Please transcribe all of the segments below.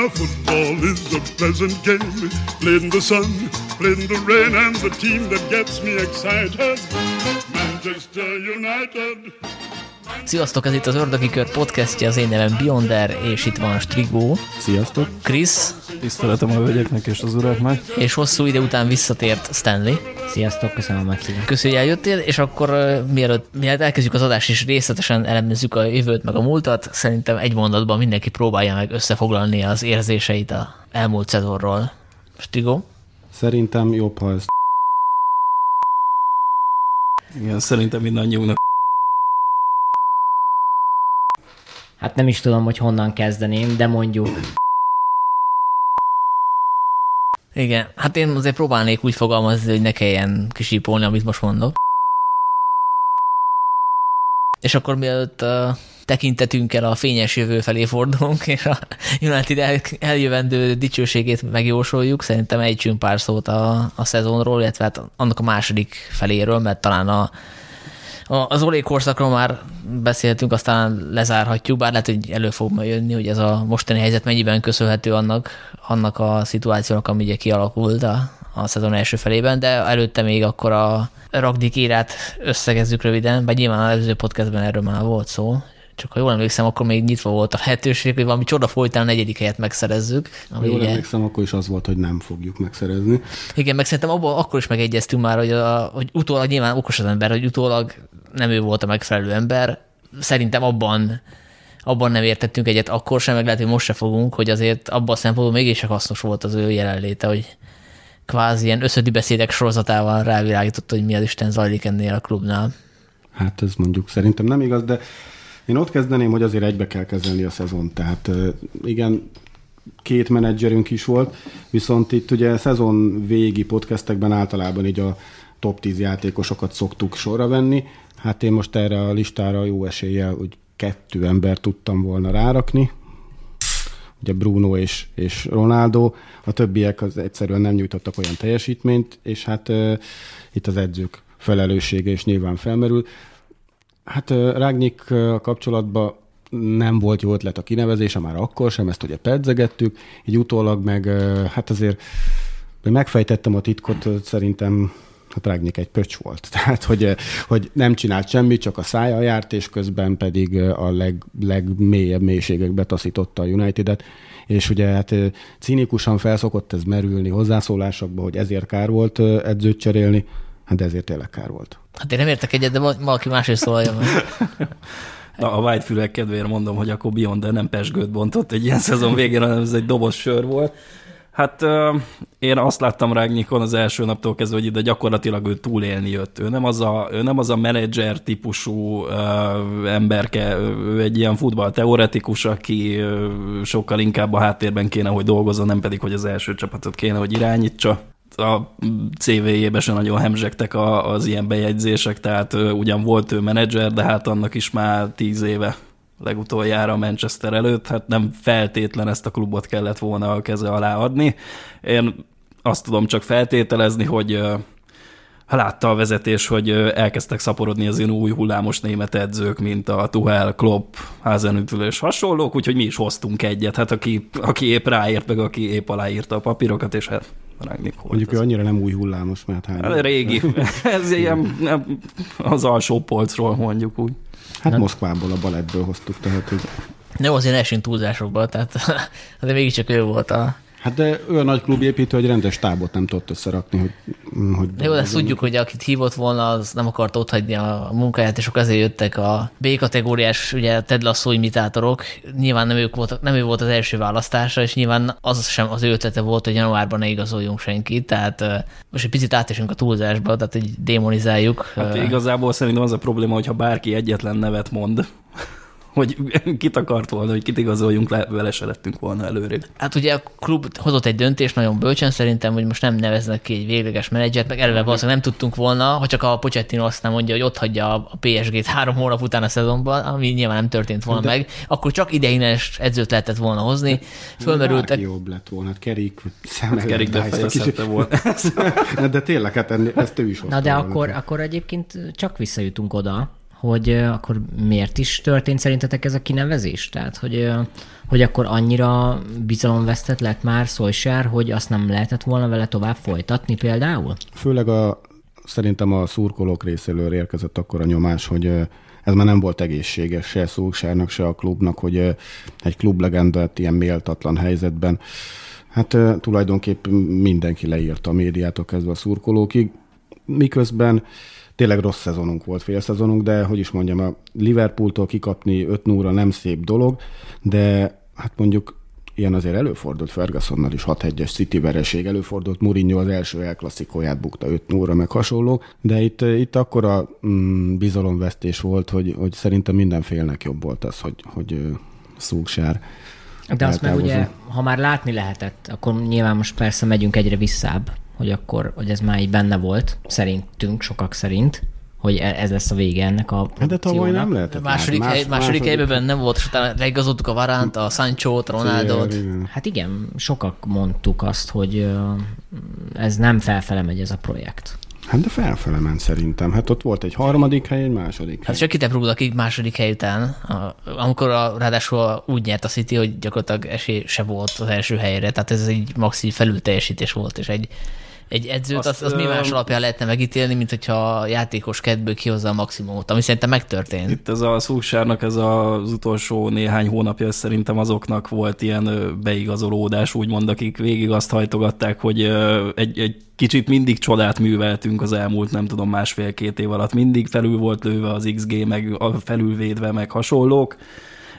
Now football is a pleasant game, played in the sun, played in the rain, and the team that gets me excited, Manchester United. Sziasztok, ez itt az Ördögi Kör podcastja, az én nevem Bionder, és itt van Strigó, Sziasztok! Krisz, Tiszteletem a hölgyeknek és az uraknak. és hosszú idő után visszatért Stanley. Sziasztok, köszönöm a meghívást. Köszönjük, hogy eljöttél, és akkor mielőtt, mielőtt elkezdjük az adást, és részletesen elemezzük a jövőt meg a múltat, szerintem egy mondatban mindenki próbálja meg összefoglalni az érzéseit a elmúlt szezonról. Strigó? Szerintem jobb, ha ezt Igen, szerintem mindannyiunknak Hát nem is tudom, hogy honnan kezdeném, de mondjuk Igen, hát én azért próbálnék úgy fogalmazni, hogy ne kelljen kisípolni, amit most mondok. És akkor mielőtt a tekintetünkkel a fényes jövő felé fordulunk, és a United el, eljövendő dicsőségét megjósoljuk, szerintem ejtsünk pár szót a, a szezonról, illetve hát annak a második feléről, mert talán a, az Olé korszakról már beszéltünk, aztán lezárhatjuk, bár lehet, hogy elő fog majd jönni, hogy ez a mostani helyzet mennyiben köszönhető annak, annak a szituációnak, ami ugye kialakult a, a szezon első felében, de előtte még akkor a Ragdik írát összegezzük röviden, bár nyilván az előző podcastben erről már volt szó, csak ha jól emlékszem, akkor még nyitva volt a lehetőség, hogy valami csoda folytán a negyedik helyet megszerezzük. ha Ami jól ugye, emlékszem, akkor is az volt, hogy nem fogjuk megszerezni. igen, meg szerintem abban akkor is megegyeztünk már, hogy, a, hogy utólag nyilván okos az ember, hogy utólag nem ő volt a megfelelő ember. Szerintem abban abban nem értettünk egyet akkor sem, meg lehet, hogy most se fogunk, hogy azért abban a szempontból mégis hasznos volt az ő jelenléte, hogy kvázi ilyen összödi beszédek sorozatával rávilágított, hogy mi az Isten zajlik ennél a klubnál. Hát ez mondjuk szerintem nem igaz, de én ott kezdeném, hogy azért egybe kell kezelni a szezon. Tehát igen, két menedzserünk is volt, viszont itt ugye szezon végi podcastekben általában így a top 10 játékosokat szoktuk sorra venni. Hát én most erre a listára jó eséllyel, hogy kettő ember tudtam volna rárakni, ugye Bruno és, és Ronaldo, a többiek az egyszerűen nem nyújtottak olyan teljesítményt, és hát uh, itt az edzők felelőssége is nyilván felmerül. Hát Rágnyik kapcsolatban nem volt jó ötlet a kinevezése, már akkor sem, ezt ugye pedzegettük, így utólag meg hát azért megfejtettem a titkot, szerintem hát Rágnyik egy pöcs volt. Tehát, hogy, hogy nem csinált semmit, csak a szája járt, és közben pedig a leg, legmélyebb mélységekbe taszította a United-et. És ugye hát cinikusan felszokott ez merülni hozzászólásokba, hogy ezért kár volt edzőt cserélni, hát de ezért tényleg kár volt. Hát én nem értek egyet, de val- valaki más is szólja meg. Na, a whitefülek kedvéért mondom, hogy akkor Beyond nem pesgőt bontott egy ilyen szezon végén, hanem ez egy doboz sör volt. Hát én azt láttam Rágnyikon az első naptól kezdve, hogy ide gyakorlatilag ő túlélni jött. Ő nem az a, ő nem az a menedzser típusú ö, emberke, ő, ő egy ilyen futballteoretikus, aki ö, sokkal inkább a háttérben kéne, hogy dolgozzon, nem pedig, hogy az első csapatot kéne, hogy irányítsa a CV-jébe se nagyon hemzsegtek az ilyen bejegyzések, tehát ugyan volt ő menedzser, de hát annak is már tíz éve legutoljára Manchester előtt, hát nem feltétlen ezt a klubot kellett volna a keze alá adni. Én azt tudom csak feltételezni, hogy látta a vezetés, hogy elkezdtek szaporodni az ilyen új hullámos német edzők, mint a Tuchel, Klopp, Hasenhüttl és hasonlók, úgyhogy mi is hoztunk egyet, hát aki, aki épp ráért, meg aki épp aláírta a papírokat, és hát Rangnick volt Mondjuk ő annyira nem új hullámos, mert hány... Hát Régi. Ez ilyen nem, az alsó polcról mondjuk úgy. Hát Moszkvából, a balettből hoztuk, tehát hogy... Nem azért ne esünk túlzásokba, tehát de mégiscsak ő volt a... Hát de olyan nagy klubépítő, hogy rendes tábot nem tudott összerakni, hogy... hogy De jó, ezt tudjuk, hogy akit hívott volna, az nem akart otthagyni a munkáját, és akkor azért jöttek a B-kategóriás, ugye Ted Lasso imitátorok. Nyilván nem, ők voltak, nem ő volt az első választása, és nyilván az sem az ő ötlete volt, hogy januárban ne igazoljunk senkit, tehát most egy picit átesünk a túlzásba, tehát hogy démonizáljuk. Hát igazából szerintem az a probléma, hogyha bárki egyetlen nevet mond, hogy kit akart volna, hogy kit igazoljunk le, vele se lettünk volna előrébb. Hát ugye a klub hozott egy döntést nagyon bölcsen szerintem, hogy most nem neveznek ki egy végleges menedzsert, meg eleve valószínűleg nem tudtunk volna, ha csak a Pochettino azt nem mondja, hogy ott hagyja a PSG-t három hónap után a szezonban, ami nyilván nem történt volna De... meg, akkor csak ideiglenes edzőt lehetett volna hozni. Fölmerültek, Bárki jobb lett volna, hát Kerik, Szemel, Kerik befejezhette volna. De tényleg, hát ezt ő is Na de akkor, akkor egyébként csak visszajutunk oda, hogy akkor miért is történt szerintetek ez a kinevezés? Tehát, hogy, hogy akkor annyira bizalomvesztett lett már Solskjaer, hogy azt nem lehetett volna vele tovább folytatni például? Főleg a, szerintem a szurkolók részéről érkezett akkor a nyomás, hogy ez már nem volt egészséges se Szulsárnak, se a klubnak, hogy egy klublegendát ilyen méltatlan helyzetben Hát ö, tulajdonképp mindenki leírta a médiától kezdve a szurkolókig, miközben tényleg rossz szezonunk volt, fél szezonunk, de hogy is mondjam, a Liverpooltól kikapni 5 0 nem szép dolog, de hát mondjuk ilyen azért előfordult Fergusonnal is 6-1-es City vereség, előfordult Mourinho az első elklasszikóját bukta 5 0 meg hasonló, de itt, itt akkora mm, bizalomvesztés volt, hogy, hogy szerintem mindenfélnek jobb volt az, hogy, hogy Szúksár De azt meg ugye, ha már látni lehetett, akkor nyilván most persze megyünk egyre visszább, hogy akkor, hogy ez már így benne volt, szerintünk, sokak szerint, hogy e- ez lesz a vége ennek a Hát de tavaly nem lehetett. második, látni. hely, második helyben benne volt, és utána leigazoltuk a Varánt, a Sancho-t, a Ronaldot. Hát igen, sokak mondtuk azt, hogy ez nem felfele megy ez a projekt. Hát de felfele ment szerintem. Hát ott volt egy harmadik hely, egy második hely. Hát csak kiteprúgd, akik második hely után, a, amikor a, ráadásul úgy nyert a City, hogy gyakorlatilag esély se volt az első helyre, tehát ez egy maxi felülteljesítés volt, és egy, egy edzőt, azt, Azt, az, az mi más alapján lehetne megítélni, mint hogyha a játékos kedből kihozza a maximumot, ami szerintem megtörtént. Itt ez a Szúsárnak ez az utolsó néhány hónapja, szerintem azoknak volt ilyen beigazolódás, úgymond, akik végig azt hajtogatták, hogy egy, egy kicsit mindig csodát műveltünk az elmúlt, nem tudom, másfél-két év alatt. Mindig felül volt lőve az XG, meg felülvédve, meg hasonlók,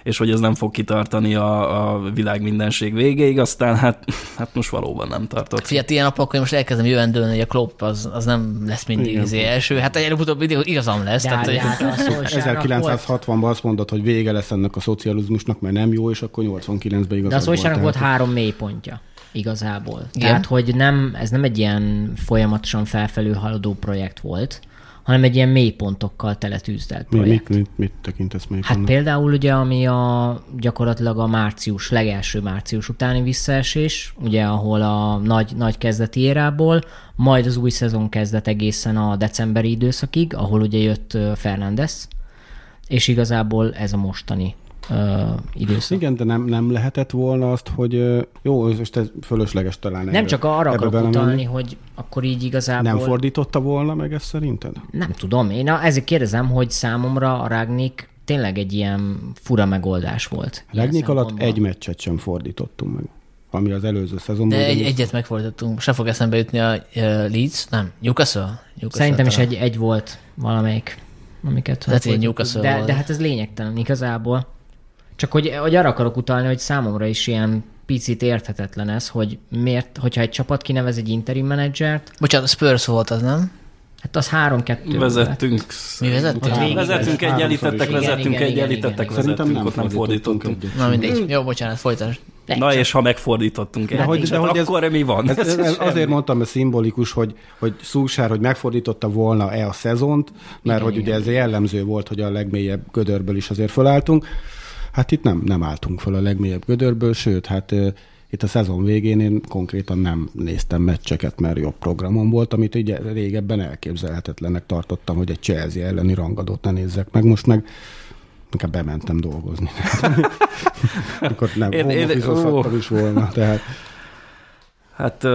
és hogy ez nem fog kitartani a, a világ mindenség végéig, aztán hát, hát most valóban nem tartott. Fiat, ilyen napok, hogy most elkezdem jövendőlni, hogy a Klopp az, az nem lesz mindig Igen. izé első. Hát előbb-utóbb mindig igazam lesz. De, tehát, de hogy... hát a Solskjaernak volt, 1960-ban azt mondod, hogy vége lesz ennek a szocializmusnak, mert nem jó, és akkor 89-ben igazad de a Solskjaernak volt tehát- három mélypontja igazából. Igen. Tehát, hogy nem, ez nem egy ilyen folyamatosan felfelül haladó projekt volt, hanem egy ilyen mélypontokkal teletűzdelt projekt. mit, mit, mit tekintesz még Hát annak? például ugye, ami a gyakorlatilag a március, legelső március utáni visszaesés, ugye ahol a nagy, nagy kezdeti érából, majd az új szezon kezdet egészen a decemberi időszakig, ahol ugye jött ö, Fernandes, és igazából ez a mostani ö, időszak. Igen, de nem, nem lehetett volna azt, hogy jó, ez most ez fölösleges talán. Nem ebbe- csak arra akarok belemenni. utalni, hogy akkor így igazából... Nem fordította volna meg ezt szerinted? Nem tudom. Én ezért kérdezem, hogy számomra a Ragnik tényleg egy ilyen fura megoldás volt. Legnyik alatt egy meccset sem fordítottunk meg, ami az előző szezonban. De egy, ugyanis- egyet megfordítottunk. Se fog eszembe jutni a uh, Leeds, nem, Newcastle? Newcastle Szerintem is talán. egy, egy volt valamelyik, amiket... Hogy hogy- Newcastle de, volt. de hát ez lényegtelen igazából. Csak hogy, hogy arra akarok utalni, hogy számomra is ilyen picit érthetetlen ez, hogy miért, hogyha egy csapat kinevez egy interim menedzsert, Bocsánat, Spurs volt az, nem? hát az 3-2 Vezettünk. Mi vezettünk? Ott végig Vezettünk egy háromszor elítettek, is. vezettünk Igen, egy igen, elítettek, igen, igen. Szerintem vezettünk, nem ott nem fordítottunk egyet. Na mindegy. Jó, bocsánat, folytasd. Na és ha megfordítottunk De egy hogy- de hogy ez- akkor mi van? Ez, ez, ez azért mondtam, hogy szimbolikus, hogy, hogy Szúsár, hogy megfordította volna-e a szezont, mert hogy ugye ez jellemző volt, hogy a legmélyebb gödörből is azért fölálltunk. Hát itt nem, nem álltunk föl a legmélyebb gödörből, sőt, hát itt a szezon végén én konkrétan nem néztem meccseket, mert jobb programom volt, amit ugye régebben elképzelhetetlennek tartottam, hogy egy Chelsea elleni rangadót ne nézzek meg. Most meg inkább bementem dolgozni. Akkor nem, Én- én- is volna, tehát Hát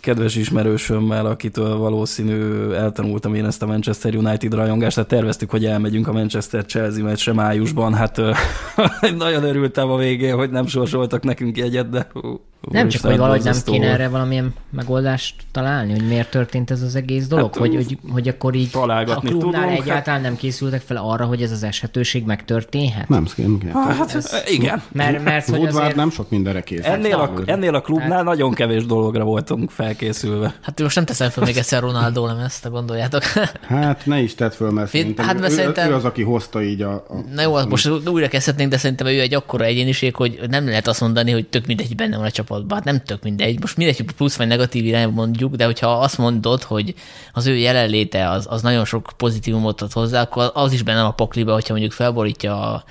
kedves ismerősömmel, akitől valószínű eltanultam én ezt a Manchester United rajongást, tehát terveztük, hogy elmegyünk a Manchester-Chelsea meccsre májusban, hát nagyon örültem a végén, hogy nem sorsoltak nekünk jegyet, de ú, Nem csak, hogy valahogy nem kéne erre valamilyen megoldást találni, hogy miért történt ez az egész dolog, Hát, hogy, hogy, hogy akkor így a klubnál tudunk, egyáltalán nem készültek fel arra, hogy ez az eshetőség megtörténhet? nem, nem, nem. Hát, igen. Mert, mert hogy azért... nem sok mindenre készült. Ennél a, ennél a klubnál nagyon kevés dologra voltunk felkészülve. Hát most nem teszem fel még egyszer Ronaldo lemezt, gondoljátok. Hát ne is tedd föl, mert szerintem, hát, hát, mert ő, szerintem- ő, az, aki hozta így a... a Na jó, most újra kezdhetnénk, de szerintem ő egy akkora egyéniség, hogy nem lehet azt mondani, hogy tök mindegy benne van a csapatban. Hát nem tök mindegy. Most mindegy, hogy plusz vagy negatív irányba mondjuk, de hogyha azt mondod, hogy az ő jelenléte az, az nagyon sok pozitívumot ad hozzá, akkor az is benne a pakliba, hogyha mondjuk felborítja a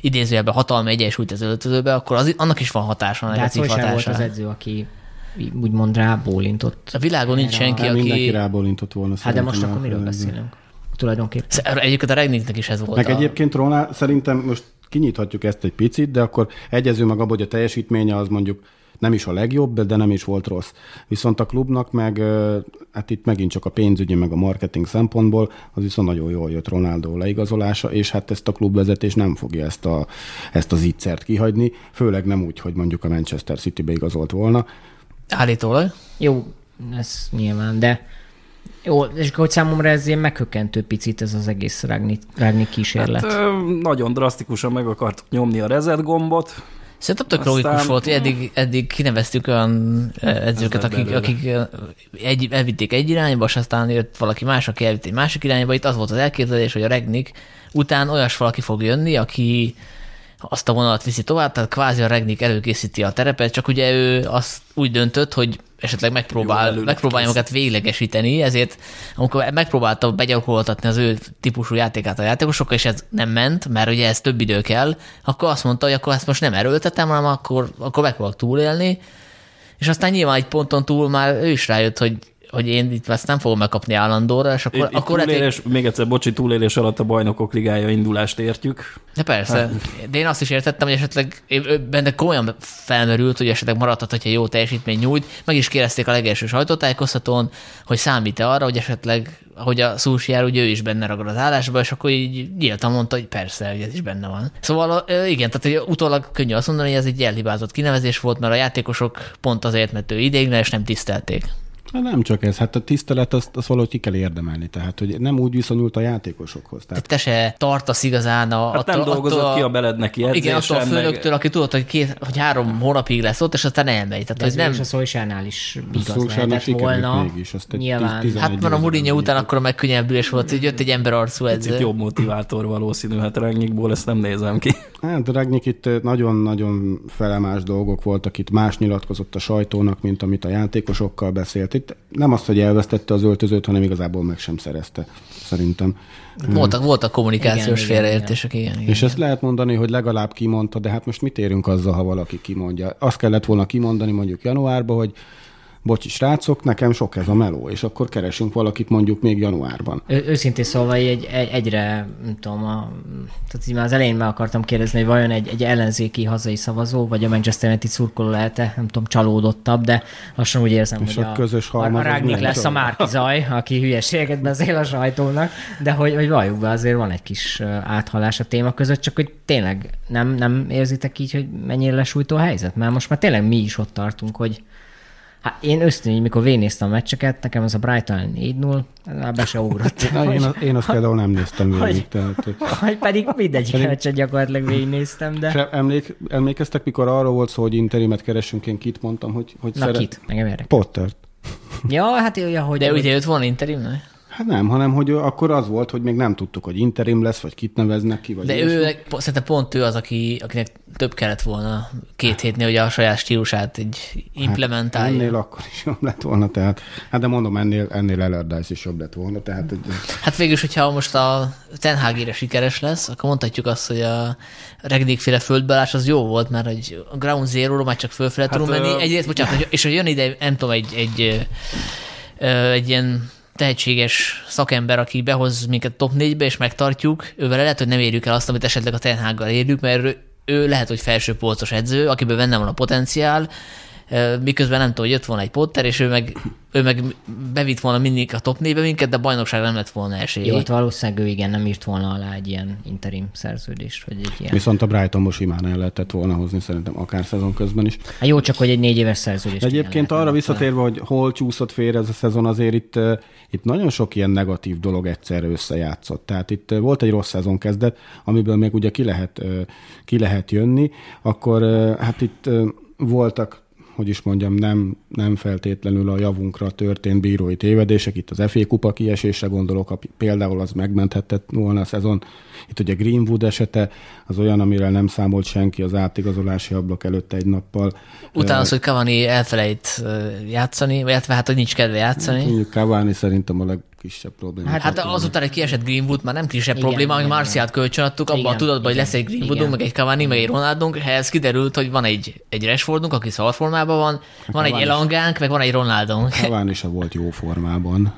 idézőjelben hatalmi egyensúlyt az öltözőbe, akkor az, annak is van hatása, De hát negatív Solskjaer volt hatása. az edző, aki úgymond rábólintott. A világon nincs senki, mindenki aki... rábólintott volna. Hát de most akkor miről beszélünk? tulajdonképpen. Egyébként a Regnicknek is ez volt. Meg a... egyébként Ronald, szerintem most kinyithatjuk ezt egy picit, de akkor egyezünk meg abban, hogy a teljesítménye az mondjuk nem is a legjobb, de nem is volt rossz. Viszont a klubnak meg, hát itt megint csak a pénzügyi, meg a marketing szempontból, az viszont nagyon jól jött Ronaldo leigazolása, és hát ezt a klubvezetés nem fogja ezt, a, ezt az ígyszert kihagyni, főleg nem úgy, hogy mondjuk a Manchester City-be igazolt volna. Állítólag. Jó, ez nyilván, de jó, és hogy számomra ez ilyen meghökkentő picit ez az egész Ragni, Ragni kísérlet. Hát, ö, nagyon drasztikusan meg akart nyomni a reset gombot. Szerintem tök Aztán- logikus volt, hogy eddig, eddig kineveztük olyan edzőket, akik, belőle. akik egy, elvitték egy irányba, és aztán jött valaki más, aki elvitt egy másik irányba. Itt az volt az elképzelés, hogy a Regnik után olyas valaki fog jönni, aki azt a vonalat viszi tovább, tehát kvázi a Regnik előkészíti a terepet, csak ugye ő azt úgy döntött, hogy esetleg Jó, megpróbál, lett megpróbálja kész. magát véglegesíteni, ezért amikor megpróbálta begyakoroltatni az ő típusú játékát a játékosokkal, és ez nem ment, mert ugye ez több idő kell, akkor azt mondta, hogy akkor ezt most nem erőltetem, hanem akkor, akkor megpróbálok túlélni, és aztán nyilván egy ponton túl már ő is rájött, hogy, hogy én itt ezt nem fogom megkapni állandóra, és akkor, Itt, akkor lehet, hogy- túlélés, még egyszer, bocsi, túlélés alatt a bajnokok ligája indulást értjük. De persze, de én azt is értettem, hogy esetleg benne komolyan felmerült, hogy esetleg maradhat, hogyha jó teljesítmény nyújt. Meg is kérdezték a legelső sajtótájékoztatón, hogy számít-e arra, hogy esetleg, hogy a jár, hogy ő is benne ragad az állásba, és akkor így nyíltan mondta, hogy persze, hogy ez is benne van. Szóval igen, tehát hogy utólag könnyű azt mondani, hogy ez egy elhibázott kinevezés volt, mert a játékosok pont azért, mert ő ideiglenes nem tisztelték. Hát nem csak ez, hát a tisztelet azt, azt valahogy ki kell érdemelni, tehát hogy nem úgy viszonyult a játékosokhoz. Tehát Tehát te se tartasz igazán a, Hát nem dolgozott ki a beled neki Igen, attól a edzésen, meg- főnöktől, aki tudott, hogy, két, hogy három hónapig lesz ott, és aztán elmegy. Tehát, De ez nem, nem... a Szolsárnál is igaz lehetett volna. mégis, azt egy Nyilván. 10 hát már a Mourinho után akkor a megkönnyebbülés volt, hogy jött egy ember arcú Itt edző. jobb motivátor valószínű, hát Rangnickból ezt nem nézem ki. Hát Ragnik itt nagyon-nagyon felemás dolgok voltak, itt más nyilatkozott a sajtónak, mint amit a játékosokkal beszélt. Itt nem azt, hogy elvesztette az öltözőt, hanem igazából meg sem szerezte, szerintem. Voltak, voltak kommunikációs Igen, igen, félreértések, igen. igen. És ezt lehet mondani, hogy legalább kimondta, de hát most mit érünk azzal, ha valaki kimondja? Azt kellett volna kimondani mondjuk januárban, hogy bocsi srácok, nekem sok ez a meló, és akkor keresünk valakit mondjuk még januárban. Ő, őszintén szólva egy, egy, egyre, nem tudom, a, tehát így már az elején meg akartam kérdezni, hogy vajon egy, egy ellenzéki hazai szavazó, vagy a Manchester United szurkoló lehet-e, nem tudom, csalódottabb, de lassan úgy érzem, És hogy a a, közös a, a Rágnik lesz a. Márki Zaj, aki hülyeséget beszél a sajtónak, de hogy, hogy valljuk be, azért van egy kis áthalás a téma között, csak hogy tényleg nem, nem érzitek így, hogy mennyire lesújtó a helyzet? Mert most már tényleg mi is ott tartunk, hogy Hát én ösztönöm, mikor végignéztem a meccseket, nekem az a Brighton 4-0, ez már be se ugrott. Na, én, én azt például nem néztem végig. Hogy- Tehát, hogy- Vagy pedig mindegyik Pedig- meccset gyakorlatilag végignéztem, de... És emlék, emlékeztek, mikor arról volt szó, hogy interimet keresünk, én kit mondtam, hogy, hogy Na kit? Engem érdekel. Pottert. Ja, hát olyan, hogy... De ugye jött volna interim, ne? Hát nem, hanem hogy akkor az volt, hogy még nem tudtuk, hogy interim lesz, vagy kit neveznek ki, vagy De ő, po- szerintem pont ő az, aki, akinek több kellett volna két hétnél, hogy a saját stílusát egy implementálja. Hát ennél akkor is jobb lett volna, tehát, hát de mondom, ennél, ennél Allardyce is jobb lett volna, tehát hogy Hát végülis, hogyha most a Ten Hagire sikeres lesz, akkor mondhatjuk azt, hogy a Regnick féle földbeállás az jó volt, mert hogy a Ground Zero-ról már csak fölfele hát, tudunk menni. Egyrészt, bocsánat, és hogy jön ide, nem tudom, egy, egy, egy ilyen tehetséges szakember, aki behoz minket top 4-be, és megtartjuk, ővel lehet, hogy nem érjük el azt, amit esetleg a Ten Haggal érjük, mert ő, lehet, hogy felső polcos edző, akiben benne van a potenciál, miközben nem tudom, hogy jött volna egy Potter, és ő meg, ő meg bevitt volna mindig a top 4-be minket, de a bajnokság nem lett volna esély. Jó, hát valószínűleg ő igen, nem írt volna alá egy ilyen interim szerződést, vagy egy ilyen... viszont a Brightonból simán el lehetett volna hozni, szerintem akár szezon közben is. Hát jó, csak hogy egy négy éves szerződést. De egyébként arra visszatérve, hogy hol csúszott félre ez a szezon, azért itt, itt nagyon sok ilyen negatív dolog egyszerre összejátszott. Tehát itt volt egy rossz szezon kezdet, amiből még ugye ki lehet, eh, ki lehet jönni, akkor hát itt voltak hogy is mondjam, nem, nem feltétlenül a javunkra történt bírói tévedések. Itt az FA kupa kiesésre gondolok, például az megmenthetett volna a szezon. Itt ugye Greenwood esete, az olyan, amire nem számolt senki az átigazolási ablak előtt egy nappal. Utána az, hogy Cavani elfelejt játszani, vagy illetve hát, hogy nincs kedve játszani. Mondjuk Cavani szerintem a kisebb probléma. Hát- Hát azután egy kiesett Greenwood már nem kisebb Igen, probléma, hogy igen, Marciát kölcsönadtuk, abban a tudatban, hogy lesz egy Greenwoodunk, meg egy Cavani, meg egy Ronaldunk, ehhez kiderült, hogy van egy, egy Rashfordunk, aki szarformában van, van egy Cavani is. Elangánk, meg van egy Ronaldunk. Cavani se volt jó formában,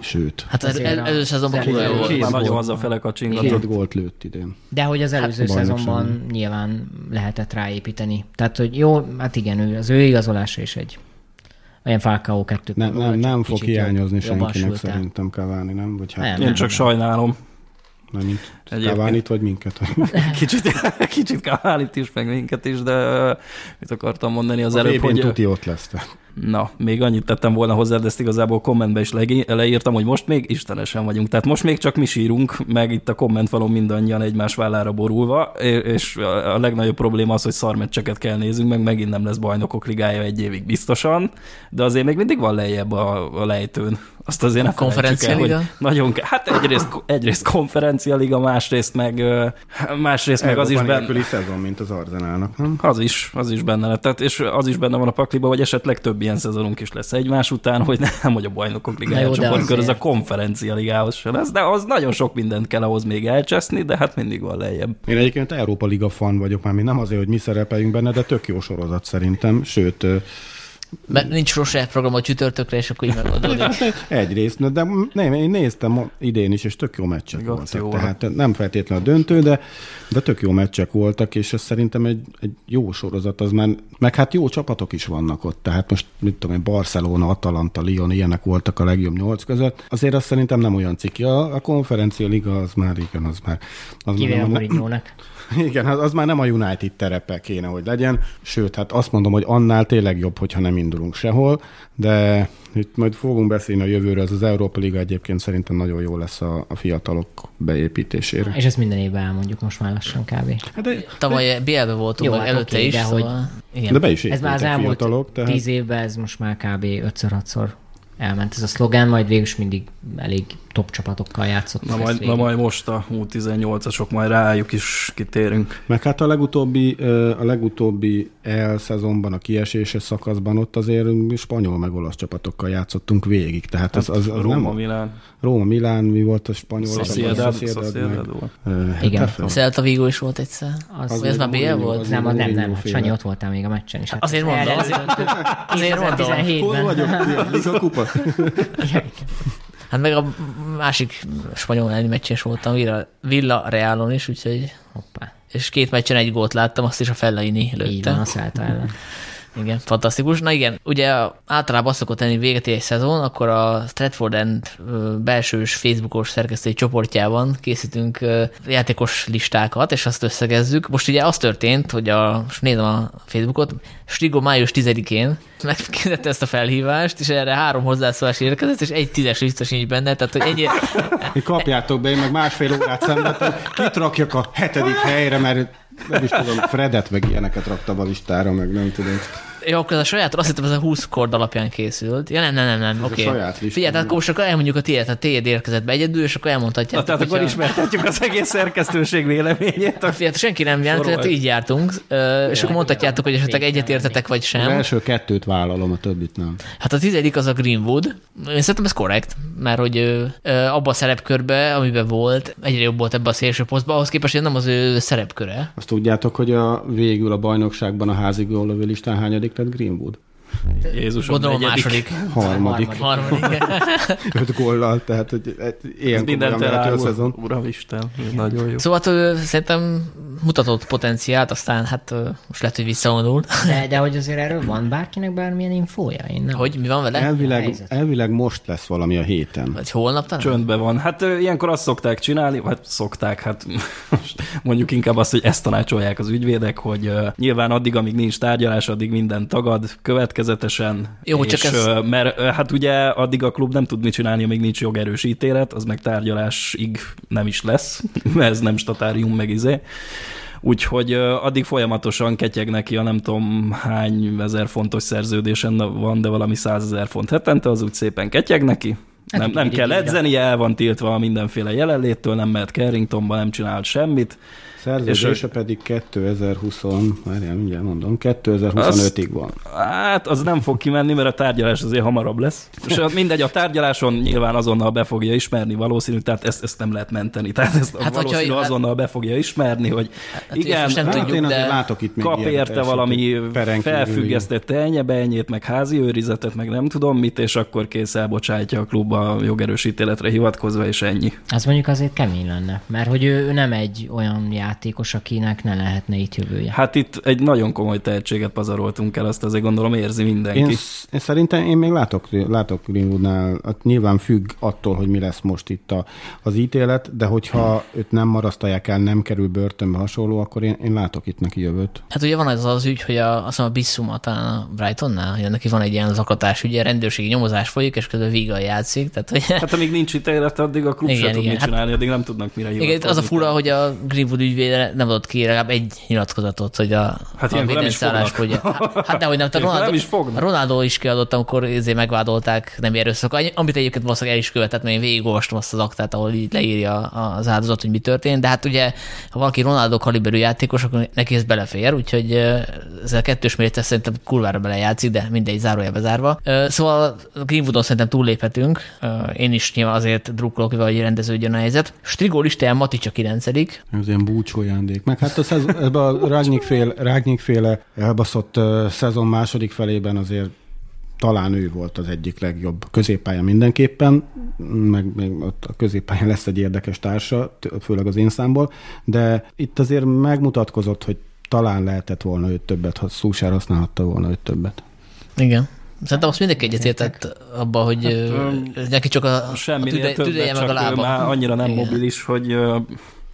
sőt. Hát az Azért el, a- előző szezonban Szerintem kurva jó volt. Már nagyon hazafele kacsingatott. Két gólt lőtt idén. De hogy az előző a bajnokságon. szezonban nyilván lehetett ráépíteni. Tehát, hogy jó, hát igen, ő, az ő igazolása is egy olyan Falcao 2 Nem, nem, nem fog hiányozni senkinek szerintem Cavani, nem? Vagy hát Nem, nem, Én nem. csak sajnálom. Nem mint. Cavani-t, vagy minket. Kicsit, kicsit Kavánit is, meg minket is, de mit akartam mondani az A előbb, hogy... tuti ott lesz. Na, még annyit tettem volna hozzá, de ezt igazából kommentbe is leírtam, hogy most még istenesen vagyunk. Tehát most még csak mi sírunk, meg itt a kommentfalon mindannyian egymás vállára borulva, és- a legnagyobb probléma az, hogy szarmeccseket kell nézünk, meg megint nem lesz bajnokok ligája egy évig biztosan, de azért még mindig van lejjebb a, a lejtőn. Azt azért ne felejtsük el, hogy nagyon, ke- hát egyrészt, egyrészt konferencialiga, másrészt meg, másrészt meg az is benne. szezon, mint az Arzenálnak, nem? Az is, az is benne lett. Tehát, és az is benne van a pakliba, hogy esetleg több ilyen szezonunk is lesz egymás után, hogy nem, hogy a bajnokok ligája csoportkör, az a konferencia ligához se lesz, de az nagyon sok mindent kell ahhoz még elcseszni, de hát mindig van lejjebb. Én egyébként Európa Liga fan vagyok, már mi nem azért, hogy mi szerepeljünk benne, de tök jó sorozat szerintem, sőt, Mert nincs sose program a csütörtökre, és akkor így megoldódik. egyrészt, de nem, én néztem idén is, és tök jó meccsek Még voltak. akcióra. Tehát nem feltétlenül a döntő, de, de tök jó meccsek voltak, és ez szerintem egy, egy jó sorozat, az már, meg hát jó csapatok is vannak ott, tehát most mit tudom én, Barcelona, Atalanta, Lyon, ilyenek voltak a legjobb nyolc között. Azért azt szerintem nem olyan ciki. A, a konferencia liga az már, igen, az már... Az már Kivéve nem, Mourinho-nak. igen, hát az már nem a United terepe kéne, hogy legyen. Sőt, hát azt mondom, hogy annál tényleg jobb, hogyha nem indulunk sehol, de itt majd fogunk beszélni a jövőről, ez az Európa Liga egyébként szerintem nagyon jó lesz a, a fiatalok beépítésére. És ezt minden évben elmondjuk most már lassan kb. Hát de, Tavaly BL-be voltunk, Jó, hát előtte oké, is, de hogy-. Igen. de be is Ez már az elmúlt fiatalok, tehát tíz évben, ez most már kb. 5-6-szor elment ez a szlogán, majd végül is mindig elég top csapatokkal játszottak. Na majd, na majd most a U18-asok, majd rájuk is kitérünk. meg hát a legutóbbi, a legutóbbi el szezonban, a kieséses szakaszban ott azért spanyol meg olasz csapatokkal játszottunk végig, tehát az, az, az Róma, nem... Milán, Róma, Milán, mi volt a spanyol? Sociedad, csapat? Sociedad, Igen. A Celta Vigo is volt egyszer. Az- Vagy ez már BL volt? az- Nem, az nem, nem, hát féle. Sanyi ott voltál még a meccsen is. Hát Azért mondom, azért- mondom. 2017-ben. Hol vagyok? Liga kupa? Hát meg a másik spanyol elleni meccsen is voltam, Villa, Villa Realon is, úgyhogy... Hoppá. És két meccsen egy gólt láttam, azt is a Fellaini Így van, lőtte. a ellen. Igen, fantasztikus. Na igen, ugye általában azt szokott tenni véget egy szezon, akkor a Stratford End belsős Facebookos szerkesztői csoportjában készítünk játékos listákat, és azt összegezzük. Most ugye az történt, hogy a, most nézem a Facebookot, Stigo május 10-én megkérdette ezt a felhívást, és erre három hozzászólás érkezett, és egy tízes lista sincs benne, tehát hogy ennyi, Hogy kapjátok be, én meg másfél órát szenvedtem, kit a hetedik helyre, mert nem is tudom, Fredet meg ilyeneket raktam a listára, meg nem tudom. Jó, akkor ez a saját, azt hittem, ez a 20 kord alapján készült. Ja, nem, nem, nem, nem. a oké. saját lista. Figyelj, tehát akkor most akkor elmondjuk a tiéd, a tiéd érkezett be egyedül, és akkor Na, elmondhatjátok. tehát akkor hogyha- ismertetjük az egész szerkesztőség véleményét. Figyelj, senki nem jelent, tehát így jártunk, és akkor mondhatjátok, hogy esetleg egyetértetek, vagy Az sem. első kettőt vállalom, a többit nem. Hát a tizedik az a Greenwood. Én szerintem ez korrekt, mert hogy abba a szerepkörbe, amiben volt, egyre jobb volt ebbe a szélső posztba, ahhoz képest, hogy nem az ő szerepköre. Azt tudjátok, hogy a végül a bajnokságban a házi góllövő listán hányadik lett Greenwood? Jézusom, Gondolom a negyedik. második. Harmadik. Harmadik. Öt góllal, tehát hogy Ez ilyen mindent vehető a elárul. szezon. Uramisten, ez nagyon jó. Szóval hát, szerintem mutatott potenciált, aztán hát most lehet, hogy visszavonul. De, de hogy azért erről van bárkinek bármilyen infója? Én nem. Hogy mi van vele? Elvileg, elvileg most lesz valami a héten. Vagy holnap talán? Csöndben van. Hát ilyenkor azt szokták csinálni, vagy szokták, hát most mondjuk inkább azt, hogy ezt tanácsolják az ügyvédek, hogy nyilván addig, amíg nincs tárgyalás, addig minden tagad következetesen. Jó, és, csak ez- Mert hát ugye addig a klub nem tud mit csinálni, amíg nincs jogerős ítélet, az meg tárgyalásig nem is lesz, mert ez nem statárium meg izé. Úgyhogy addig folyamatosan ketyeg neki a nem tudom hány ezer fontos szerződésen van, de valami százezer font hetente, az úgy szépen ketyeg neki. Hát nem, nem kell edzeni, el van tiltva mindenféle jelenléttől, nem mehet Carringtonba, nem csinált semmit. Szerződése pedig 2020, várjál, mindjárt mondom, 2025-ig van. Hát az nem fog kimenni, mert a tárgyalás azért hamarabb lesz. És mindegy, a tárgyaláson nyilván azonnal be fogja ismerni valószínű, tehát ezt, ezt nem lehet menteni. Tehát ezt hát, Hát, hogyha- valószínű hát- azonnal be fogja ismerni, hogy Hát igen, most nem Hát tudjuk, én azért de- látok itt még kap érte valami felfüggesztett elnyebelnyét, meg házi őrizetet, meg nem tudom mit, és akkor kész elbocsátja a klub a jogerős ítéletre hivatkozva, és ennyi. Az mondjuk azért kemény lenne, mert hogy ő ő nem egy olyan játékos, akinek ne lehetne itt jövője. Hát itt egy nagyon komoly tehetséget pazaroltunk el, azt azért gondolom érzi mindenki. Én, én szerintem én még látok, látok Greenwoodnál, hát nyilván függ attól, hogy mi lesz most itt a, az ítélet, de hogyha őt nem marasztalják el, nem kerül börtönbe hasonló, akkor én, én látok itt neki jövőt. Hát ugye van ez az ügy, hogy a, azt hiszem a Bissuma talán a Brightonnál, hogy neki van egy ilyen zaklatás ügye, rendőrségi nyomozás folyik, és közben Vigal játszik, tehát hogy Hát amíg nincs ítélet, addig a klub Igen, se tud igen. mit Hát- csinálni, addig nem tudnak mire Igen, az a fura, hogy a Greenwood ügyvéde nem adott ki legalább egy nyilatkozatot, hogy a, Hát a fognak. fogja. Hát, hát de hogy nem, tehát Ronaldo, nem is fognak. Ronaldo is kiadott, amikor ezért megvádolták nem erőszak, amit egyébként valószínűleg el is követett, mert én végigolvastam azt az aktát, ahol így leírja az áldozat, hogy mi történt, de hát ugye, ha valaki Ronaldo kaliberű játékos, akkor neki ez belefér, úgyhogy ez a kettős mérete szerintem kurvára belejátszik, de mindegy zárójelbe zárva. Szóval Greenwoodon szerintem túlléphetünk. Én is nyilván azért drukkolok, hogy rendeződjön a helyzet. Strigó listáján Matic a 9 Ez ilyen búcsú ajándék. Meg hát a szez, ebbe a Rágnyik, fél, Rágnyik féle elbaszott uh, szezon második felében azért talán ő volt az egyik legjobb középpálya mindenképpen, meg még ott a középpályán lesz egy érdekes társa, főleg az én számból, de itt azért megmutatkozott, hogy talán lehetett volna őt többet, ha Szúsár használhatta volna őt többet. Igen. Szerintem azt mindenki egyetértett abba, hogy hát, neki csak a, a Semminél tüde, többet, tüdeje meg a ő lába. már annyira nem Igen. mobilis, hogy, ö,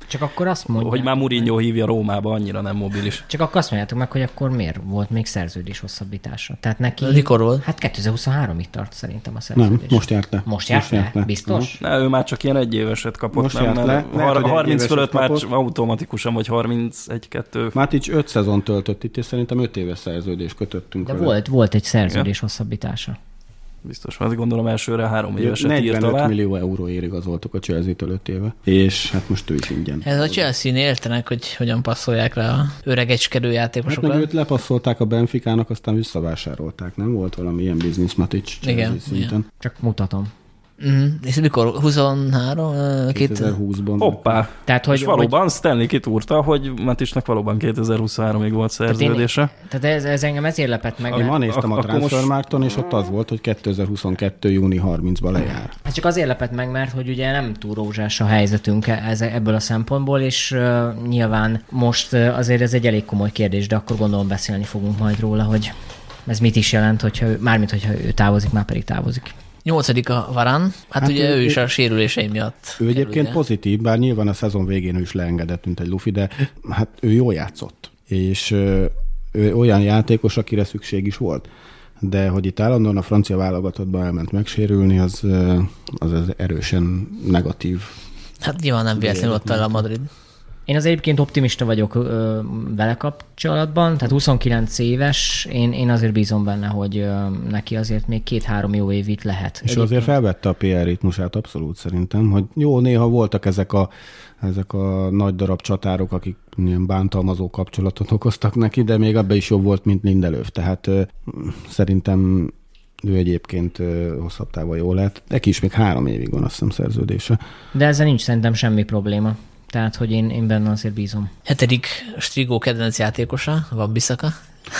Csak akkor azt mondja, hogy már Mourinho hívja Rómába, annyira nem mobilis. Csak akkor azt mondjátok meg, hogy akkor miért volt még szerződés hosszabbítása. Tehát neki... Mikor volt? Hát 2023-ig tart szerintem a Nem, szerződés. most járt le. Most járt, járt le? le. Biztos? Ne, ő már csak ilyen egy éveset kapott, Most nem, járt mert le. Lehet, har- hogy egy 30 éveset fölött már automatikusan, vagy 31-2. Mátics öt szezon töltött itt, és szerintem öt éves szerződést kötöttünk De vele. volt, volt egy szerződés hosszabbítása. Biztos, mert gondolom elsőre három éveset írt 45 alá. millió euróért igazoltuk a Chelsea-től 5 éve, és hát most ő is ingyen. Ez a Chelsea-nél értenek, hogy hogyan passzolják le a öregecskedő Hát játékosokat. meg őt lepasszolták a Benficának, aztán visszavásárolták, nem volt valami ilyen business Matic Igen, Chelsea szinten. Csak mutatom. Mm, és mikor? 23? ö, Két, 2020-ban. Hoppá. Tehát, Hogy, és valóban hogy... Stanley kitúrta, hogy Matisnak valóban 2023-ig volt szerződése. tehát ez, ez engem ezért lepett meg. Én ma néztem a most- Transfermarkton, és ott az volt, hogy 2022. júni 30-ba lejár. Ez csak azért lepett meg, mert hogy ugye nem túl rózsás a helyzetünk ez, ebből a szempontból, és uh, nyilván most uh, azért ez egy elég komoly kérdés, de akkor gondolom beszélni fogunk majd róla, hogy ez mit is jelent, hogyha ő, mármint hogyha ő távozik, már pedig távozik. Nyolcadik a Varán. Hát, Hát ugye ő- ő, is a sérülései miatt. Ő kerül egyébként ide. pozitív, bár nyilván a szezon végén ő is leengedett, mint egy lufi, de hát ő jól játszott. És ő olyan játékos, akire szükség is volt. De hogy itt állandóan a francia válogatottba elment megsérülni, az, az, az erősen negatív. Hát nyilván nem véletlenül ott el a Madrid. Én az egyébként optimista vagyok ö, vele kapcsolatban, tehát 29 éves, én, én azért bízom benne, hogy ö, neki azért még két-három jó év itt lehet. És ő azért felvette a PR ritmusát abszolút szerintem, hogy jó, néha voltak ezek a, ezek a nagy darab csatárok, akik ilyen bántalmazó kapcsolatot okoztak neki, de még abban is jobb volt, mint Lindelöf. Tehát ö, szerintem ő egyébként hosszabb távon jó lehet. Neki is még három évig van, azt hiszem, szerződése. De ezzel nincs szerintem semmi probléma. Tehát, hogy én, én benne azért bízom. Hetedik Strigó kedvenc játékosa, van Biszaka.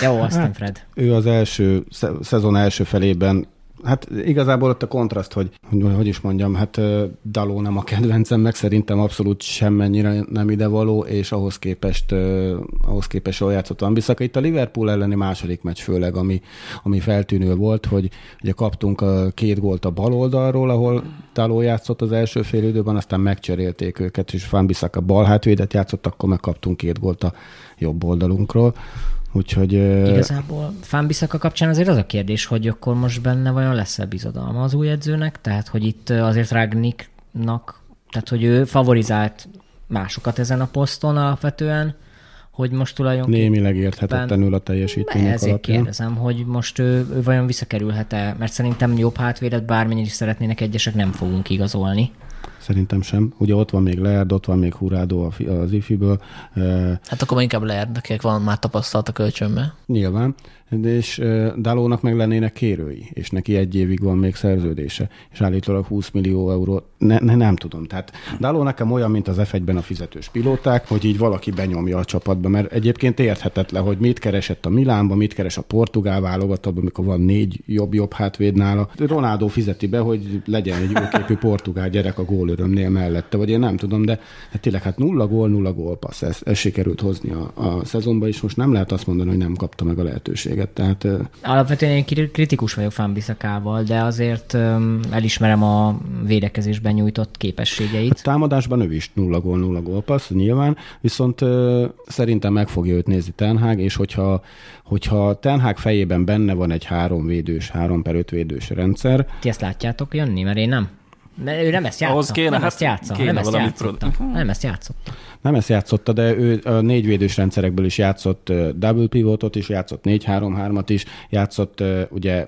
Jó, aztán Fred. Ő az első, sze- szezon első felében Hát igazából ott a kontraszt, hogy, hogy hogy is mondjam, hát Daló nem a kedvencem, meg szerintem abszolút semmennyire nem idevaló, és ahhoz képest, ahhoz képest jól játszott Van Bissaka. Itt a Liverpool elleni második meccs főleg, ami, ami feltűnő volt, hogy ugye kaptunk a két gólt a bal oldalról, ahol Daló játszott az első fél időben, aztán megcserélték őket, és Van Bissaka bal hátvédet játszott, akkor megkaptunk két gólt a jobb oldalunkról. Úgyhogy Igazából Fánbiszaka kapcsán azért az a kérdés, hogy akkor most benne vajon lesz-e bizodalma az új edzőnek, tehát hogy itt azért Ragniknak, tehát hogy ő favorizált másokat ezen a poszton alapvetően, hogy most tulajdonképpen... némileg érthetetlenül a teljesítmények Ezért alapján. kérdezem, hogy most ő, ő vajon visszakerülhet-e, mert szerintem jobb hátvédet bármennyire is szeretnének egyesek, nem fogunk igazolni. Szerintem sem. Ugye ott van még Leerd, ott van még Hurádó az ifiből. Hát akkor inkább Leerd, akinek van már tapasztalat a kölcsönbe. Nyilván és Dalónak meg lennének kérői, és neki egy évig van még szerződése, és állítólag 20 millió euró, ne, ne, nem tudom. Tehát Daló nekem olyan, mint az F1-ben a fizetős pilóták, hogy így valaki benyomja a csapatba, mert egyébként érthetetlen, hogy mit keresett a Milánban, mit keres a portugál válogatottban, amikor van négy jobb-jobb hátvéd nála. Ronaldo fizeti be, hogy legyen egy jóképű portugál gyerek a gólörömnél mellette, vagy én nem tudom, de hát tényleg hát nulla gól, nulla gól passz, ez, sikerült hozni a, a szezonban, és most nem lehet azt mondani, hogy nem kapta meg a lehetőséget lehetőséget. Tehát, Alapvetően én kritikus vagyok Fánbiszakával, de azért elismerem a védekezésben nyújtott képességeit. A támadásban ő is nulla gól, nulla gól passz, nyilván, viszont szerintem meg fogja őt nézni Tenhág, és hogyha, hogyha Tenhág fejében benne van egy három védős, három per öt védős rendszer. Ti ezt látjátok jönni, mert én nem. Mert ő nem ezt játsza. Ahhoz kéne, nem hát ezt játsza. Kéne nem ezt játszotta. Nem ezt játszotta. Nem ezt játszotta, de ő a négyvédős rendszerekből is játszott double pivotot is, játszott 4-3-3-at is, játszott ugye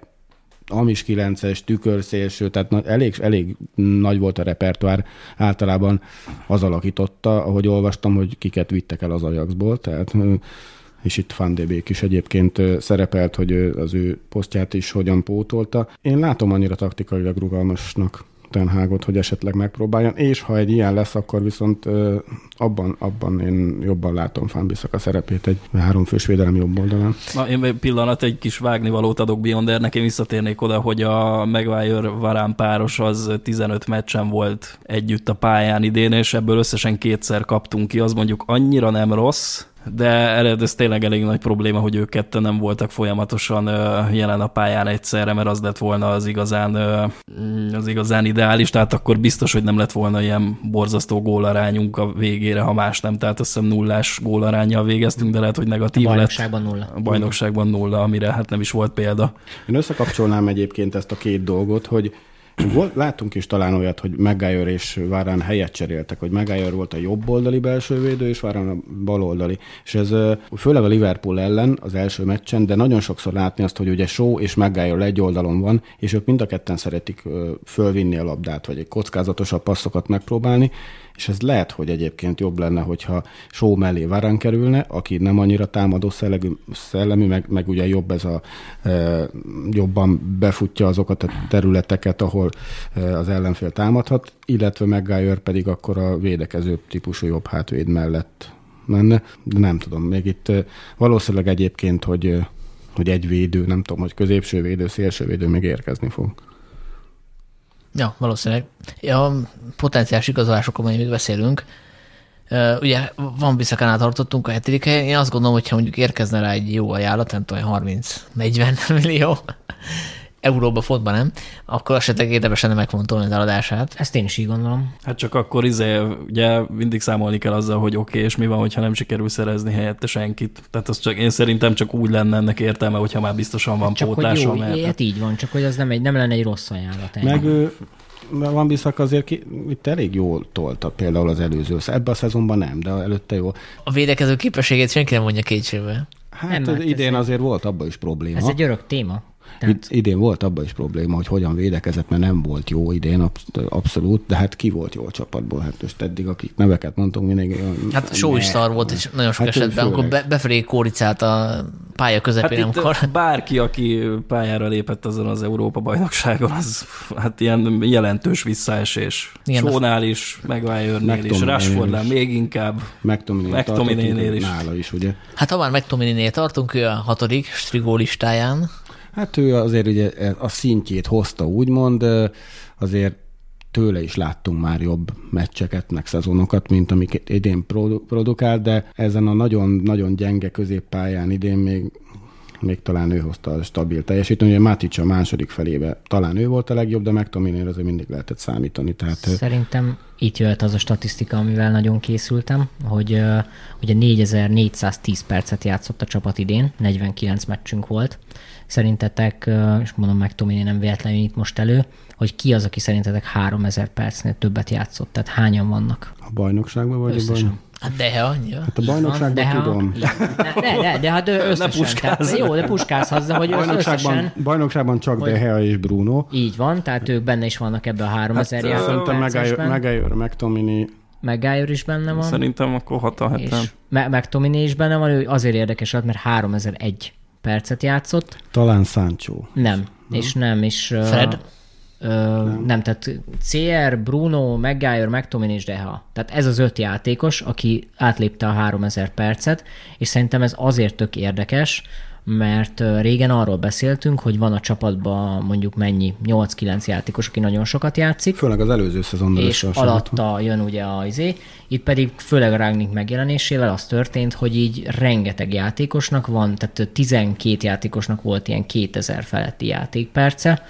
Amis 9-es, tükörszélső, tehát elég, elég nagy volt a repertoár. Általában az alakította, ahogy olvastam, hogy kiket vittek el az Ajaxból, tehát és itt Fandébék is egyébként szerepelt, hogy az ő posztját is hogyan pótolta. Én látom annyira taktikailag rugalmasnak Tenhágot, hogy esetleg megpróbáljon, és ha egy ilyen lesz, akkor viszont abban, abban én jobban látom Fánbiszak a szerepét egy háromfős védelem jobb oldalán. Na, én pillanat egy kis vágnivalót adok Biondernek, én visszatérnék oda, hogy a Maguire Varán páros az 15 meccsen volt együtt a pályán idén, és ebből összesen kétszer kaptunk ki, az mondjuk annyira nem rossz, de ez tényleg elég nagy probléma, hogy ők ketten nem voltak folyamatosan jelen a pályán egyszerre, mert az lett volna az igazán, az igazán ideális, tehát akkor biztos, hogy nem lett volna ilyen borzasztó gólarányunk a végére, ha más nem, tehát azt hiszem nullás gólarányjal végeztünk, de lehet, hogy negatív a bajnokságban lett. nulla. A bajnokságban nulla, amire hát nem is volt példa. Én összekapcsolnám egyébként ezt a két dolgot, hogy volt, láttunk is talán olyat, hogy Maguire és Várán helyet cseréltek, hogy Maguire volt a jobb oldali belső védő, és Várán a bal oldali. És ez főleg a Liverpool ellen az első meccsen, de nagyon sokszor látni azt, hogy ugye Shaw és Maguire egy oldalon van, és ők mind a ketten szeretik fölvinni a labdát, vagy egy kockázatosabb passzokat megpróbálni, és ez lehet, hogy egyébként jobb lenne, hogyha Só mellé Varán kerülne, aki nem annyira támadó szellemű, szellemű meg, meg ugye jobb ez a e, jobban befutja azokat a területeket, ahol e, az ellenfél támadhat, illetve Maguire pedig akkor a védekező típusú jobb hátvéd mellett menne, de nem tudom, még itt e, valószínűleg egyébként, hogy hogy egy védő, nem tudom, hogy középső védő, szélső védő még érkezni fog. Ja, valószínűleg. A potenciális igazolásokról még beszélünk. Ugye van Biszakánál tartottunk a hetedik helyen. Én azt gondolom, hogyha mondjuk érkezne rá egy jó ajánlat, nem tudom, 30-40 millió, euróba, fotban nem, akkor esetleg érdemes lenne megfontolni az eladását. Ezt én is így gondolom. Hát csak akkor izé, ugye mindig számolni kell azzal, hogy oké, okay, és mi van, hogyha nem sikerül szerezni helyette senkit. Tehát az csak, én szerintem csak úgy lenne ennek értelme, hogyha már biztosan van csak pótlása. Hogy jó, mert... hát így van, csak hogy az nem, egy, nem lenne egy rossz ajánlat. Ennyi. Meg ő, van Biszak azért ki, itt elég jól tolta például az előző. Ebben a szezonban nem, de előtte jó. A védekező képességét senki nem mondja kétségbe. Hát nem, hát idén ez azért volt abban is probléma. Ez egy örök téma. Tehát... idén volt abban is probléma, hogy hogyan védekezett, mert nem volt jó idén abszolút, de hát ki volt jó a csapatból? Hát most eddig, akik neveket mondtunk, mindig... Hát Só is szar volt, és nagyon sok hát esetben, amikor be, befelé kóricált a pálya közepén, hát amikor... Bárki, aki pályára lépett azon az Európa-bajnokságon, az hát ilyen jelentős visszaesés. Igen, Sónál is, Maguire-nél is, Rashfordnál még inkább. McTominay-nél is. Nála is, ugye? Hát ha már McTominay-nél strigó ő a hatodik Strigó listáján. Hát ő azért ugye a szintjét hozta, úgymond, azért tőle is láttunk már jobb meccseket, meg szezonokat, mint amiket idén produkál, de ezen a nagyon-nagyon gyenge középpályán idén még még talán ő hozta a stabil teljesítményt. Ugye Matic a második felébe talán ő volt a legjobb, de McTominay azért mindig lehetett számítani. Tehát... Szerintem itt jöhet az a statisztika, amivel nagyon készültem, hogy uh, ugye 4410 percet játszott a csapat idén, 49 meccsünk volt, Szerintetek, és mondom meg Tomi, nem véletlenül itt most elő, hogy ki az, aki szerintetek 3000 percnél többet játszott? Tehát hányan vannak? A bajnokságban vagy Összesen. a bajnok? Hát de, ha, ja. Hát a bajnokságban de, ha- tudom. De, de, de, de hát összesen. puskázz. Tehát, jó, de puskázhatsz, de hogy Bajnokságban, összesen. bajnokságban csak De Gea és Bruno. Így van, tehát ők benne is vannak ebbe a 3000 Hát, szerintem. Maguire, McTominay, Maguire is benne van. Szerintem akkor 6 a 7 és Me- McTominay is benne van, ő azért érdekes mert 3001 percet játszott. talán Sancho. Nem, és nem, és... Fred? Ö, nem. nem, tehát CR, Bruno, Maguire, McTominay és Deha. Tehát ez az öt játékos, aki átlépte a 3000 percet, és szerintem ez azért tök érdekes, mert régen arról beszéltünk, hogy van a csapatban mondjuk mennyi, 8-9 játékos, aki nagyon sokat játszik, Főleg az előző szezonban és alatta jön ugye a izé. Itt pedig főleg a Ragnik megjelenésével az történt, hogy így rengeteg játékosnak van, tehát 12 játékosnak volt ilyen 2000 feletti játékperce,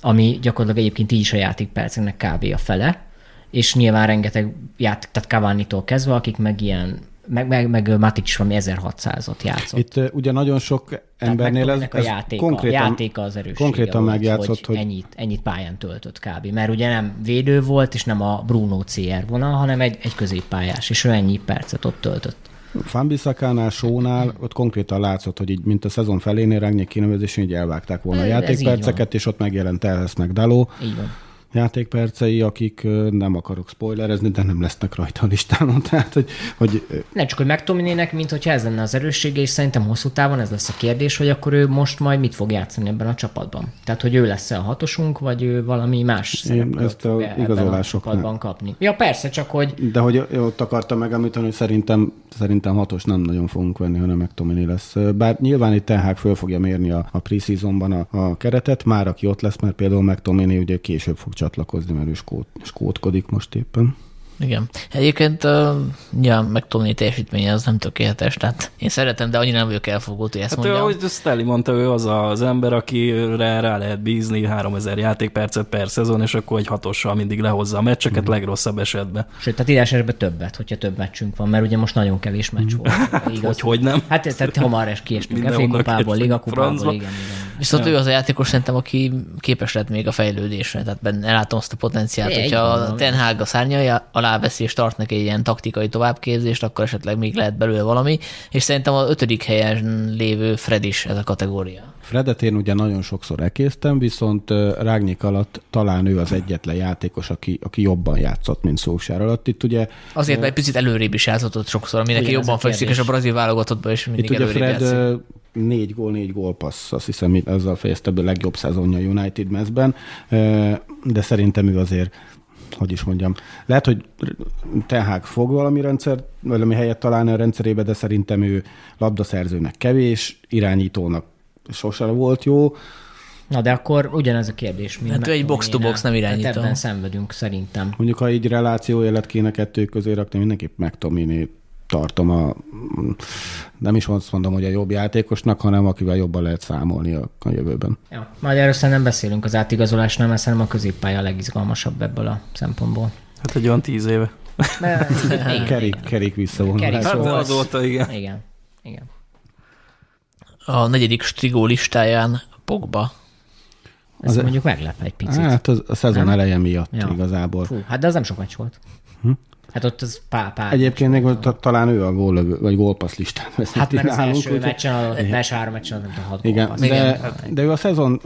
ami gyakorlatilag egyébként így is a játékperceknek kb. a fele, és nyilván rengeteg játék, tehát Cavani-tól kezdve, akik meg ilyen, meg, meg, meg Matic is valami 1600-ot játszott. Itt uh, ugye nagyon sok embernél ez, McTominaynek a ez játéka, konkrétan, játéka az erőssége konkrétan volt, megjátszott, hogy, hogy ennyit, ennyit pályán töltött kb. Mert ugye nem védő volt, és nem a Bruno CR vonal, hanem egy, egy középpályás, és ő ennyi percet ott töltött. Fanbisakánál, Sónál, ott konkrétan látszott, hogy így, mint a szezon felénél Rangnick kinevezésén, így elvágták volna a Ez- ez így játékperceket, és ott megjelent Elhez meg Daló Így van. Játékpercei, akik nem akarok spoilerezni, de nem lesznek rajta a listámon. Tehát, hogy, hogy ö, Nem csak, hogy McTominaynek, mint hogyha ez lenne az erőssége, és szerintem hosszú távon ez lesz a kérdés, hogy akkor ő most majd mit fog játszani ebben a csapatban. Tehát, hogy ő lesz-e a hatosunk, vagy ő valami más szerepkört ezt a ebben a kapni. Ja, persze, csak hogy De hogy ott akartam megemlíteni, hogy szerintem, szerintem hatos nem nagyon fogunk venni, hanem McTominay lesz. Bár nyilván itt Ten Hag föl fogja mérni a, a preseasonban a, a keretet, már aki ott lesz, mert például McTominay ugye később fog csatlakozni, mert ő skót, skótkodik most éppen. Igen. Egyébként uh, ja, meg Tony teljesítménye az nem tökéletes, tehát én szeretem, de annyira nem vagyok elfogult, hogy ezt Hát ő, mondjam. ahogy Stelly mondta, ő az az ember, akire rá lehet bízni 3000 játékpercet per szezon, és akkor egy hatossal mindig lehozza a meccseket Mhm. legrosszabb esetben. Sőt, tehát ide esetben többet, hogyha több meccsünk van, mert ugye most nagyon kevés meccs volt. Igaz? Hogy, hogy nem? Hát tehát hamar es kiestünk FA kupából, Liga kupából, igen, igen. Viszont ő az a játékos szerintem, aki képes lett még a fejlődésre, tehát benne látom azt a potenciált, Egy hogyha a Ten Hag a alá veszi és tart neki egy ilyen taktikai továbbképzést, akkor esetleg még lehet belőle valami, és szerintem a ötödik helyen lévő Fred is ez a kategória. Fredet én ugye nagyon sokszor ekésztem, viszont ö, Ragnik alatt talán ő az egyetlen játékos, aki, aki jobban játszott, mint Szósár alatt. Itt ugye Azért, mert egy picit előrébb is játszott ott sokszor, ami neki Ugyanez jobban fekszik, és a brazil válogatottban is mindig Itt ugye Fred játszik. négy gól, négy gólpassz, azt hiszem, ezzel fejezte be a legjobb szezonja United mezben, de szerintem ő azért hogy is mondjam, lehet, hogy Tehák fog valami rendszer, valami helyet találni a rendszerébe, de szerintem ő labdaszerzőnek kevés, irányítónak sosem volt jó. Na de akkor ugyanez a kérdés. mint Hát ő egy box-to-box, nem irányító. Tehát ebben szenvedünk szerintem. Mondjuk, ha így relációélet kéne kettő közé rakni, mindenképp megtominé tartom a, nem is azt mondom, hogy a jobb játékosnak, hanem akivel jobban lehet számolni a, a jövőben. Ja. Majd erről szerintem beszélünk az átigazolásnál, mert szerintem a középpálya a legizgalmasabb ebből a szempontból. Hát egy olyan tíz éve. Mert- igen. Kerik, kerik visszavonulás. Kerik Hát azóta, igen. Igen. Igen. A negyedik Strigó listáján Pogba. Ez Az- mondjuk meglep egy picit. Hát az, a szezon Nem? eleje miatt Ja. igazából. Fú, hát de az nem sok meccs volt. Hát ott az pár, pár Egyébként még ott ta- talán ő a góllövő, vagy gólpassz listán veszíti Hát mert az nálunk, első úgyhogy- meccsen, az első három meccsen nem tudom, hat Igen, gól de, passz. de ő a szezon,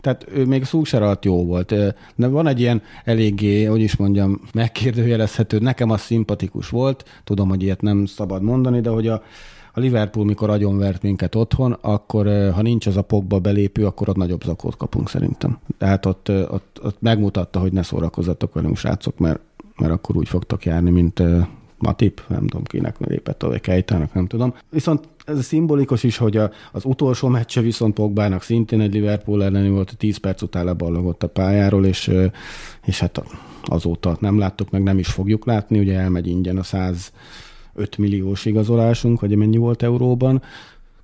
tehát ő még Szúser alatt jó volt, de van egy ilyen eléggé, hogy is mondjam, megkérdőjelezhető, nekem az szimpatikus volt, tudom, hogy ilyet nem szabad mondani, de hogy a, a Liverpool, mikor agyonvert minket otthon, akkor ha nincs az a pokba belépő, akkor ott nagyobb zakót kapunk szerintem. Tehát ott, ott, ott megmutatta, hogy ne szórakozzatok velünk, srácok, mert, mert akkor úgy fogtok járni, mint Matip, nem tudom kinek lépett, vagy Kejtának, nem tudom. Viszont ez szimbolikus is, hogy a, az utolsó meccse viszont Pogbának szintén egy Liverpool elleni volt, 10 perc után leballagott a pályáról, és, és hát azóta nem láttuk, meg nem is fogjuk látni, ugye elmegy ingyen a 105 milliós igazolásunk, vagy mennyi volt euróban,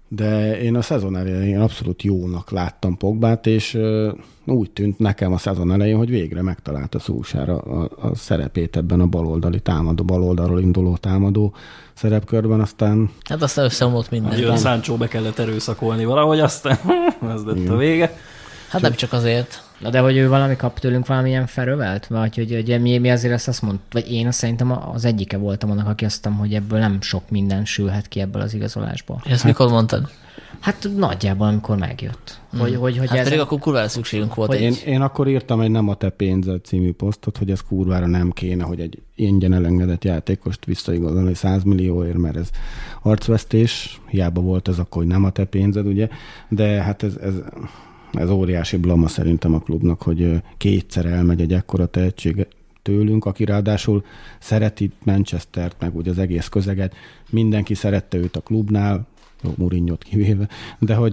de én a szezon elején abszolút jónak láttam Pogbát, és úgy tűnt nekem a szezon elején, hogy végre megtalálta Szúsára a, a szerepét ebben a baloldali támadó, baloldalról induló támadó szerepkörben, aztán Hát aztán összeomlott minden. Jön Sancho be kellett erőszakolni valahogy, aztán ez lett a vége. Hát nem csak azért. Na de hogy ő valami kap tőlünk valamilyen felövelt? Vagy hogy, hogy mi, mi azért ezt azt mondta, vagy én azt szerintem az egyike voltam annak, aki azt mondtam, hogy ebből nem sok minden sülhet ki ebből az igazolásból. Ezt hát, mikor mondtad? Hát nagyjából, amikor megjött. Hogy, Hmm. hogy, hogy hát ez pedig akkor kurvára szükségünk volt Én, egy... én akkor írtam egy Nem a te pénzed című posztot, hogy ez kurvára nem kéne, hogy egy ingyen elengedett játékost visszaigazolni 100 millióért, mert ez arcvesztés, hiába volt ez akkor, hogy nem a te pénzed, ugye, de hát ez, ez, ez óriási blama szerintem a klubnak, hogy kétszer elmegy egy ekkora tehetség tőlünk, aki ráadásul szereti Manchestert, meg úgy az egész közeget, mindenki szerette őt a klubnál, jó, Mourinho-t kivéve, de hogy,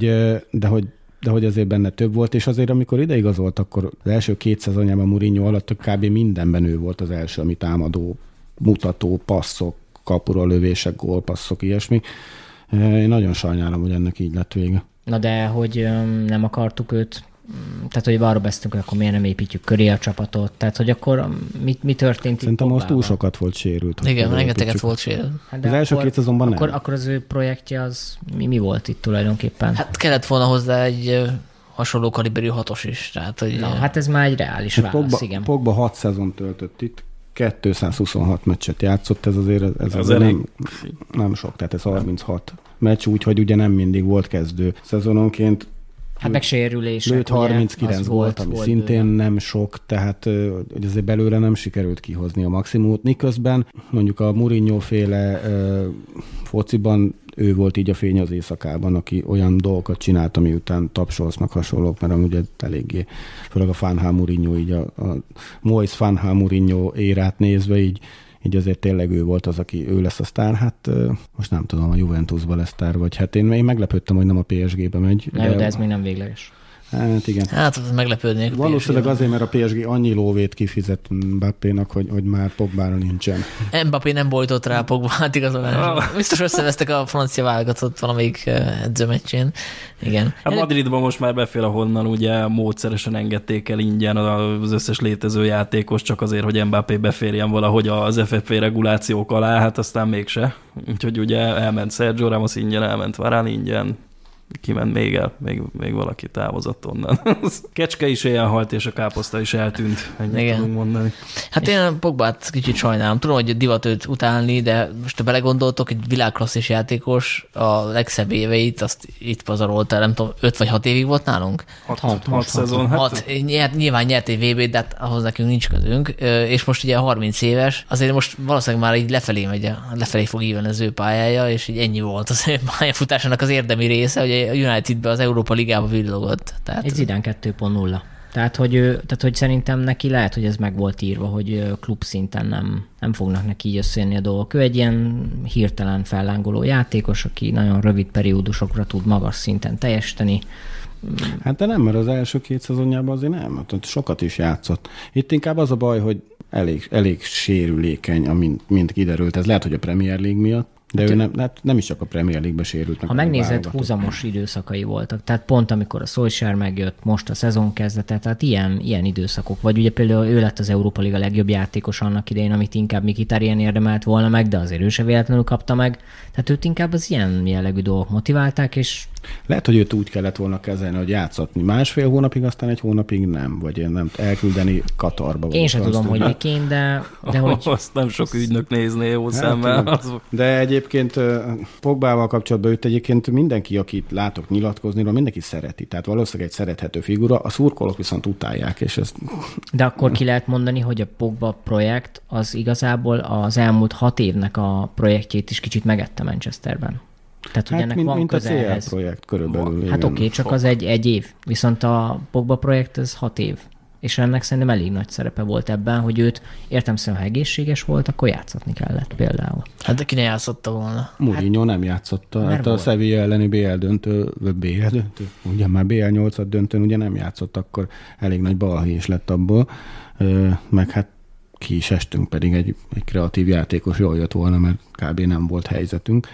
de hogy de hogy azért benne több volt, és azért amikor ideigazolt, akkor az első két szezonjában Mourinho alatt kb. mindenben ő volt az első, ami támadó, mutató, passzok, kapura lövések, gólpasszok, ilyesmi. Én nagyon sajnálom, hogy ennek így lett vége. Na de hogy nem akartuk őt, mm, tehát hogy arról beszéltünk, hogy akkor miért nem építjük köré a csapatot, tehát hogy akkor mi, mi történt Szerintem itt az túl sokat volt sérült. Igen, rengeteget volt sérül. Hát Az első két szezonban nem. akkor, akkor az ő projektje az mi, mi volt itt tulajdonképpen? Hát kellett volna hozzá egy hasonló kaliberű hatos is. Tehát, hogy Na, hát ez már egy reális Hát válasz, Pogba, igen. Pogba 6 szezon töltött itt, 226 meccset játszott, ez azért, ez Az azért elég. nem, nem sok, tehát ez 36 meccs, úgyhogy ugye nem mindig volt kezdő szezononként. Hát meg sérülések. Lőtt ugye, 39 az volt, ami volt szintén bőven. nem sok, tehát hogy azért belőle nem sikerült kihozni a maximumot. Miközben mondjuk a Mourinho féle fociban ő volt így a fény az éjszakában, aki olyan dolgokat csinált, ami után tapsolsz meg hasonlók, mert amúgy eléggé, főleg a Fanhal Mourinho, így a, a Mois Fanhal Mourinho érát nézve, így így azért tényleg ő volt az, aki ő lesz a sztár. Hát most nem tudom, a Juventusba lesz sztár, vagy hát én, én meglepődtem, hogy nem a PSG-be megy. Na, jó, de ez még nem végleges. Hát igen. Hát az meglepődnék. a Valószínűleg azért, mert a PSG annyi lóvét kifizet Mbappénak, hogy, hogy már Pogbára nincsen. Mbappé nem bolytott rá Pogba hát igazolásra. Biztos összevesztek a francia válogatott valamelyik eh, edzőmeccsén. Igen. Hát Madridban most már befél, ahonnan ugye módszeresen engedték el ingyen az összes létező játékos, csak azért, hogy Mbappé beférjen valahogy az FFP regulációk alá, hát aztán mégse. Úgyhogy ugye elment Sergio Ramos ingyen, elment Varane ingyen, kiment még el, még, még valaki távozott onnan. Kecske is éjjel halt, és a káposzta is eltűnt, ennyit Igen. tudunk mondani. Hát én Pogbát kicsit sajnálom. Tudom, hogy divat őt utálni, de most ha belegondoltok, egy világklasszis játékos a legszebb éveit, azt itt pazarolta, nem tudom, 5 vagy 6 évig volt nálunk? Hat, Hat, hat, most szezon, Hát, hát hat, nyert, nyilván nyert egy VB-t, de hát ahhoz nekünk nincs közünk, és most ugye 30 éves, azért most valószínűleg már így lefelé megy, a- lefelé fog ívelni az ő pályája, és így ennyi volt az ő pályafutásának az érdemi része, hogy a Unitedbe az Európa Ligába villogott. Tehát, Egy Zidane 2.0. Tehát hogy, ő, tehát, hogy szerintem neki lehet, hogy ez meg volt írva, hogy klub szinten nem, nem fognak neki így összejönni a dolgok. Ő egy ilyen hirtelen fellángoló játékos, aki nagyon rövid periódusokra tud magas szinten teljesíteni. Hát de nem, mert az első két szezonjában azért nem, hát sokat is játszott. Itt inkább az a baj, hogy elég, elég sérülékeny, amint, mint kiderült. Ez lehet, hogy a Premier League miatt, de ő nem, hát nem is csak a Premier League-be sérült. Ha megnézed, húzamos időszakai voltak. Tehát pont amikor a Solskjaer megjött, most a szezon kezdete, tehát ilyen, ilyen időszakok. Vagy ugye például ő lett az Európa Liga legjobb játékos annak idején, amit inkább Mikitarian érdemelt volna meg, de azért ő se véletlenül kapta meg. Tehát őt inkább az ilyen jellegű dolgok motiválták, és Lehet, hogy őt úgy kellett volna kezelni, hogy játszatni másfél hónapig, aztán egy hónapig nem, vagy én nem elküldeni Katarba. én sem tudom, hogy miként, de, de hogy azt nem sok ügynök nézné jó Hát, szemmel. Az, De egyébként Pogbával kapcsolatban őt egyébként mindenki, akit látok nyilatkozni, mindenki szereti. Tehát valószínűleg egy szerethető figura, a szurkolók viszont utálják, és ez De akkor ki lehet mondani, hogy a Pogba projekt az igazából az elmúlt hat évnek a projektjét is kicsit megette Manchesterben. Tehát, hogy hát, ennek mint, van mint a CL ehhez. projekt körülbelül. Hát igen. oké, okay, csak az egy, egy év. Viszont a Pogba projekt ez hat év. És ennek szerintem elég nagy szerepe volt ebben, hogy őt értem szerint, ha egészséges volt, akkor játszatni kellett például. Hát de ki ne játszotta volna. Mourinho nem játszotta. Hát a volt. Sevilla elleni BL döntő, vagy BL döntő, ugye már BL 8 döntőn ugye nem játszott, akkor elég nagy balhé is lett abból. Meg hát ki is estünk, pedig egy, egy kreatív játékos jól jött volna, mert kb. nem volt helyzetünk.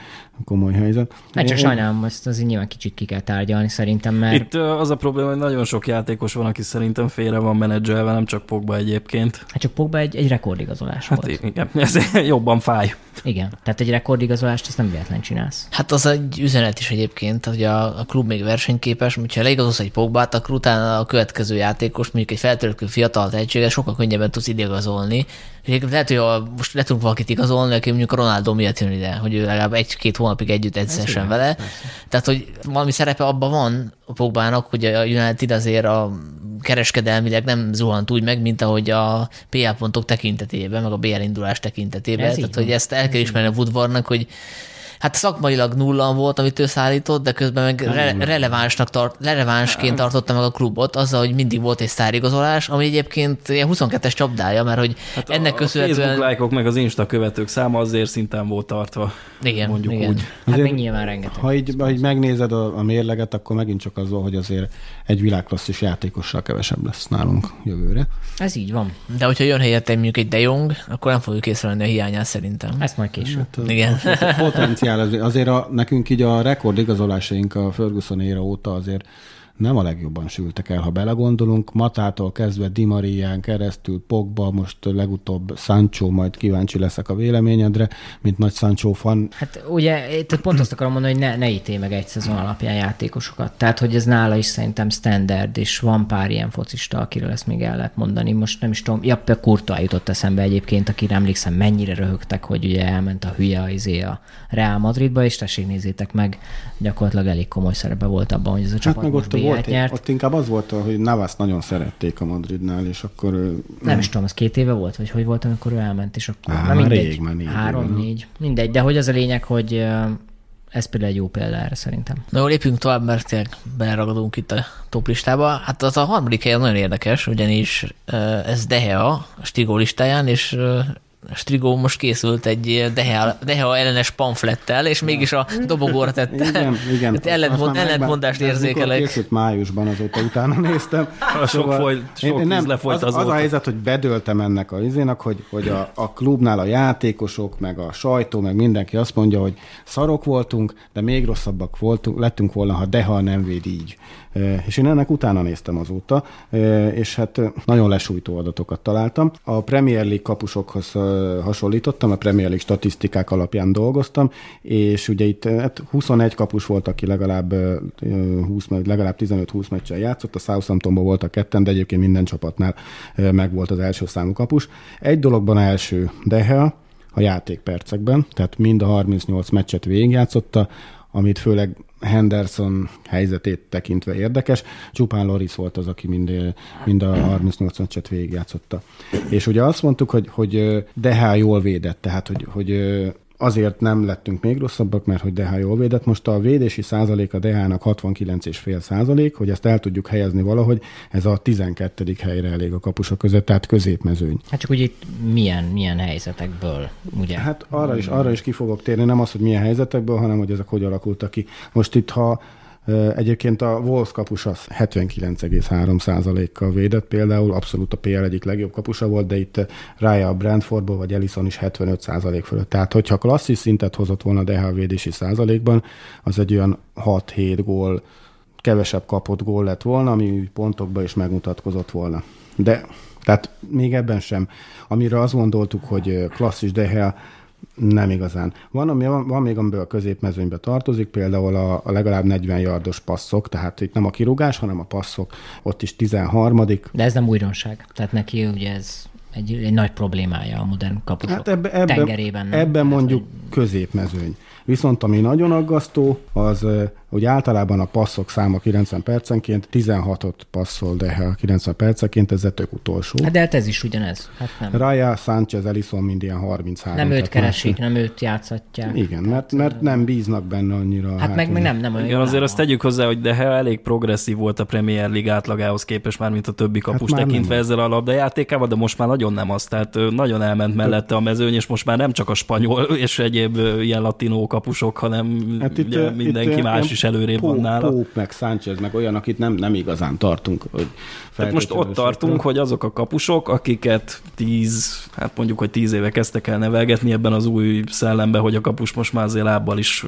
Komoly helyzet. Hát csak Én- sajnálom, ezt azért nyilván kicsit ki kell tárgyalni szerintem, mert Itt az a probléma, hogy nagyon sok játékos van, aki szerintem félre van menedzselve, nem csak Pogba egyébként. hát csak Pogba egy, egy rekordigazolás Hát volt. igen, ez jobban fáj. Igen, tehát egy rekordigazolást ezt nem véletlen csinálsz. Hát az egy üzenet is egyébként, hogy a, a klub még versenyképes, hogyha leigazolsz egy Pogbát, akkor utána a következő játékos, mondjuk egy feltörekvő fiatal tehetséget sokkal könnyebben tudsz igazolni. Egyébként lehet, hogy a, most le tudunk valakit igazolni, aki mondjuk a Ronaldo miatt jön ide, hogy ő legalább egy-két hónapig együtt edzessen vele. Tehát, hogy valami szerepe abban van a Pogbának, hogy a United azért a kereskedelmileg nem zuhant úgy meg, mint ahogy a PL pontok tekintetében, meg a BL indulás tekintetében. Ez Tehát, hogy ezt el kell ismerni a Woodwardnak, hogy Hát szakmailag nullan volt, amit ő szállított, de közben meg re- relevánsnak tart, relevánsként tartotta meg a klubot, azzal, hogy mindig volt egy sztárigazolás, ami egyébként ilyen 22-es csapdája, mert hogy hát ennek a köszönhetően... Facebook lájkok meg az Insta követők száma azért szinten volt tartva. Igen, mondjuk igen. úgy. Hát Azért- még nyilván rengeteg. Ha így, ha így megnézed a, a mérleget, akkor megint csak az van, hogy azért egy világklasszis játékossal kevesebb lesz nálunk jövőre. Ez így van. De hogyha jön helyette mondjuk egy De Jong, akkor nem fogjuk észrevenni a hiányát szerintem. Ezt majd később. Hát Igen. a potenciál az, azért a, nekünk így a rekord igazolásaink a Ferguson éra óta azért nem a legjobban sültek el, ha belegondolunk. Matától kezdve Di Marián keresztül, Pogba, most legutóbb Sancho, majd kíváncsi leszek a véleményedre, mint nagy Sancho fan. Hát ugye, itt pont azt akarom mondani, hogy ne, ne ítélj meg egy szezon alapján játékosokat. Tehát, hogy ez nála is szerintem standard, és van pár ilyen focista, akiről ezt még el lehet mondani. Most nem is tudom, ja, Courtois jutott eszembe egyébként, akire emlékszem, mennyire röhögtek, hogy ugye elment a hülye a, izé a Real Madridba, és tessék nézzétek meg, gyakorlatilag elég komoly szerepe volt abban, hogy ez a Hát csapat meg ott, volt, nyert. ott inkább az volt, hogy Navas nagyon szerették a Madridnál, és akkor ő- Nem is tudom, az két éve volt, vagy hogy volt, amikor ő elment, és akkor Á, na már mindegy, rég, már négy éve, három, nem? négy, mindegy, de hogy az a lényeg, hogy ez például egy jó példa erre szerintem. Na jó, lépjünk tovább, mert tényleg beleragadunk itt a top listába. Hát az a harmadik helyen nagyon érdekes, ugyanis ez Dehea a Stigó listáján, és Strigó most készült egy Dehea, Dehea ellenes pamflettel, és mégis a dobogóra tette. Igen, igen. Tehát ellentmond, ellentmondást érzékelek. Készült májusban, azóta utána néztem. A sok foly- sok én- víz lefolyt az, az a azóta. helyzet, hogy bedöltem ennek a izének, hogy, hogy a, a klubnál a játékosok, meg a sajtó, meg mindenki azt mondja, hogy szarok voltunk, de még rosszabbak voltunk, lettünk volna, ha Deha nem véd így. És én ennek utána néztem azóta, és hát nagyon lesújtó adatokat találtam. A Premier League kapusokhoz hasonlítottam, a Premier League statisztikák alapján dolgoztam, és ugye itt hát 21 kapus volt, aki legalább e, 20, meg legalább 15-20 meccsen játszott, a Southamptonban voltak ketten, de egyébként minden csapatnál meg volt az első számú kapus. Egy dologban első Dehea, a játékpercekben, tehát mind a 38 meccset végigjátszotta, amit főleg Henderson helyzetét tekintve érdekes. Csupán Loris volt az, aki mind, mind a 38 meccset végigjátszotta. És ugye azt mondtuk, hogy, hogy Dehá jól védett, tehát hogy, hogy azért nem lettünk még rosszabbak, mert hogy Dehá jól védett. Most a védési százalék a Dehának 69,5 százalék, hogy ezt el tudjuk helyezni valahogy, ez a 12. helyre elég a kapusok között, tehát középmezőny. Hát csak ugye itt milyen, milyen helyzetekből, ugye? Hát arra is, arra is ki fogok térni, nem az, hogy milyen helyzetekből, hanem hogy ezek hogy alakultak ki. Most itt, ha Egyébként a Wolves kapus az 79,3%-kal védett például, abszolút a PL egyik legjobb kapusa volt, de itt Raya a Brentfordból, vagy Ellison is 75% fölött. Tehát, hogyha klasszis szintet hozott volna DH védési százalékban, az egy olyan 6-7 gól, kevesebb kapott gól lett volna, ami pontokban is megmutatkozott volna. De tehát még ebben sem. Amire azt gondoltuk, hogy klasszis DH nem igazán. Van, ami, van, még, amiből a középmezőnybe tartozik, például a, a legalább 40 yardos passzok, tehát itt nem a kirúgás, hanem a passzok, ott is 13 De ez nem újdonság. Tehát neki ugye ez egy, egy nagy problémája a modern kapusok Hát ebbe, ebben, tengerében. ebben mondjuk középmezőny. Viszont ami nagyon aggasztó, az, hogy általában a passzok száma 90 percenként, 16-ot passzol, de ha 90 percenként, ez tök utolsó. Hát de hát ez is ugyanez. Hát nem. Raya, Sánchez, Ellison mind ilyen 33. nem őt keresik, nem őt játszatják. Igen, mert, mert nem bíznak benne annyira. Hát meg, meg nem, nem olyan Igen, azért azt tegyük hozzá, hogy de elég progresszív volt a Premier League átlagához képest már, mint a többi kapus már tekintve nem. ezzel a labdajátékával, de most már nagyon nem az. Tehát nagyon elment mellette a mezőny, és most már nem csak a spanyol és egyéb ilyen latinó kapusok, hanem Hát itt, itt, ugye, itt mindenki ilyen más is előrébb van nála. Pope, meg Sánchez, meg olyan, akit nem, nem igazán tartunk. Hogy Tehát most ott tartunk, hogy azok a kapusok, akiket tíz, hát mondjuk, hogy tíz éve kezdtek el nevelgetni ebben az új szellembe, hogy a kapus most már azért lábbal is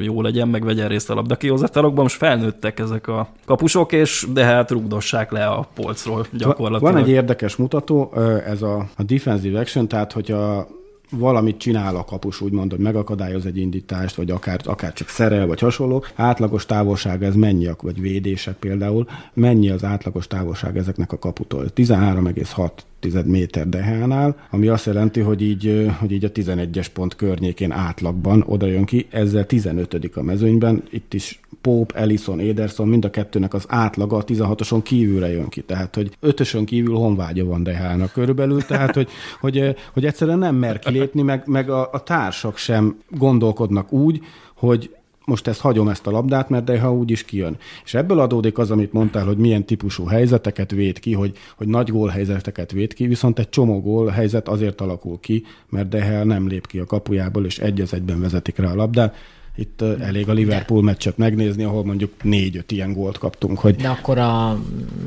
jó legyen, meg vegyen részt a labdakihozatalokban, most felnőttek ezek a kapusok, és de hát rugdossák le a polcról gyakorlatilag. Van egy érdekes mutató, ez a, a defensive action, tehát hogyha valamit csinál a kapus, úgymond, hogy megakadályoz egy indítást, vagy akár, akár csak szerel, vagy hasonló. Átlagos távolság ez mennyi, vagy védések például, mennyi az átlagos távolság ezeknek a kaputól? 13,6 tized méter dehánál, ami azt jelenti, hogy így, hogy így a 11-es pont környékén átlagban oda jön ki, ezzel 15 a mezőnyben, itt is Pope, Ellison, Ederson, mind a kettőnek az átlaga a 16-oson kívülre jön ki. Tehát, hogy ötösön kívül honvágya van Dehának körülbelül, tehát, hogy, hogy, hogy egyszerűen nem mer kilépni, meg, meg a, a társak sem gondolkodnak úgy, hogy most ezt hagyom ezt a labdát, mert de ha úgy is kijön. És ebből adódik az, amit mondtál, hogy milyen típusú helyzeteket véd ki, hogy, hogy nagy gól helyzeteket véd ki, viszont egy csomó gól helyzet azért alakul ki, mert Dehel nem lép ki a kapujából, és egy az egyben vezetik rá a labdát. Itt elég a Liverpool meccset megnézni, ahol mondjuk négy-öt ilyen gólt kaptunk, hogy De akkor a,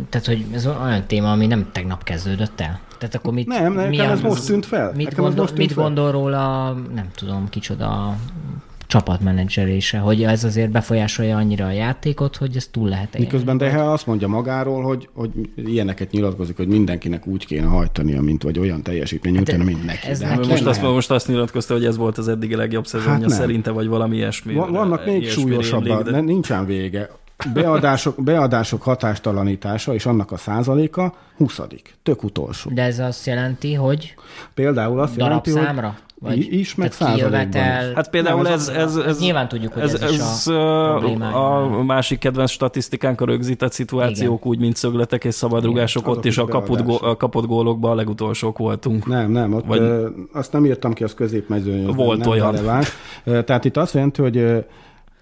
tehát, hogy ez olyan téma, ami nem tegnap kezdődött el. Tehát akkor mit, Nem, nekem milyen- ez most tűnt fel. Mit, gondol, most tűnt mit fel. gondol róla, nem tudom, kicsoda csapatmenedzselése, hogy ez azért befolyásolja annyira a játékot, hogy ez túl lehet. Miközben Dehe azt mondja magáról, hogy, hogy ilyeneket nyilatkozik, hogy mindenkinek úgy kéne hajtania, mint vagy olyan teljesítmény, Hát utána, mint neki. ez De neki hát Most nem. azt, most azt nyilatkozta, hogy ez volt az eddigi legjobb szezonja Hát nem. szerinte, vagy valami ilyesmi. Va- Vannak még súlyosabbak, de- de... nincsen vége. Beadások, beadások hatástalanítása és annak a százaléka 20 Tök utolsó. De ez azt jelenti, hogy Például azt jelenti, darabszámra? hogy Vagy is, meg százalékban kijövetel- is. Hát például Nem, ez, ez, ez, Nyilván tudjuk, hogy ez, ez ez, a a, a másik kedvenc statisztikánk a rögzített szituációk, Igen. úgy, mint szögletek és szabadrugások, azok ott is a kapott, gó, a kapott gólokban a legutolsók voltunk. Nem, nem, ott Vagy- azt nem írtam ki, az középmezőny. az Volt nem olyan. Releváns. Ö, Tehát itt azt jelenti, hogy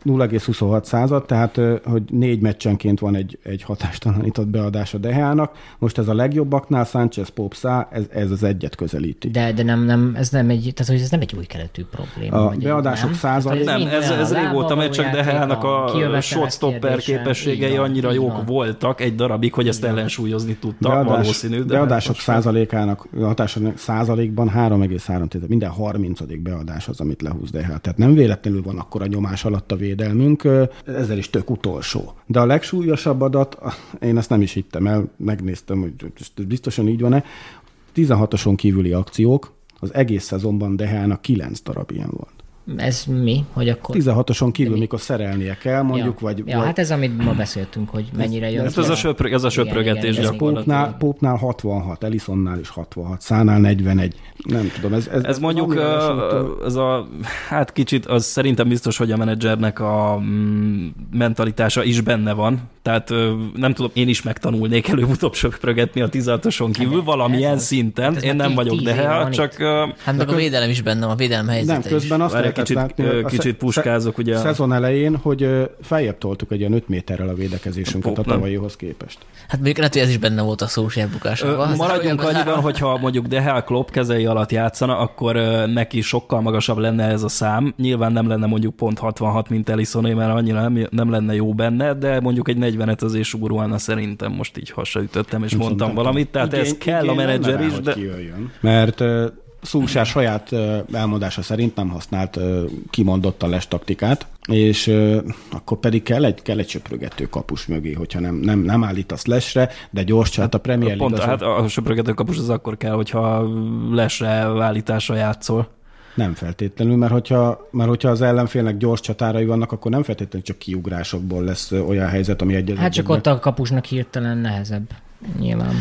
0,26 század, tehát hogy négy meccsenként van egy, egy hatástalanított beadás a Deheának. Most ez a legjobbaknál, Sánchez Pope Szá, ez, ez az egyet közelíti. de, de nem, nem, ez nem egy, tehát hogy ez nem egy új keletű probléma. A beadások nem? százalék- Nem, ez, minden ez a régóta megy, csak Dehának a shotstopper képességei van, annyira jók van. voltak egy darabig, hogy ezt ellensúlyozni tudta, Beadás, valószínű. De beadások hát százalékának, hatásának százalékban 3,3, tehát minden 30. beadás az, amit lehúz Dehel. Tehát nem véletlenül van akkor a nyomás alatt a védelmünk, ezzel is tök utolsó. De a legsúlyosabb adat, én ezt nem is hittem el, megnéztem, hogy biztosan így van-e, 16-oson kívüli akciók, az egész szezonban Dehának 9 darab ilyen volt. Ez mi? Hogy akkor... 16-oson kívül, mikor szerelnie kell, mondjuk, ja. vagy, Ja, vagy hát ez, amit ma beszéltünk, hogy mennyire jön Ez az a söprö- ez a Igen, söprögetés igen, ez gyakorlatilag. Pópnál, Pópnál 66, Ellisonnál is 66, Szánál 41. Nem tudom, ez... Ez, Ez mondjuk hasonló- ez a, hát kicsit, az szerintem biztos, hogy a menedzsernek a mm, mentalitása is benne van. Tehát nem tudom, én is megtanulnék előbb-utóbb söprögetni a 16-oson kívül, valamilyen ez az. szinten. Hát ez Én nem vagyok, de hát csak Hát meg a védelem is benne, van, a védelem helyzete Nem, közben is. azt kicsit, látni, a kicsit puskázok, ugye a- Szezon elején, hogy feljebb toltuk egy ilyen 5 méterrel a védekezésünket a Pop, nem? tavalyihoz képest. Hát mondjuk lehet, hogy ez is benne volt a szós Ö, elbukásokban. Maradjunk annyiban, hogyha mondjuk Dehel Klopp kezei alatt játszana, akkor neki sokkal magasabb lenne ez a szám. Nyilván nem lenne mondjuk pont 66, mint Ellisoné, mert annyira nem, nem lenne jó benne, de mondjuk egy 40-et azért sugorulna szerintem. Most így hasonlítottam és mondtam Viszont valamit. Tehát ez kell a igény menedzser is, de Kijöjjön. Mert Szulsár saját elmondása szerint nem használt kimondottan les taktikát, és akkor pedig kell egy, kell egy söprögető kapus mögé, hogyha nem, nem, nem állítasz lesre, de gyors csat a Premier League pont az, hát a söprögető kapus az akkor kell, hogyha lesre állításra játszol. Nem feltétlenül, mert hogyha, mert hogyha az ellenfélnek gyors csatárai vannak, akkor nem feltétlenül csak kiugrásokból lesz olyan helyzet, ami egy Hát csak ott a kapusnak hirtelen nehezebb nyilván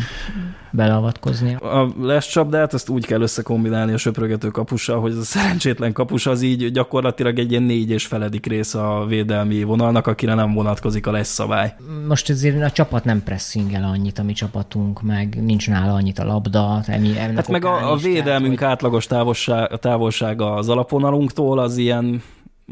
beleavatkoznia. A lescsapdát azt úgy kell összekombinálni a söprögető kapussal, hogy az a szerencsétlen kapus az így gyakorlatilag egy ilyen négy és feledik rész a védelmi vonalnak, akire nem vonatkozik a lesz szabály. Most ezért a csapat nem pressingel annyit, a mi csapatunk, meg nincs nála annyit a labda. Emi, Hát meg a, a védelmünk tehát, átlagos távolság, távolsága az alapvonalunktól az ilyen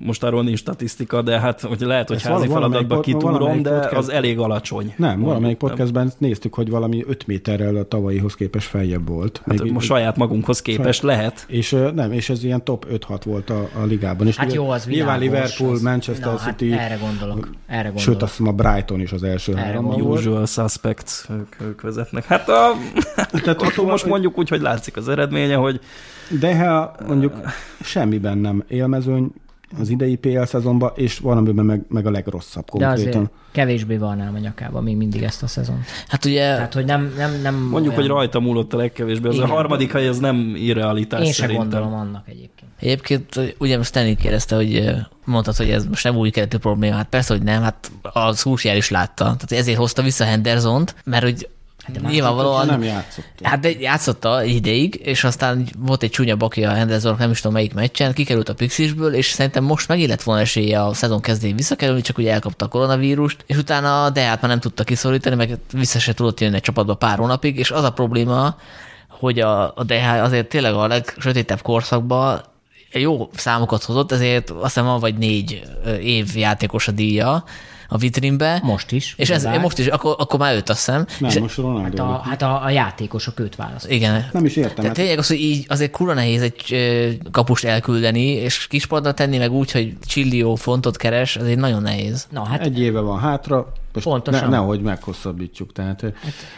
most arról nincs statisztika, de hát hogy lehet, hogy Ezt házi feladatba kitúrom, de podcast- az elég alacsony. Nem, valamelyik podcastben néztük, hogy valami 5 méterrel a tavalyihoz képest feljebb volt. Hát Még- most saját magunkhoz képest lehet. És nem, és ez ilyen top 5-6 volt a, a ligában. És Hát jó, az Nyilván Liverpool, az- Manchester Na, City, Hát erre gondolok. Erre gondolok. sőt azt hiszem a Brighton is az első Erre gondolok. volt. Usual suspects, ők, ők vezetnek. Hát a, Tehát akkor most mondjuk úgy, hogy látszik az eredménye, hogy De ha mondjuk semmiben nem élmezőny az idei PL szezonban, és valamiben meg, meg a legrosszabb De konkrétan. azért kevésbé van a nyakában még mindig ezt a szezon. Hát ugye Tehát, hogy nem, nem, nem mondjuk, olyan... hogy rajta múlott a legkevésbé. Az Igen. a harmadik hely, az nem irrealitás Én sem szerintem. gondolom annak egyébként. Egyébként ugye most Stanley kérdezte, hogy mondtad, hogy ez most nem új keretű probléma. Hát persze, hogy nem, hát a Szúsjár is látta. Tehát ezért hozta vissza Hendersont, mert hogy nyilvánvalóan... Nem játszott. Hát de játszotta ideig, és aztán volt egy csúnya baki a Hendersonnak, nem is tudom melyik meccsen, kikerült a Pixisből, és szerintem most megint lett volna esélye a szezon kezdén visszakerülni, csak ugye elkapta a koronavírust, és utána de hát már nem tudta kiszorítani, meg vissza se tudott jönni a csapatba pár hónapig, és az a probléma, hogy a, a DH azért tényleg a legsötétebb korszakban jó számokat hozott, ezért azt hiszem van vagy négy év játékos a díja a vitrínbe. Most is. És ez, most is, akkor, akkor már őt azt hiszem. Nem, és, most Hát Ronaldo. a, hát a, a játékosok őt választ. igen. Nem is értem. Tehát Hát, tényleg az, hogy így azért kurva nehéz egy kapust elküldeni, és kispadra tenni, meg úgy, hogy csillió fontot keres, az egy nagyon nehéz. Na, hát egy éve van hátra, most Pontosan. Ne, nehogy meghosszabbítsuk. Tehát,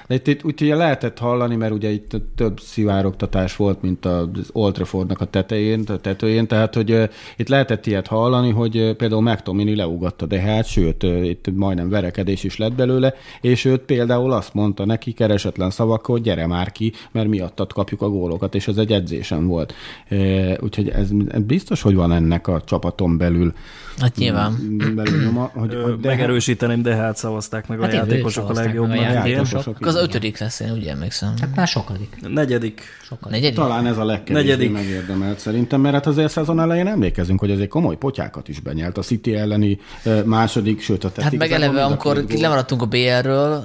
de itt, itt, ugye lehetett hallani, mert ugye itt több szivárogtatás volt, mint az Old Traffordnak a tetején, a tetőjén, tehát hogy uh, itt lehetett ilyet hallani, hogy uh, például McTominay leugatta de hát, sőt, uh, itt majdnem verekedés is lett belőle, és őt például azt mondta neki keresetlen szavakkal, hogy gyere már ki, mert miattad kapjuk a gólokat, és ez egy edzésen volt. Uh, úgyhogy ez biztos, hogy van ennek a csapaton belül Hát nyilván. belül nyoma, hogy, Ö, hogy de Megerősíteném, de hát szavazták meg a Hát őt játékosok a meg a legjobbnak. játékosok. Játékosok. Az a ötödik lesz, én úgy emlékszem. hát már sokadik. Negyedik. A negyedik? Talán ez a legkevésbé Negyedik. megérdemelt szerintem, mert hát azért szezon elején emlékezünk, hogy azért komoly potyákat is benyelt. A City elleni második, sőt a Hát meg eleve, amikor lemaradtunk a BR-ről,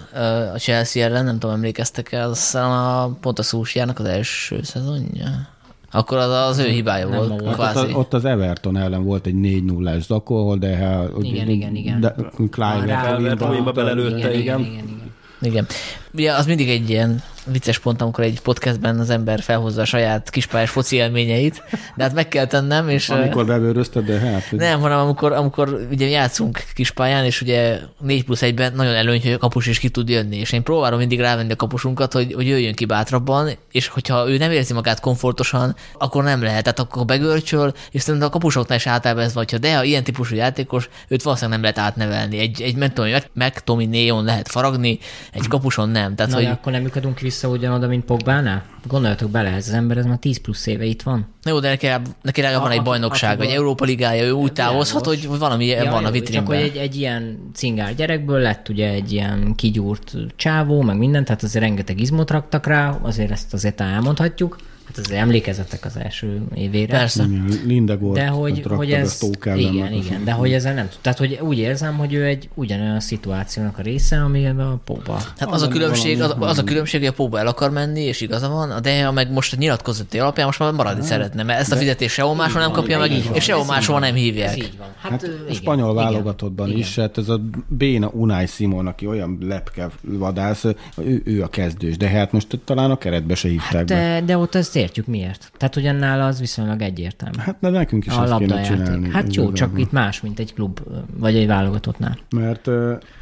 a Chelsea ellen, nem tudom, emlékeztek el, aztán a, pont a Szúsjának az első szezonja. Akkor az az ő hibája Nem volt, volt. ott, kvázi. ott, az Everton ellen volt egy 4 0 zakol, de hát... Igen, igen, igen. De Clive Calvert-Lewinba belelőtte, igen, igen. igen, igen, igen. Ugye az mindig egy ilyen vicces pont, amikor egy podcastben az ember felhozza a saját kispályás foci élményeit, de hát meg kell tennem, és... Amikor bebőrözted, de hát... hogy- Nem, hanem amikor, amikor ugye játszunk kispályán, és ugye 4 plusz 1-ben nagyon előny, hogy a kapus is ki tud jönni, és én próbálom mindig rávenni a kapusunkat, hogy, hogy jöjjön ki bátrabban, és hogyha ő nem érzi magát komfortosan, akkor nem lehet, tehát akkor begörcsöl, és szerintem a kapusoknál is általában ez vagy, ha de ha ilyen típusú játékos, őt valószínűleg nem lehet átnevelni. Egy, egy meg, tudom, meg, meg Tomi Néon lehet faragni, egy kapuson nem. Tehát, Na, hogy, akkor nem lyukadunk vissza ugyanoda, mint Pogbánál? Gondoljatok bele, ez az ember, ez már 10 plusz éve itt van. jó, de neki, neki legalább van egy bajnokság, vagy Európa ligája, ő úgy távozhat, hogy valami ja, van a jó, vitrínben. Csak hogy egy, egy ilyen cingár gyerekből lett ugye egy ilyen kigyúrt csávó, meg minden, tehát azért rengeteg izmot raktak rá, azért ezt azért elmondhatjuk. Hát azért emlékezettek az első évére. Persze. Igen, Lindegor, De hogy, hogy a ez, igen, az- igen, de hogy ezzel nem. Tehát, hogy úgy érzem, hogy ő egy ugyanolyan szituációnak a része, ami a Pogba. Hát az a, Valami- különbség, az, valami- az a különbség, hogy a Pogba el akar menni, és igaza van, de meg most a nyilatkozati alapján most már maradni szeretne, mert ezt a fizetést sehol máshol nem kapja meg, így van, és sehol ez máshol nem Ez hívják. így van. Hát, Hát ö, a igen, spanyol igen, válogatottban igen. is, hát ez a Béna Unai Simon, aki olyan lepke vadász, ő, ő a kezdős, de hát most talán a keretbe se hívták be. De, de ott ezt értjük miért. Tehát ugyannál az viszonylag egyértelmű. Hát de nekünk is a ezt kéne csinálni. Hát jó, csak itt más, mint egy klub, vagy egy válogatottnál. Mert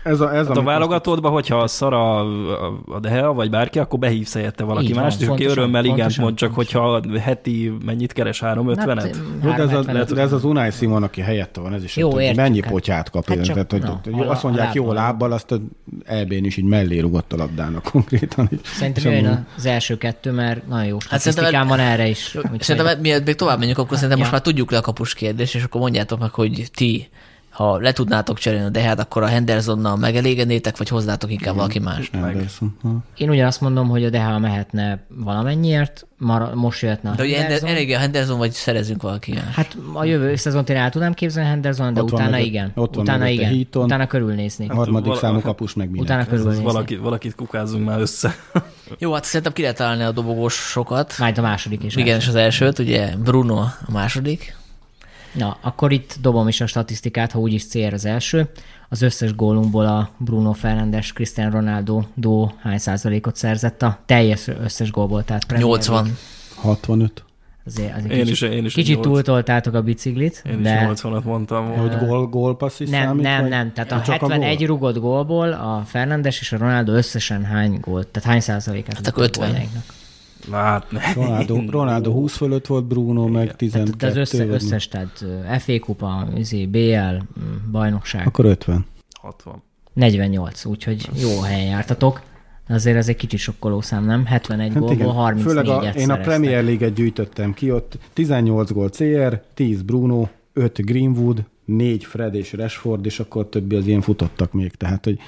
ez a... Ez Hát a válogatottban, hogyha szar a, a Dehea, vagy bárki, akkor behívsz helyette valaki Így van, mást, és aki örömmel igent mond, csak hogyha heti mennyit keres, 350-et? Hát, de, ez a, 370-et. de ez az Unai Simon, aki helyette van, ez is Jó, hogy értjük, mennyi hát- potyát kap. hát csak- tehát, hogy, na, hogy azt mondják jó lábbal. azt EB-n is így mellé rugott a labdának konkrétan. Szerintem amúgy- az első kettő, mert nagyon jó Hát statisztikám szerintem- van erre is. Szerintem miért még tovább menjünk, akkor szerintem Ja. most már tudjuk le a kapus kérdést, és akkor mondjátok meg, hogy ti, ha le tudnátok cserélni, de hát akkor a Hendersonnal megelégednétek, vagy hoznátok inkább valaki más. Anderson. Ha. Én ugyanazt mondom, hogy a DH mehetne valamennyiért, mar- most jöhetne a De ugye Henderson. elég a Henderson, vagy szerezünk valaki más. Hát a jövő szezont én el tudnám képzelni Henderson, de utána mögött- igen. ott van utána igen. Heaton. Utána körülnézni. A harmadik vala- számú kapus meg minek. Utána Ez, ez körülnézni. valaki, valakit kukázzunk már össze. Jó, hát szerintem ki lehet találni a dobogós sokat. Majd a második is. Igen, és az elsőt, ugye Bruno a második. Na, akkor itt dobom is a statisztikát, ha úgyis CR az első. Az összes gólunkból a Bruno Fernandes, Cristiano Ronaldo duo hány százalékot szerzett a teljes összes gólból? Tehát Premier 80. League. 65. Azért, azért Én kicsit, is- én is kicsit túltoltátok a biciklit, Én is de 80-at mondtam. Hogy gól, gólpassz is nem, számít? nem, vagy- nem. Tehát a Csak 71 gól? rugott gólból a Fernandes és a Ronaldo összesen hány gólt? Tehát hány százalékát? Hát akkor rúgott 50. góljaiknak? Na, Hát. Ronaldo, Ronaldo 20 fölött volt, Bruno meg 12. Tehát az össze, összes, tehát FA kupa, izé, BL, bajnokság, Akkor 50. 60. 48, úgyhogy jó helyen jártatok. Azért ez egy kicsit sokkoló szám, nem? 71 Hát gólból igen, 34 főleg a, én a Premier League-et gyűjtöttem ki, ott 18 gól CR, 10 Bruno, 5 Greenwood, 4 Fred és Rashford, és akkor többi az ilyen futottak még, tehát hogy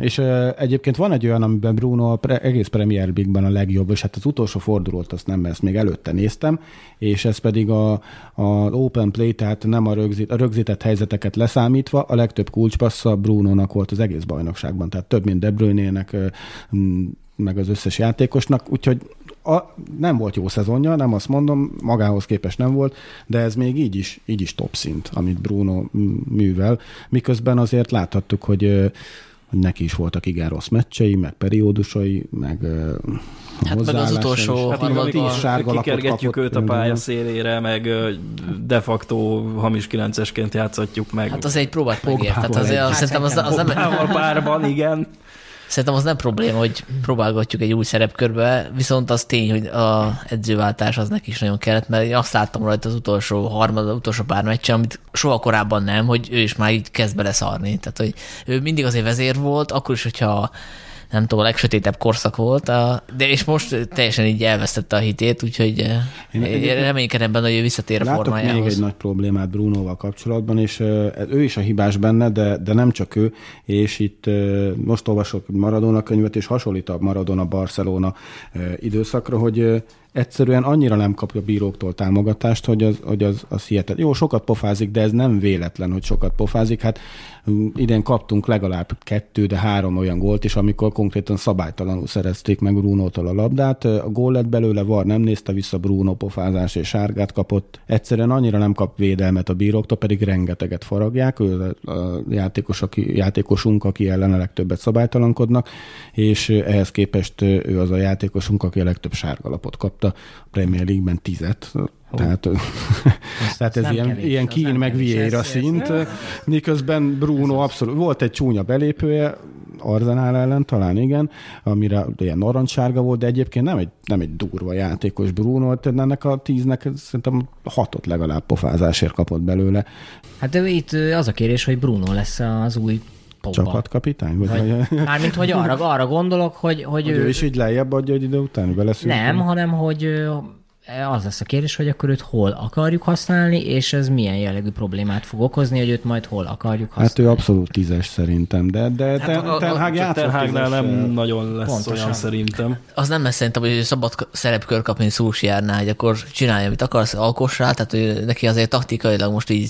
és uh, egyébként van egy olyan, amiben Bruno a pre, egész Premier League-ben a legjobb, és hát az utolsó fordulót azt nem, ezt még előtte néztem, és ez pedig a, a open play, tehát nem a, rögzít, a rögzített helyzeteket leszámítva, a legtöbb kulcspassza Brunónak volt az egész bajnokságban, tehát több, mint De Bruyne-nek, meg az összes játékosnak, úgyhogy a, nem volt jó szezonja, nem azt mondom, magához képest nem volt, de ez még így is, így is top szint, amit Bruno művel, miközben azért láthattuk, hogy hogy neki is voltak igen rossz meccsei, meg periódusai, meg Hát meg az utolsó. Hát harmadban kikergetjük kapott őt a pálya szélére, meg de facto hamis kilencesként játszatjuk meg. Hát az egy próbát megért. Tehát azért az, szerintem az, az, nem, Pogbával párban, igen. Szerintem az nem probléma, hogy próbálgatjuk egy új szerepkörbe, viszont az tény, hogy a edzőváltás az neki is nagyon kellett, mert én azt láttam rajta az utolsó harmad, az utolsó pár meccsen, amit soha korábban nem, hogy ő is már így kezd beleszarni. Tehát, hogy ő mindig azért vezér volt, akkor is, hogyha nem tudom, a legsötétebb korszak volt, a, de és most teljesen így elvesztette a hitét, úgyhogy én reménykedem benne, hogy ő visszatér a Látok még formájához. egy nagy problémát Brunoval kapcsolatban, és ö, ő is a hibás benne, de, de nem csak ő, és itt ö, most olvasok Maradona könyvet, és hasonlít a Maradona-Barcelona ö, időszakra, hogy egyszerűen annyira nem kapja bíróktól támogatást, hogy az, hogy az, az hihetet. Jó, sokat pofázik, de ez nem véletlen, hogy sokat pofázik. Hát mm, idén kaptunk legalább kettő, de három olyan gólt is, amikor konkrétan szabálytalanul szerezték meg Brunótól a labdát. A gól lett belőle, VAR nem nézte vissza, Bruno pofázás és sárgát kapott. Egyszerűen annyira nem kap védelmet a bíróktól, pedig rengeteget faragják. Ő a játékos, aki, játékosunk, aki ellen a legtöbbet szabálytalankodnak, és ehhez képest ő az a játékosunk, aki a legtöbb sárgalapot kapta a Premier League-ben tizet. Tehát, tehát ez ilyen, kevés, ilyen kín meg Vieira ez- ez- szint, miközben Bruno abszolút, volt egy csúnya belépője, Arzenál ellen talán igen, amire ilyen narancssárga volt, de egyébként nem egy, nem egy durva játékos Bruno, tehát ennek a tíznek szerintem hatot legalább pofázásért kapott belőle. Hát de itt az a kérés, hogy Bruno lesz az új Pogba. Csapatkapitány? Vagy, vagy, Vagy, hogy mármint, hogy arra, arra gondolok, hogy, hogy, ő is így lejjebb adja egy idő után, beleszűnt. Nem, hanem hogy az lesz a kérdés, hogy akkor őt hol akarjuk használni, és ez milyen jellegű problémát fog okozni, hogy őt majd hol akarjuk használni. Hát ő abszolút tízes szerintem, de, de hát Ten, a- a- Ten Hag Csak játszott Tenhágnál nem nagyon lesz Pontosan. olyan szerintem. Az nem lesz szerintem, hogy ő szabad szerepkör kapni Szulsjárnál, hogy akkor csinálja, amit akarsz, alkoss rá, tehát hogy neki azért taktikailag most így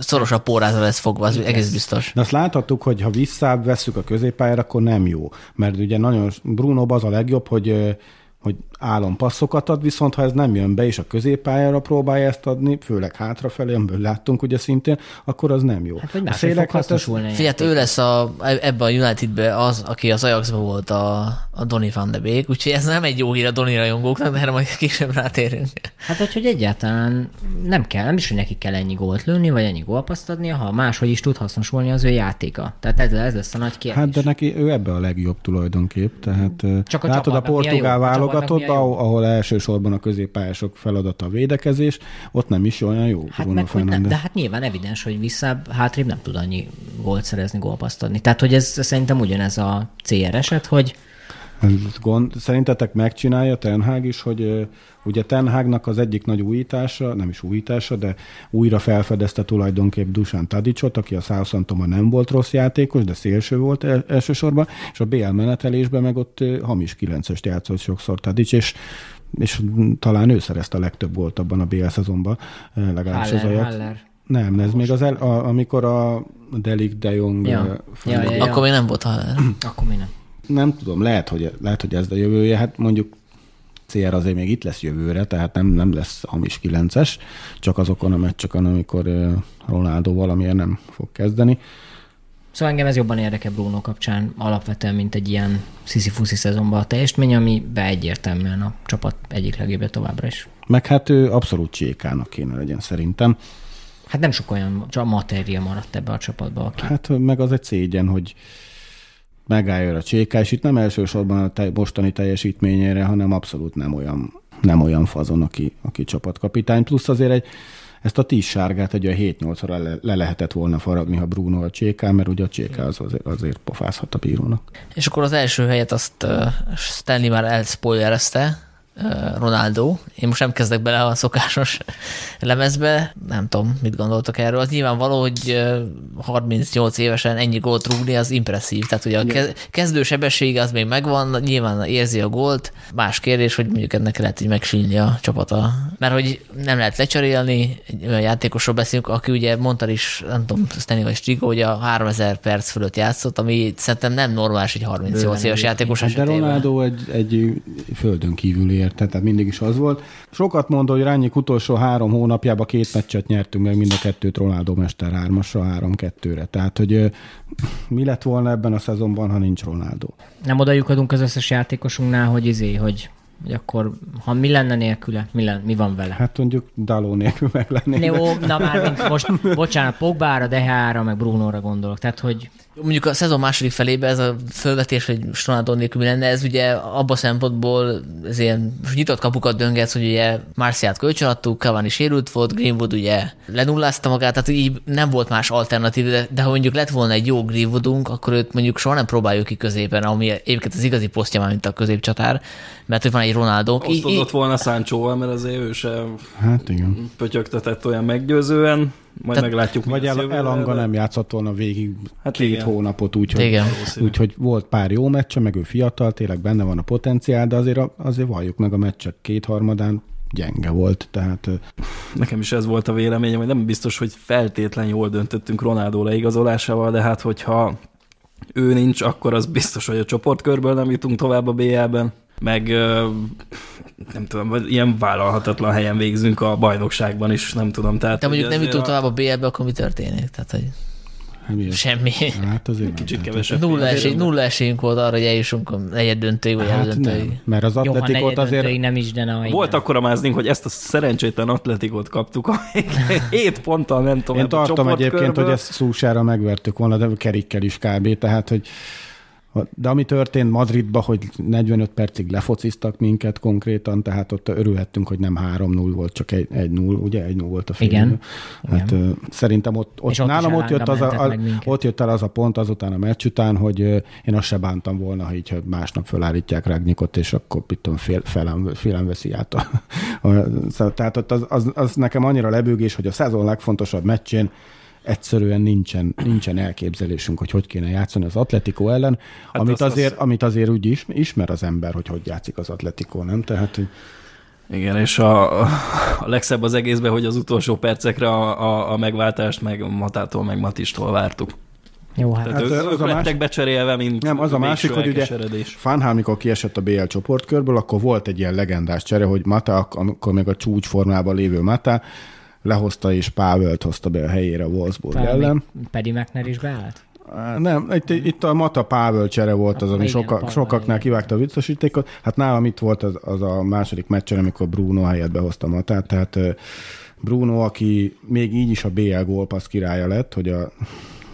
szorosabb póráza lesz fogva, az egész biztos. De azt láthattuk, hogy ha visszább vesszük a középpályára, akkor nem jó. Mert ugye nagyon Bruno az a legjobb, hogy hogy álompasszokat ad, viszont ha ez nem jön be, és a középpályára próbálja ezt adni, főleg hátrafelé, amiből láttunk ugye szintén, akkor az nem jó. Hát vagy a ez- a Figyelj, ő lesz a, ebben a Unitedben az, aki az Ajaxban volt a, a Donny van de Beek, úgyhogy ez nem egy jó hír a Donny rajongóknak, de erre majd később rátérünk. Hát, hogy, hogy egyáltalán nem kell, nem is, hogy neki kell ennyi gólt lőni, vagy ennyi gólpaszt adni, ha máshogy is tud hasznosulni az ő játéka. Tehát ez, ez lesz a nagy kérdés. Hát de neki ő ebbe a legjobb tulajdonképp. Tehát Csak a látod a portugál válogatott, jó? ahol, elsősorban a középpályások feladata a védekezés, ott nem is olyan jó Hát Bruno meg, hogy nem, de hát nyilván evidens, hogy visszább, hátrébb nem tud annyi gólt szerezni, gólpaszt adni. Tehát, hogy ez szerintem ugyanez a CR eset, hogy Gond, szerintetek megcsinálja Ten Hag is, hogy ugye Ten Hagnak az egyik nagy újítása, nem is újítása, de újra felfedezte tulajdonképp Dusan Tadicot, aki a Southamptonban nem volt rossz játékos, de szélső volt el, elsősorban, és a BL menetelésben meg ott hamis 9-est játszott sokszor Tadic, és és talán ő szerezte a legtöbb volt abban a BL szezonban, legalábbis az Haller, Ajax. Haller. Nem, ez még az el, a, amikor a Delik de Jong Ja. Ja, ja, ja. Akkor még nem volt Haller. Akkor mi nem. Nem tudom, lehet hogy, lehet, hogy ez a jövője, hát mondjuk CR azért még itt lesz jövőre, tehát nem, nem lesz hamis 9-es, csak azokon a meccseken, amikor Ronaldo valamiért nem fog kezdeni. Szóval engem ez jobban érdekel Bruno kapcsán alapvetően, mint egy ilyen sziszi-fuszi szezonban a teljesítmény, ami be egyértelműen a csapat egyik legjobbja továbbra is. Meg hát ő abszolút csékának kéne legyen szerintem. Hát nem sok olyan csak matéria maradt ebbe a csapatba. Aki... Hát meg az egy szégyen, hogy megálljon a cséká, és itt nem elsősorban a te, mostani teljesítményére, hanem abszolút nem olyan, nem olyan fazon, aki, aki csapatkapitány. Plusz azért egy, ezt a tíz sárgát egy a 7-8-ra le, le, lehetett volna faragni, ha Bruno a cséká, mert ugye a cséká az azért, azért pofázhat a bírónak. És akkor az első helyet azt Stanley már elspoilerezte, Ronaldo. Én most nem kezdek bele a szokásos lemezbe, nem tudom, mit gondoltok erről. Az nyilvánvaló, hogy 38 évesen ennyi gólt rúgni, az impresszív. Tehát ugye a kezdő sebessége az még megvan, nyilván érzi a gólt. Más kérdés, hogy mondjuk ennek lehet így megsínni a csapata. Mert hogy nem lehet lecserélni, egy olyan játékosról beszélünk, aki ugye mondta is, nem tudom, Stanley vagy Strigo, hogy a 3000 perc fölött játszott, ami szerintem nem normális egy 38 éves játékos hát De Ronaldo egy, egy földön kívüli érte, tehát mindig is az volt. Sokat mondta, hogy Rányik utolsó három hónapjában két meccset nyertünk meg, mind a kettőt Ronaldo Mester hármasra, három-kettőre. Tehát, hogy mi lett volna ebben a szezonban, ha nincs Ronaldo? Nem oda az összes játékosunknál, hogy izé, hogy hogy akkor, ha mi lenne nélküle, mi, lenne, mi van vele? Hát mondjuk Daló nélkül meg lennék. Jó, na már mint most, bocsánat, Pogbára, Dehára, meg Brunóra gondolok. Tehát, hogy Mondjuk a szezon második felébe ez a fölvetés, hogy Ronaldo nélkül mi lenne, ez ugye abban szempontból ez ilyen nyitott kapukat döngetsz, hogy ugye Marciát kölcsönadtuk, Cavani sérült volt, Greenwood ugye lenullázta magát, tehát így nem volt más alternatív, de, de ha mondjuk lett volna egy jó Greenwoodunk, akkor őt mondjuk soha nem próbáljuk ki középen, ami egyébként az igazi posztja már, mint a középcsatár, mert hogy van egy Ronaldo. Osztodott volna Sancho-val, mert azért ő sem hát igen. pötyögtetett olyan meggyőzően. Majd Tehát, meglátjuk. Vagy el, Elanga nem játszott volna végig hát két igen. hónapot, úgyhogy úgy, hogy volt pár jó meccse, meg ő fiatal, tényleg benne van a potenciál, de azért, azért valljuk meg a meccsek kétharmadán gyenge volt, tehát... Nekem is ez volt a véleményem, hogy nem biztos, hogy feltétlen jól döntöttünk Ronaldo leigazolásával, de hát hogyha ő nincs, akkor az biztos, hogy a csoportkörből nem jutunk tovább a BL-ben meg nem tudom, vagy ilyen vállalhatatlan helyen végzünk a bajnokságban is, nem tudom. Tehát, De mondjuk nem jutunk a... tovább a BL-be, akkor mi történik? Tehát, hogy Hát Semmi. Hát azért Kicsit nem, kevesebb. Nulla, esély, nulla esélyünk volt arra, hogy eljussunk a negyed döntőig, vagy hát nem, mert az atletikot azért... nem is, de na, Volt akkor a máznénk, hogy ezt a szerencsétlen atletikot kaptuk, hét ponttal nem tudom. Én tartom egyébként, hogy ezt szúsára megvertük volna, de kerikkel is kb. Tehát, hogy de ami történt Madridban, hogy 45 percig lefociztak minket konkrétan, tehát ott örülhettünk, hogy nem 3-0 volt, csak 1-0, ugye 1-0 volt a fél. Igen. Hát Igen. szerintem ott, ott, ott nálam ott jött, az a, a, ott jött el az a pont azután a meccs után, hogy én azt se bántam volna, hogy így másnap felállítják Ragnikot, és akkor mit tudom, fél, félem, félem veszi át. A, a, tehát ott az, az, az, nekem annyira lebőgés, hogy a szezon legfontosabb meccsén egyszerűen nincsen, nincsen elképzelésünk, hogy hogy kéne játszani az Atletico ellen, hát amit, az, azért, az... amit azért úgy is, ismer az ember, hogy hogy játszik az Atletico, nem? Tehát, hogy... Igen, és a, a legszebb az egészben, hogy az utolsó percekre a, a, a megváltást meg Matától, meg Matistól vártuk. Jó, hát, hát ők, az ők a lettek becserélve, mint Nem, az a másik, hogy ugye Fánhál, mikor kiesett a BL csoportkörből, akkor volt egy ilyen legendás csere, hogy Mata, amikor még a csúcsformában lévő Mata, lehozta és Pávelt hozta be a helyére a Wolfsburg Talán ellen. Pedi Mekner is beállt? Nem, itt, itt a Mata Pável csere volt az, ami igen, soka, sokaknál kivágta a biztosítékot. Hát nálam itt volt az, az a második meccsen, amikor Bruno helyett behozta Matát, tehát Bruno, aki még így is a BL gólpassz királya lett, hogy a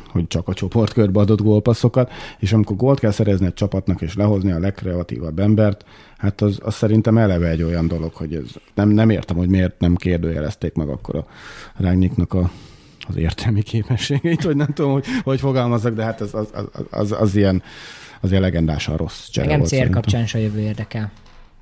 hogy csak a csoportkörbe adott gólpasszokat, és amikor gólt kell szerezni egy csapatnak és lehozni a legkreatívabb embert, hát az, az szerintem eleve egy olyan dolog, hogy ez nem, nem értem, hogy miért nem kérdőjelezték meg akkor a Rányiknak a, az értelmi képességeit, vagy nem tudom, hogy, hogy fogalmazok, de hát az, az, az, az, az ilyen az ilyen legendásan rossz csere Engem cél kapcsán se jövő érdekel.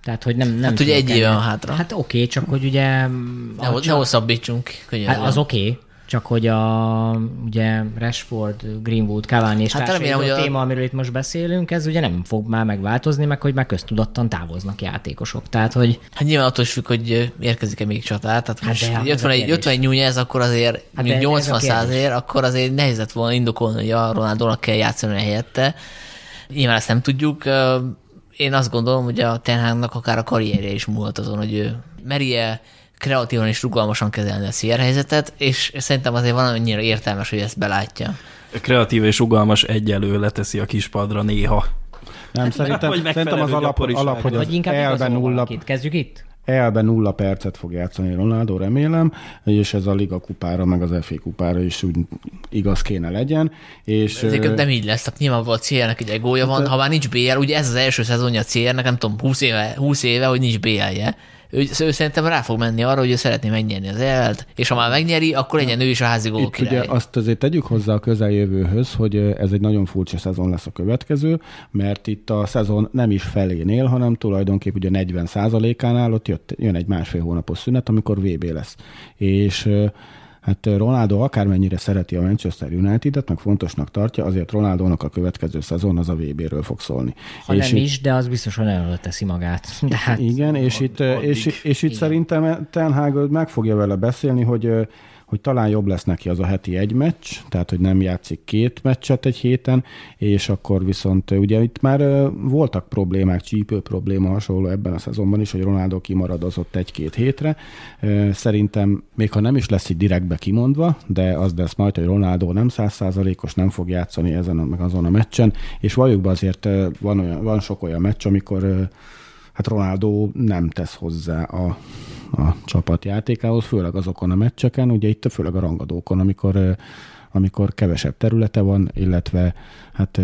Tehát, hogy nem, nem hát ugye egy éve hátra. Hát oké, okay, csak hogy ugye... Ne, ne hosszabbítsunk. Hát az oké, okay, csak hogy a ugye Rashford, Greenwood, Cavani és hát remélem, hogy a téma, amiről itt most beszélünk, ez ugye nem fog már megváltozni, meg hogy már köztudattan távoznak játékosok. Tehát, hogy... Hát nyilván attól is függ, hogy érkezik-e még csatár. Tehát hát most hát 51, 51 nyújja akkor azért hát 80 százért, akkor azért nehéz lett volna indokolni, hogy a Ronaldónak kell játszani a helyette. Nyilván ezt nem tudjuk én azt gondolom, hogy a Tenhágnak akár a karrierje is múlhat azon, hogy ő merje kreatívan és rugalmasan kezelni a CR helyzetet, és szerintem azért van annyira értelmes, hogy ezt belátja. Kreatív és rugalmas egyelő leteszi a kispadra néha. Nem, szerintem, Vagy szerintem az alap, alap, hogy az elben nulla. Kezdjük itt? elben nulla percet fog játszani Ronaldo, remélem, és ez a Liga kupára, meg az FA kupára is úgy igaz kéne legyen. És, Ezért nem így lesz, tehát nyilvánvalóan a CR-nek egy egója van, ha már nincs BL, ugye ez az első szezonja a CR-nek, nem tudom, 20 éve, 20 éve hogy nincs BL-je. Ő, ő szerintem rá fog menni arra, hogy ő szeretné megnyerni az EL-t, és ha már megnyeri, akkor legyen ő is a házi gól Itt ugye király. azt azért tegyük hozzá a közeljövőhöz, hogy ez egy nagyon furcsa szezon lesz a következő, mert itt a szezon nem is felénél, hanem tulajdonképp ugye 40 án ott jött, jön egy másfél hónapos szünet, amikor VB lesz. És Hát Ronaldo akármennyire szereti a Manchester United-et, meg fontosnak tartja, azért Ronaldónak a következő szezon az a VB-ről fog szólni. Ha és nem itt- is, de az biztos, hogy nagyon teszi magát. De hát igen, és itt, és, és itt szerintem Ten Hag meg fogja vele beszélni, hogy, hogy talán jobb lesz neki az a heti egy meccs, tehát hogy nem játszik két meccset egy héten, és akkor viszont ugye itt már voltak problémák, csípő probléma hasonló ebben a szezonban is, hogy Ronaldo kimaradozott egy-két hétre. Szerintem még ha nem is lesz így direktbe kimondva, de az lesz majd, hogy Ronaldo nem százszázalékos, nem fog játszani ezen meg azon a meccsen, és valljuk be azért van, olyan, van sok olyan meccs, amikor hát Ronaldo nem tesz hozzá a, a csapat játékához, főleg azokon a meccseken, ugye itt főleg a rangadókon, amikor, amikor kevesebb területe van, illetve hát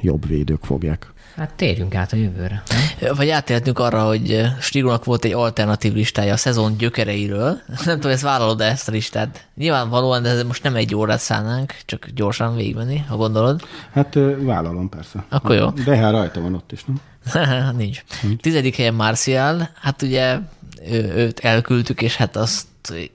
jobb védők fogják. hát térjünk át a jövőre. Nem? Vagy átérhetünk arra, hogy Stigónak volt egy alternatív listája a szezon gyökereiről. Nem tudom, ezt vállalod ezt a listát? Nyilvánvalóan, de ez most nem egy órát szánnánk, csak gyorsan végigmenni, ha gondolod. Hát vállalom persze. Akkor jó. De hát rajta van ott is, nem? Nincs. Tizedik helyen Martial, hát ugye ő, őt elküldtük, és hát azt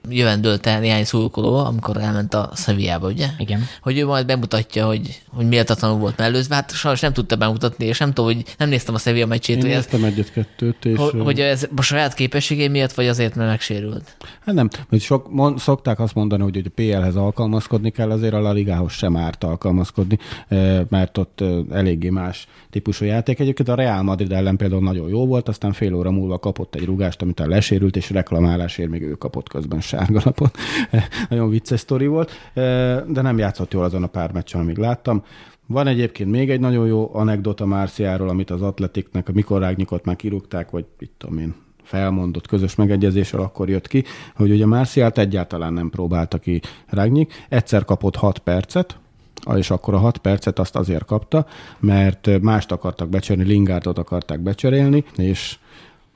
jövendölte néhány szurkoló, amikor elment a Sevillába, ugye? Igen. Hogy ő majd bemutatja, hogy, hogy méltatlanul volt mellőzve, hát sajnos nem tudta bemutatni, és nem tudom, hogy nem néztem a Sevilla meccsét, Én hogy, ez, néztem egyet-kettőt, és... hogy, hogy ez a saját képességei miatt, vagy azért, mert megsérült. Hát nem, hogy sok, mon, szokták azt mondani, hogy, hogy a PL-hez alkalmazkodni kell, azért a La Ligához sem árt alkalmazkodni, mert ott eléggé más típusú játék. Egyébként a Real Madrid ellen például nagyon jó volt, aztán fél óra múlva kapott egy rugást, amit lesérült, és reklamálásért még ő kapott közben sárgalapot. nagyon vicces sztori volt, eh, de nem játszott jól azon a pár meccsen, amíg láttam. Van egyébként még egy nagyon jó anekdota Márciáról, amit az Atletiknek, mikor Rágnyikot már kirúgták, vagy itt tudom én, felmondott közös megegyezéssel akkor jött ki, hogy ugye Márciát egyáltalán nem próbálta ki Rágnyik, egyszer kapott 6 percet, és akkor a 6 percet azt azért kapta, mert mást akartak becserélni, Lingardot akarták becserélni, és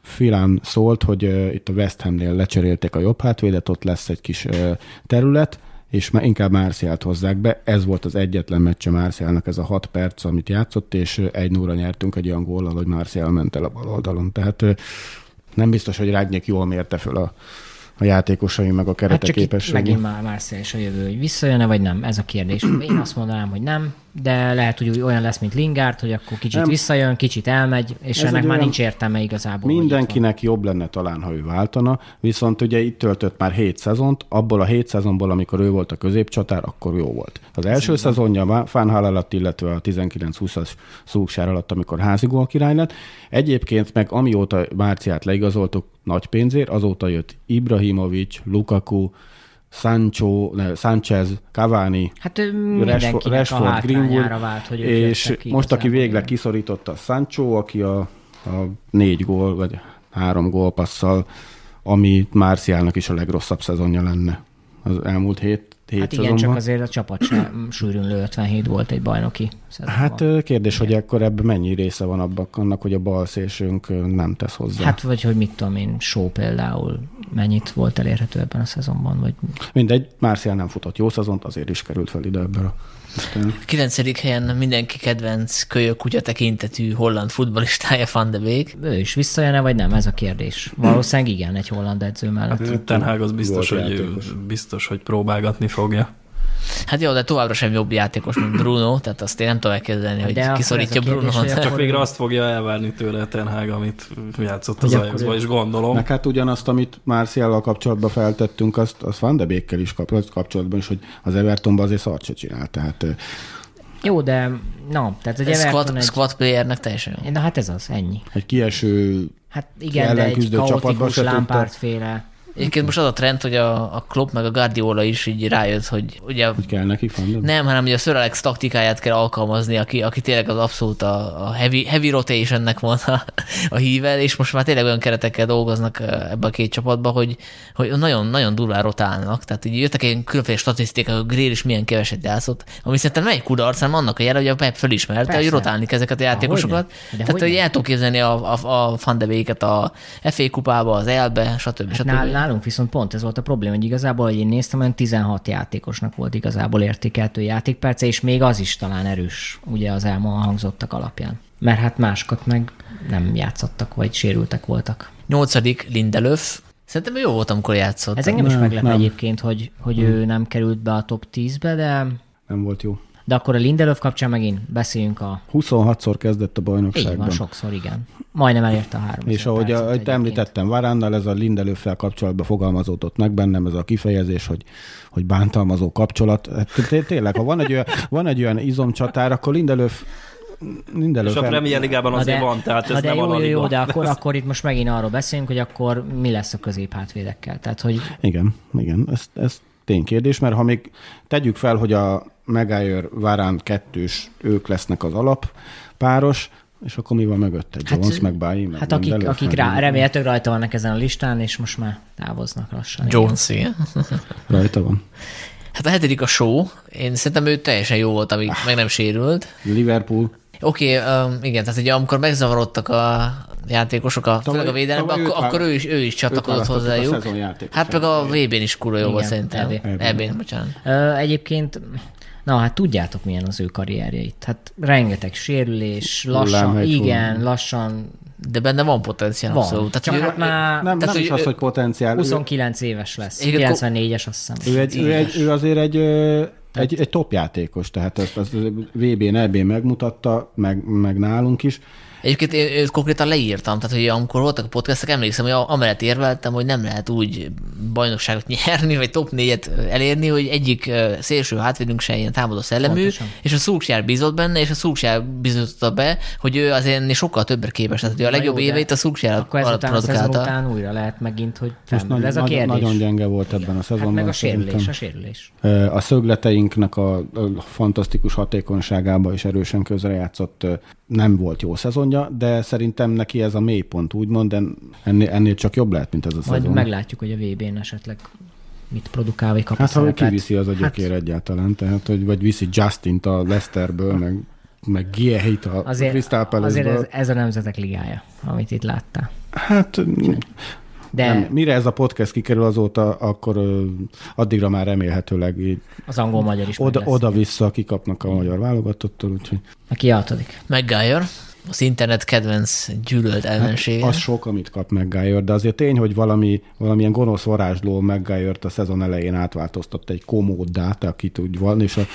Filán szólt, hogy uh, itt a West Hamnél lecserélték a jobb hátvédet, ott lesz egy kis uh, terület, és már inkább Márciált hozzák be. Ez volt az egyetlen meccse Márciálnak, ez a 6 perc, amit játszott, és egy nóra nyertünk egy olyan góllal, hogy Márciál ment el a bal oldalon. Tehát nem biztos, hogy Rágnyék jól mérte föl a, a játékosai meg a Hát kerete csak itt képességét. megint már Marseille és a jövő, hogy visszajön-e vagy nem, ez a kérdés. Én azt mondanám, hogy nem, de lehet, hogy olyan lesz, mint Lingard, hogy akkor kicsit Nem. visszajön, kicsit elmegy, és Ez ennek már nincs értelme igazából. Mindenkinek jobb lenne talán, ha ő váltana, viszont ugye itt töltött már 7 szezont, abból a 7 szezonból, amikor ő volt a középcsatár, akkor jó volt. Az első szezonja Fánhál alatt, illetve a 19-20-as szúksár alatt, amikor házigól király lett. Egyébként meg amióta Márciát leigazoltuk nagy pénzért, azóta jött Ibrahimovic, Lukaku, Sancho, ne, Sanchez, Cavani, Hát Rashford, a hátrányára vált, hogy és ki most, aki végleg kiszorította Sancho, aki a, a négy gól, vagy három gólpasszal, ami Márciálnak is a legrosszabb szezonja lenne az elmúlt hét, hét Hát igen, szezonban. csak azért a csapat sem sűrűn 57 volt egy bajnoki szezonban. Hát kérdés, hogy akkor ebben mennyi része van abban annak, hogy a bal szélsőnk ö, nem tesz hozzá. Hát vagy hogy mit tudom én, Show például mennyit volt elérhető ebben a szezonban, vagy Mindegy, Márciál nem futott jó szezont, azért is került fel ide ebben a listán. Kilencedik helyen mindenki kedvenc kölyök kutya tekintetű holland futballistája Van de Beek. ő is visszajön-e, vagy nem, ez a kérdés. Valószínűleg igen, egy holland edző mellett. Hát Ten Hag az biztos, hogy, biztos, hogy próbálgatni fogja. Hát jó, de továbbra sem jobb játékos, mint Bruno, tehát azt én nem tudom elképzelni, hogy De kiszorítja hogy Csak végre azt fogja elvárni tőle Ten Hag, amit játszott az Ajaxban, és gondolom. Meg hát ugyanazt, amit Márciállal kapcsolatban feltettünk, azt, azt Van de Beekkel is kap- kapcsolatban is, hogy az Evertonban azért szart se csinál. Tehát Jó, de na, tehát egy Everton squad, egy... squad playernek teljesen jó. Na hát ez az, ennyi. Egy kieső Hát igen, de egy kaotikus lámpártféle. Egyébként most az a trend, hogy a, a Klopp meg a Guardiola is így rájött, hogy ugye hogy kell neki fandom. nem, hanem ugye a Sir Alex taktikáját kell alkalmazni, aki, aki tényleg az abszolút a, a heavy, heavy rotationnek van a, a híve, és most már tényleg olyan keretekkel dolgoznak ebbe a két csapatba, hogy, hogy nagyon, nagyon durván rotálnak. Tehát így jöttek ilyen különféle statisztikák, hogy Grill is milyen keveset játszott, ami szerintem nem egy kudarc, hanem annak a jele, hogy a Pep fölismerte, Persze. hogy rotálni ezeket a játékosokat. De Tehát, hogy el tudok képzelni a, a, a fandevéket a FA kupába, az EL-be, stb. stb. Nál, nálunk viszont pont ez volt a probléma, hogy igazából, hogy én néztem, olyan 16 játékosnak volt igazából értékeltő játékperce, és még az is talán erős, ugye az elhangzottak alapján. Mert hát másokat meg nem játszottak, vagy sérültek voltak. Nyolcadik Lindelöf. Szerintem jó volt, amikor játszott. Ez engem is Nem, meglep nem. egyébként, hogy, hogy ő nem került be a top 10-be, de, Nem volt jó. De akkor a Lindelöf kapcsán megint beszéljünk a... 26-szor kezdett a Így van, bajnokságban. sokszor, igen. Majdnem elérte a három. És ahogy, ahogy te említettem, Varánnal ez a Lindelőffel kapcsolatban fogalmazódott meg bennem ez a kifejezés, hogy, hogy bántalmazó kapcsolat. Hát té- Tényleg, ha van egy olyan, van egy olyan izomcsatár, akkor Lindelöf Lindelöf És a Premier Ligában azért van, tehát ez na de nem jó, a jó, jó, de akkor, akkor itt most megint arról beszélünk, hogy akkor mi lesz a középhátvédekkel. Tehát, hogy Igen, igen, ez, ez ténykérdés, mert ha még tegyük fel, hogy a Maguire Varán kettős, ők lesznek az alap páros, és akkor mi van mögött egy Jones, meg Bailly, meg hát akik, akik rá, remélhetőleg rajta vannak ezen a listán, és most már távoznak lassan. Jones, igen. Rajta van. Hát a hetedik a show. Én szerintem ő teljesen jó volt, amíg meg nem sérült. Liverpool, Oké, okay, um, igen, tehát ugye amikor megzavarodtak a játékosok, a, főleg a védelemben, tavaly akkor, akkor ő is, ő is csatlakozott hozzájuk. Hát meg a VB-n is kurva jó volt szerintem. EB. EB-n, bocsánat. Ö, egyébként, na hát tudjátok milyen az ő karrierjeit. Hát rengeteg sérülés, lassan, igen, hullám. lassan De benne van potenciál van. abszolút. Csak Tehát, hát ő- már nem, Tehát, nem is az, ő- hogy potenciál. Ő, 29 éves lesz. Igen, 94-es azt hiszem. ő, egy, ő, egy, ő azért egy, egy, egy top játékos, tehát ezt, ezt VB-n, EB megmutatta, meg, meg nálunk is. Egyébként én őt konkrétan leírtam, tehát hogy amikor voltak a podcastek, emlékszem, hogy amellett érveltem, hogy nem lehet úgy bajnokságot nyerni, vagy top 4-et elérni, hogy egyik szélső hátvédünk se ilyen támadó szellemű, Pontosan. és a Szulksjár bízott benne, és a Szulksjár bizonyította be, hogy ő azért ennél sokkal többre képes. Tehát hogy a legjobb jó, éveit a Szulksjár Akkor ezután a szezon produkálta. után újra lehet megint, hogy Most ez a nagy, kérdés. nagyon gyenge volt ebben a hát szezonban. meg a szerintem. sérülés, a sérülés. A szögleteinknek a a fantasztikus hatékonyságába is erősen közrejátszott. Nem volt jó szezonja, de szerintem neki ez a mélypont, úgymond, de ennél, ennél csak jobb lehet, mint ez a Majd szezon. meglátjuk, hogy a VB-n esetleg mit produkál, vagy kap Hát a ha kiviszi az a gyökér hát, egyáltalán, tehát, hogy vagy viszi Justint a Leicesterből, meg, meg Giehit a Azért, Crystal azért ez, ez, a nemzetek ligája, amit itt láttál. Hát De nem, mire ez a podcast kikerül azóta, akkor ö, addigra már remélhetőleg így az angol-magyar is meg oda, oda-vissza kikapnak a magyar válogatottól, úgyhogy Aki a hatodik. Maguire, az internet kedvenc gyűlölt ellensége. az sok, amit kap Maguire, de azért tény, hogy valami, valamilyen gonosz varázsló Maguire-t a szezon elején átváltoztatta egy komóddá, akit úgy van, és a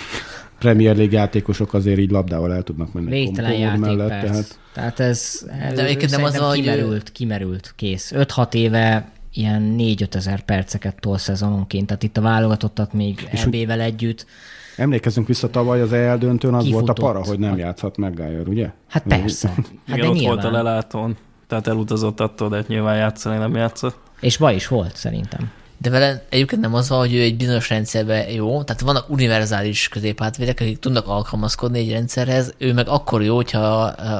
Premier League játékosok azért így labdával el tudnak menni. Végtelen komód játékperc. mellett, tehát Tehát ez, ez De nem az a, kimerült, kimerült, kész. 5-6 éve ilyen 4-5 ezer perceket tol szezononként, tehát itt a válogatottat még EB-vel együtt. Emlékezzünk vissza tavaly az EL döntőn, az volt a Kifutott. para, hogy nem játszhat Maguire, ugye? Hát persze. Hát Igen, de ott nyilván. volt a lelátón. Tehát elutazott attól, de hát nyilván játszani nem játszott. És baj is volt szerintem. De vele egyébként nem az van, hogy ő egy bizonyos rendszerben jó, tehát vannak univerzális középhátvédek, akik tudnak alkalmazkodni egy rendszerhez, ő meg akkor jó, hogyha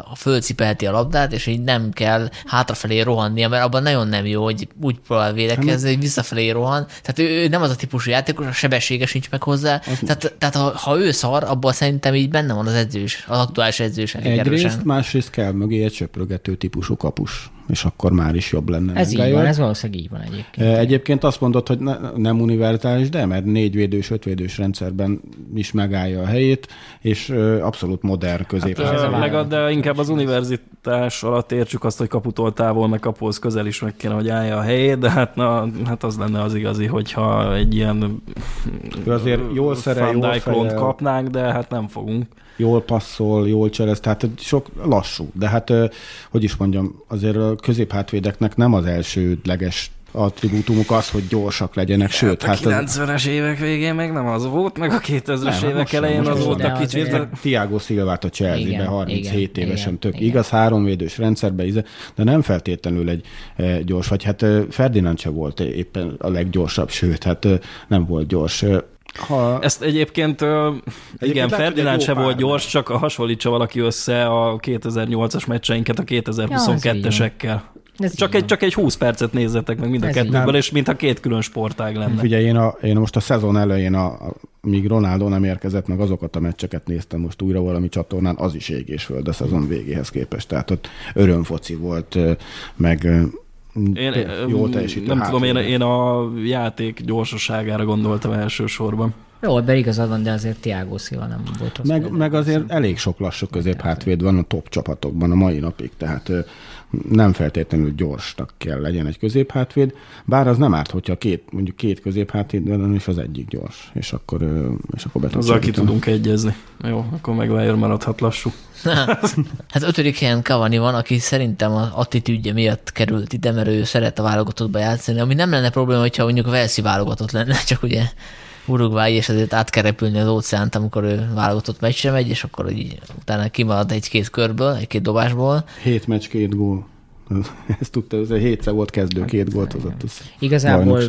ha fölcipelheti a labdát, és így nem kell hátrafelé rohannia, mert abban nagyon nem jó, hogy úgy próbál védekezni, hogy visszafelé rohan. Tehát ő, ő nem az a típusú játékos, a sebessége sincs meg hozzá. Tehát, tehát ha, ha, ő szar, abban szerintem így benne van az edzős, az aktuális edzős Egyrészt, másrészt kell mögé egy söprögető típusú kapus, és akkor már is jobb lenne. Ez így van, ez valószínűleg így van egyébként. Egyébként azt mondod, hogy ne, nem univerzális, de mert négyvédős, ötvédős rendszerben is megállja a helyét, és abszolút modern közép. ez Hát, a, válogatott. de inkább az univerzitás alatt értsük azt, hogy kaputól távol, meg kapuhoz közel is meg kéne, hogy állja a helyét, de hát, na, hát az lenne az igazi, hogyha egy ilyen Ő azért jól szerel, jól kapnánk, de hát nem fogunk. Jól passzol, jól cselez, tehát sok lassú. De hát, hogy is mondjam, azért a középhátvédeknek nem az elsődleges attribútumuk az, hogy gyorsak legyenek, sőt, a hát... 90-es évek végén meg nem az volt, meg a 2000-es Nem, évek most elején most az volt De a kicsit. de- Tiago Silvát a Chelsea-be Igen, 37 igen, évesen igen, tök igen. igaz, háromvédős rendszerbe, de nem feltétlenül egy gyors, vagy hát Ferdinand se volt éppen a leggyorsabb, sőt, hát nem volt gyors. Ha, Ezt egyébként, ö, igen, lehet, egy se volt gyors, csak hasonlítsa valaki össze a 2008-as meccseinket a Ja, 2022-esekkel. Ez Csak egy, van. csak egy 20 percet nézzetek meg mind a kettőből, és mintha két külön sportág lenne. Figyelj, én, a, én most a szezon elején, a, a, míg Ronaldo nem érkezett, meg azokat a meccseket néztem most újra valami csatornán, az is ég és föld a szezon végéhez képest. Tehát ott örömfoci volt, meg Én, té- jó teljesítő. nem tudom, én, én a játék gyorsaságára gondoltam elsősorban. Jó, be igazad van, de azért Tiago Silva nem volt rossz. Meg, meg azért elég sok lassú középhátvéd van a top csapatokban a mai napig, tehát nem feltétlenül gyorsnak kell legyen egy középhátvéd, bár az nem árt, hogyha két, mondjuk két középhátvéd van, és az egyik gyors, és akkor, és akkor be Azzal ki tudunk egyezni. Jó, akkor meg Weyer maradhat lassú. Hát ötödik helyen Cavani van, aki szerintem az attitűdje miatt került ide, mert ő szeret a válogatottba játszani, ami nem lenne probléma, hogyha mondjuk a Velszi válogatott lenne, csak ugye Uruguay, és ezért át kell repülni az óceánt, amikor ő válogatott meccsre megy, és akkor így utána kimarad egy-két körből, egy-két dobásból. Hét meccs, két gól. Ezt tudta, ez hétszer volt kezdő, két gólt hozott az Igazából,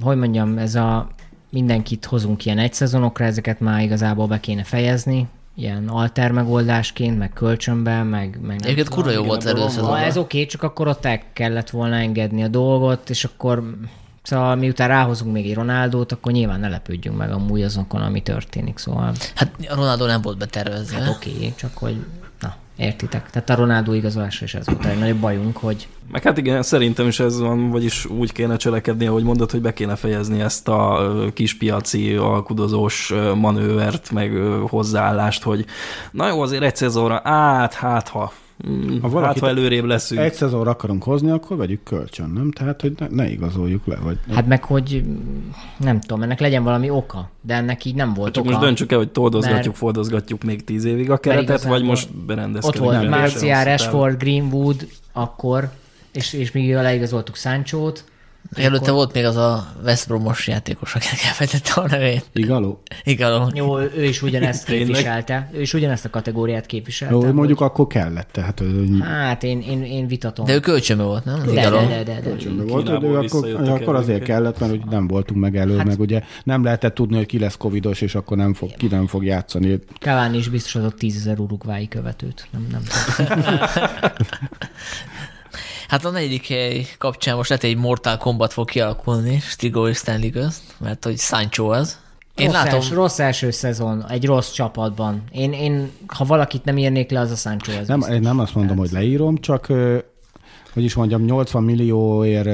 hogy mondjam, ez a mindenkit hozunk ilyen egy szezonokra, ezeket már igazából be kéne fejezni, ilyen alter megoldásként, meg kölcsönben, meg, meg Egyébként kurva jó volt először. Ha ez oké, csak akkor ott el kellett volna engedni a dolgot, és akkor Szóval miután ráhozunk még egy Ronaldót, akkor nyilván ne lepődjünk meg amúgy azokon, ami történik. Szóval Hát a Ronaldo nem volt betervezve. hát oké, csak hogy na, értitek. Tehát a Ronaldo igazolása is ez volt a legnagyobb bajunk, hogy Meg hát igen, szerintem is ez van, vagyis úgy kéne cselekedni, ahogy mondod, hogy be kéne fejezni ezt a kispiaci, alkudozós manővert, meg hozzáállást, hogy na jó, azért egy szezonra, át, hát ha, mm, Ha hát valakit ha előrébb leszünk. Egy szezonra akarunk hozni, akkor vegyük kölcsön, nem? Tehát, hogy ne, ne igazoljuk le. Vagy hát meg, hogy nem tudom, ennek legyen valami oka, de ennek így nem volt Csak oka. most döntsük el, hogy toldozgatjuk, Mert- fordozgatjuk még tíz évig a keretet, vagy most Ott berendezkedünk. volt és hosszú távon. Rashford, Greenwood, akkor, és, és még leigazoltuk Sancho-t, Előtte volt még az a West Bromos játékos, akinek elfejtette a nevét. Igaló? Igen, Jó, ő is ugyanezt képviselte. Ő is ugyanezt a kategóriát képviselte. Jó, hogy- mondjuk akkor kellett. Tehát, hogy Hát én, én, én vitatom. de ő kölcsönbe volt, nem? de, Igen, de, de, de, de. Kölcsönbe volt, de ő akkor, akkor azért kellett, mert hogy nem voltunk meg elő, hát, meg ugye nem lehetett tudni, hogy ki lesz covidos, és akkor nem fog, ki nem fog játszani. Cavani is biztos adott 10 ezer urugvái követőt. Nem, nem. Hát a negyedik hely kapcsán most lehet, egy Mortal Kombat fog kialakulni Stigo és Stanley közt, mert hogy Sancho az. Én rossz, látom, els, rossz első szezon, egy rossz csapatban. Én, én, ha valakit nem írnék le, az a Sancho. Ez Nem, biztos. én nem azt mondom, hogy leírom, csak hogy is mondjam, 80 millióért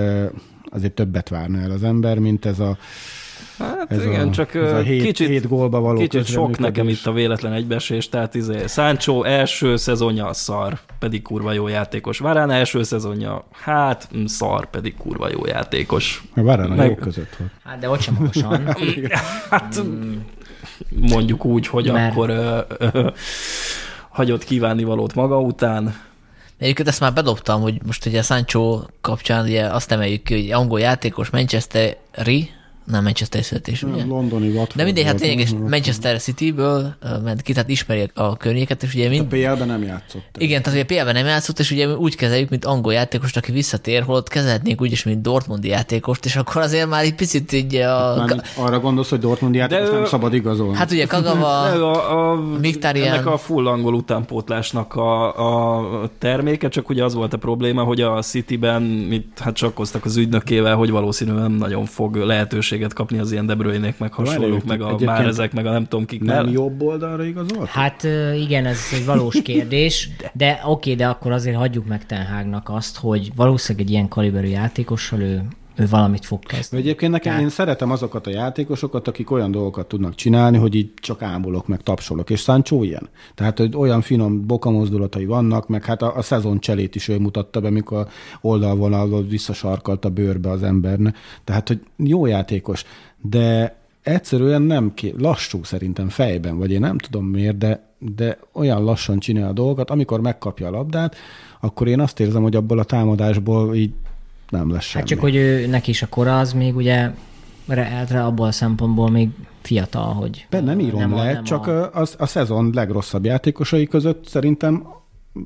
azért többet várna el az ember, mint ez a, Hát ez igen, a, csak ez a hét, kicsit, hét gólba való kicsit sok nekem itt a véletlen egybeesés, tehát izé, Sancho első szezonja szar, pedig kurva jó játékos. Varane első szezonja, hát mm, szar, pedig kurva jó játékos. Várán a Meg- jó között volt. Hát de ott sem magasan. Hát mondjuk úgy, hogy Mert- akkor ö, ö, hagyott kívánni valót maga után. Egyébként ezt már bedobtam, hogy most ugye a Sancho kapcsán ugye azt emeljük ki, hogy angol játékos Manchesteri, nem Manchester születés, ugye? Londoni Watford De mindegy, hát lényeges? Manchester City-ből ment ki, tehát ismeri a környéket, és ugye A mind, PL-ben nem játszott. igen, tehát ugye PL-ben nem játszott, és ugye úgy kezeljük, mint angol játékost, aki visszatér, holott kezelhetnénk úgy is, mint Dortmundi játékost, és akkor azért már egy picit így a... Már arra gondolsz, hogy Dortmund játékos ő- nem szabad igazolni. Hát ugye Kagawa, a, a, Mkhitaryan- ennek a full angol utánpótlásnak a, a terméke, csak ugye az volt a probléma, hogy a Cityben mit, hát csakkoztak az ügynökével, hogy valószínűleg nem nagyon fog lehetőséget kapni az ilyen De Bruyne-nek, meg hasonlók, meg a már ezek, meg a nem tudom kik. nem jobb oldalra igazolt? Hát igen, ez egy valós kérdés, de oké, de akkor azért hagyjuk meg Ten Hagnak azt, hogy valószínűleg egy ilyen kaliberű játékossal ő valamit fog kezdeni. Egyébként nekem Tehát- én szeretem azokat a játékosokat, akik olyan dolgokat tudnak csinálni, hogy így csak ámulok, meg tapsolok, és Sancho ilyen. Tehát, hogy olyan finom bokamozdulatai vannak, meg hát a, a szezon cselét is ő mutatta be, mikor oldalvonalról visszasarkalt a bőrbe az emberne. Tehát, hogy jó játékos, de egyszerűen nem ké, lassú szerintem fejben, vagy én nem tudom miért, de, de olyan lassan csinál a dolgokat, amikor megkapja a labdát, akkor én azt érzem, hogy abból a támadásból így nem lesz semmi. Hát csak, hogy ő, neki is a kora az még ugye re, abból a szempontból még fiatal, hogy... De nem írom nem le, nem csak a... a, a, a szezon legrosszabb játékosai között szerintem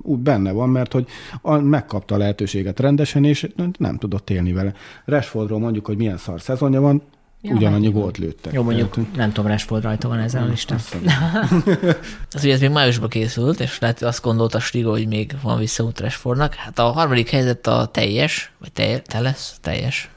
úgy benne van, mert hogy a, megkapta a lehetőséget rendesen, és nem tudott élni vele. Rashfordról mondjuk, hogy milyen szar szezonja van, ja, ugyanannyi hát, gólt lőttek. Jó, mondjuk Tehát, nem tudom, Rashford rajta van ezen a listán. Az ugye ez még májusban készült, és lehet azt gondolta Stigo, hogy még van visszaút Rashfordnak. Hát a harmadik helyzet a teljes, vagy teljes, telesz, teljes.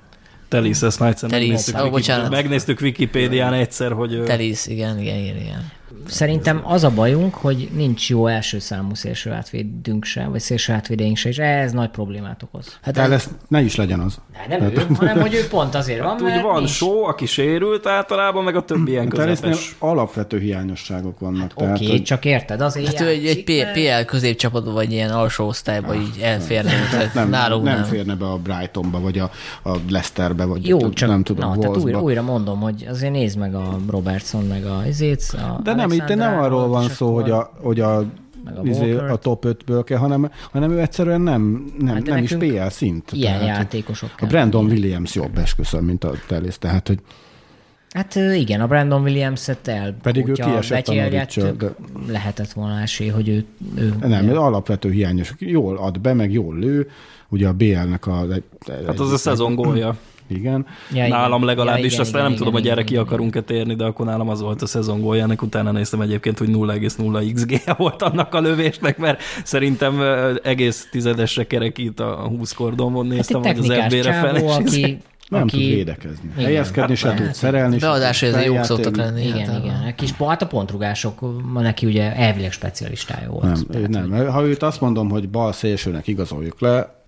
Telis, ezt már egyszer megnéztük, Wiki- megnéztük Wikipédián egyszer, hogy ő- Telis, igen, igen, igen, igen. Szerintem az a bajunk, hogy nincs jó első számú szélső átvédünk se, vagy szélső átvédeink se, és ez nagy problémát okoz. Hát De ez, lesz, ne is legyen az. De nem ő, hanem hogy ő pont azért van, Hát mert úgy van nincs. só, aki sérült általában, meg a többi ilyen közepes. alapvető hiányosságok vannak. Oké, okay, hogy csak érted, azért hát ő egy, egy játszik, PL középcsapatban, vagy ilyen alsó osztályban így elférne. tehát nem, nálunk nem, nem. férne be a Brightonba, vagy a, a Leicesterbe, vagy Jó, csak nem tudom, na, tehát újra, újra mondom, hogy azért nézd meg a Robertson, meg a izét, a De nem, itt nem arról van szó, hogy a, hogy a, Meg a izé, a top 5-ből kell, hanem, hanem ő egyszerűen nem, nem, Hát de nem is PL szint. Ilyen Tehát, játékosok A kell. Brandon Williams jobb esküszöm, mint a Telis, tehát hogy Hát igen, a Brandon Williams-et el. Pedig ő kiesett a betyeljettük, Norwich-től, Lehetett volna esély, hogy ő... ő nem, alapvető hiányos. Jól ad be, meg jól lő. Ugye a BL-nek a... Egy, Hát az a szezon gólja. Igen. Ja, igen. Nálam legalábbis, Ja, igen, aztán igen, nem tudom, igen, hogy erre igen, ki igen. akarunk-e térni, de akkor nálam az volt a szezon góljának. Utána néztem egyébként, hogy 0,0 XG volt annak a lövésnek, mert szerintem egész tizedesre kerekít a 20 kordonban Hát néztem, egy hogy az FB-re fel. csávó, és- aki... Nem aki... tud védekezni. Igen. Helyezkedni se Hát, tud, szerelni se Beadásai tud, azért jók szoktak lenni. Igen, hát, igen. Egy kis, hát a pontrugások, ma neki ugye elvileg specialistája volt. Nem, ő nem. Ha őt azt mondom, hogy bal szélsőnek igazoljuk le,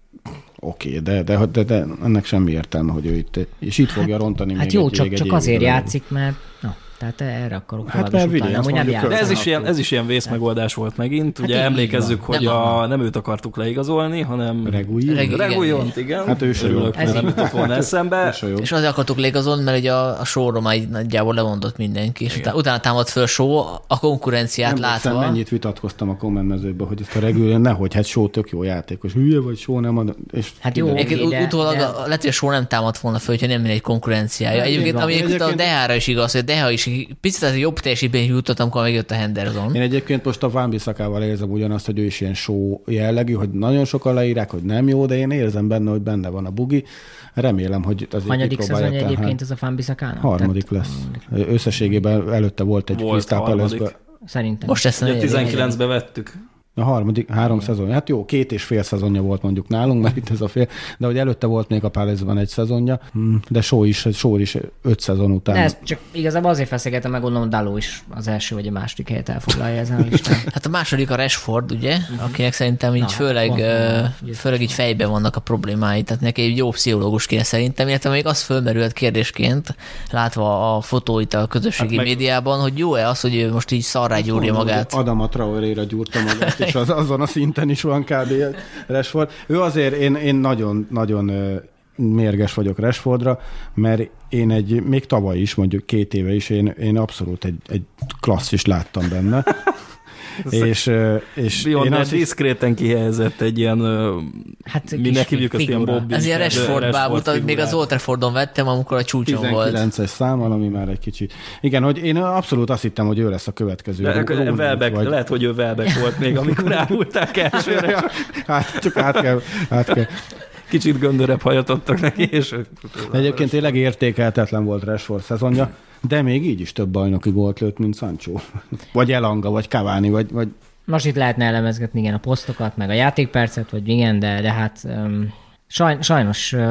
oké, de, de, de, de, ennek semmi értelme, hogy ő itt, és itt fogja rontani Hát még jó, egy, csak, még csak azért játszik, mert na, tehát erre akarok Hát hát mert is Williams nem De ez is, ilyen, ez is ilyen vészmegoldás volt megint. Ugye így emlékezzük, van. hogy Nem a, nem őt akartuk leigazolni, hanem Regui? Regu- igen, Reguljont, igen. Hát ő se Örülök, Ez nem jutott volna eszembe. Se jó. És azért akartuk légazolni, mert ugye a, a sorra már nagyjából lemondott mindenki, és utána, utána támadt föl só a konkurenciát Emlékszem, látva. mennyit vitatkoztam a kommentmezőben, hogy ezt a regül, nehogy, hát só tök jó játékos, hülye vagy só nem ad, és Hát jó, de- utólag de- lehet, hogy a só nem támadt volna föl, hogyha nem lenne egy konkurenciája. Hát, Egyébként, egyébként a Dehára is igaz, hogy Deha is picit az jobb teljesítmény jutott, amikor megjött a Henderson. Én egyébként most a Van Bissakával érzem ugyanazt, hogy ő is ilyen show jellegű, hogy nagyon sokan leírák, hogy nem jó, de én érzem benne, hogy benne van a bugi. Remélem, hogy azért Hanyadik el. egyébként ez a Fanbisakának? Harmadik lesz. Összességében előtte volt egy Volt. Palace-be. Szerintem. Most ezt a Ugye negyedik. 19-ben vettük. A harmadik, három szezon. Hát jó, két és fél szezonja volt mondjuk nálunk, mert itt ez a fél, de hogy előtte volt még a Palace-ban egy szezonja, hm, de Só is, Só is öt szezon után. De ezt csak igazából azért feszegetem, meg gondolom Daló is az első vagy a második helyet elfoglalja ezen a listán. Hát a második a Rashford, ugye, akinek szerintem így Na, főleg, ö, ugye. főleg így fejben vannak a problémái, tehát neki egy jó pszichológus kéne szerintem, illetve még az fölmerült kérdésként, látva a fotóit a közösségi Hát meg- médiában, hogy jó-e az, hogy ő most így szarrá gyúrja magát. Adama Traoré-ra gyúrta magát, és az, azon a szinten is van kb. Rashford. Ő azért, én, én nagyon, nagyon mérges vagyok Rashfordra, mert én egy, még tavaly is, mondjuk két éve is, én, én abszolút egy, egy klasszis láttam benne. És, és Beyond én azt is, diszkréten kihelyezett egy ilyen, Hát minek hívjuk azt ilyen. Bobby. Ez ilyen Rashford bábút, amit még az Old Traffordon vettem, amikor a csúcson volt. 19-es számmal, ami már egy kicsit. Igen, hogy én abszolút azt hittem, hogy ő lesz a következő. De Rooney Welbeck, vagy- lehet, hogy ő Welbeck volt még, amikor árulták elsőre. Ja, hát csak át kell, át kell. Kicsit göndörebb hajat adtak neki, és... Egyébként tényleg értékeltetlen volt Rashford szezonja, de még így is több bajnoki gólt lőtt, mint Sancho. Vagy Elanga, vagy Cavani, vagy, vagy Most itt lehetne elemezgetni igen a posztokat, meg a játékpercet, vagy igen, de, de hát um, saj, sajnos uh,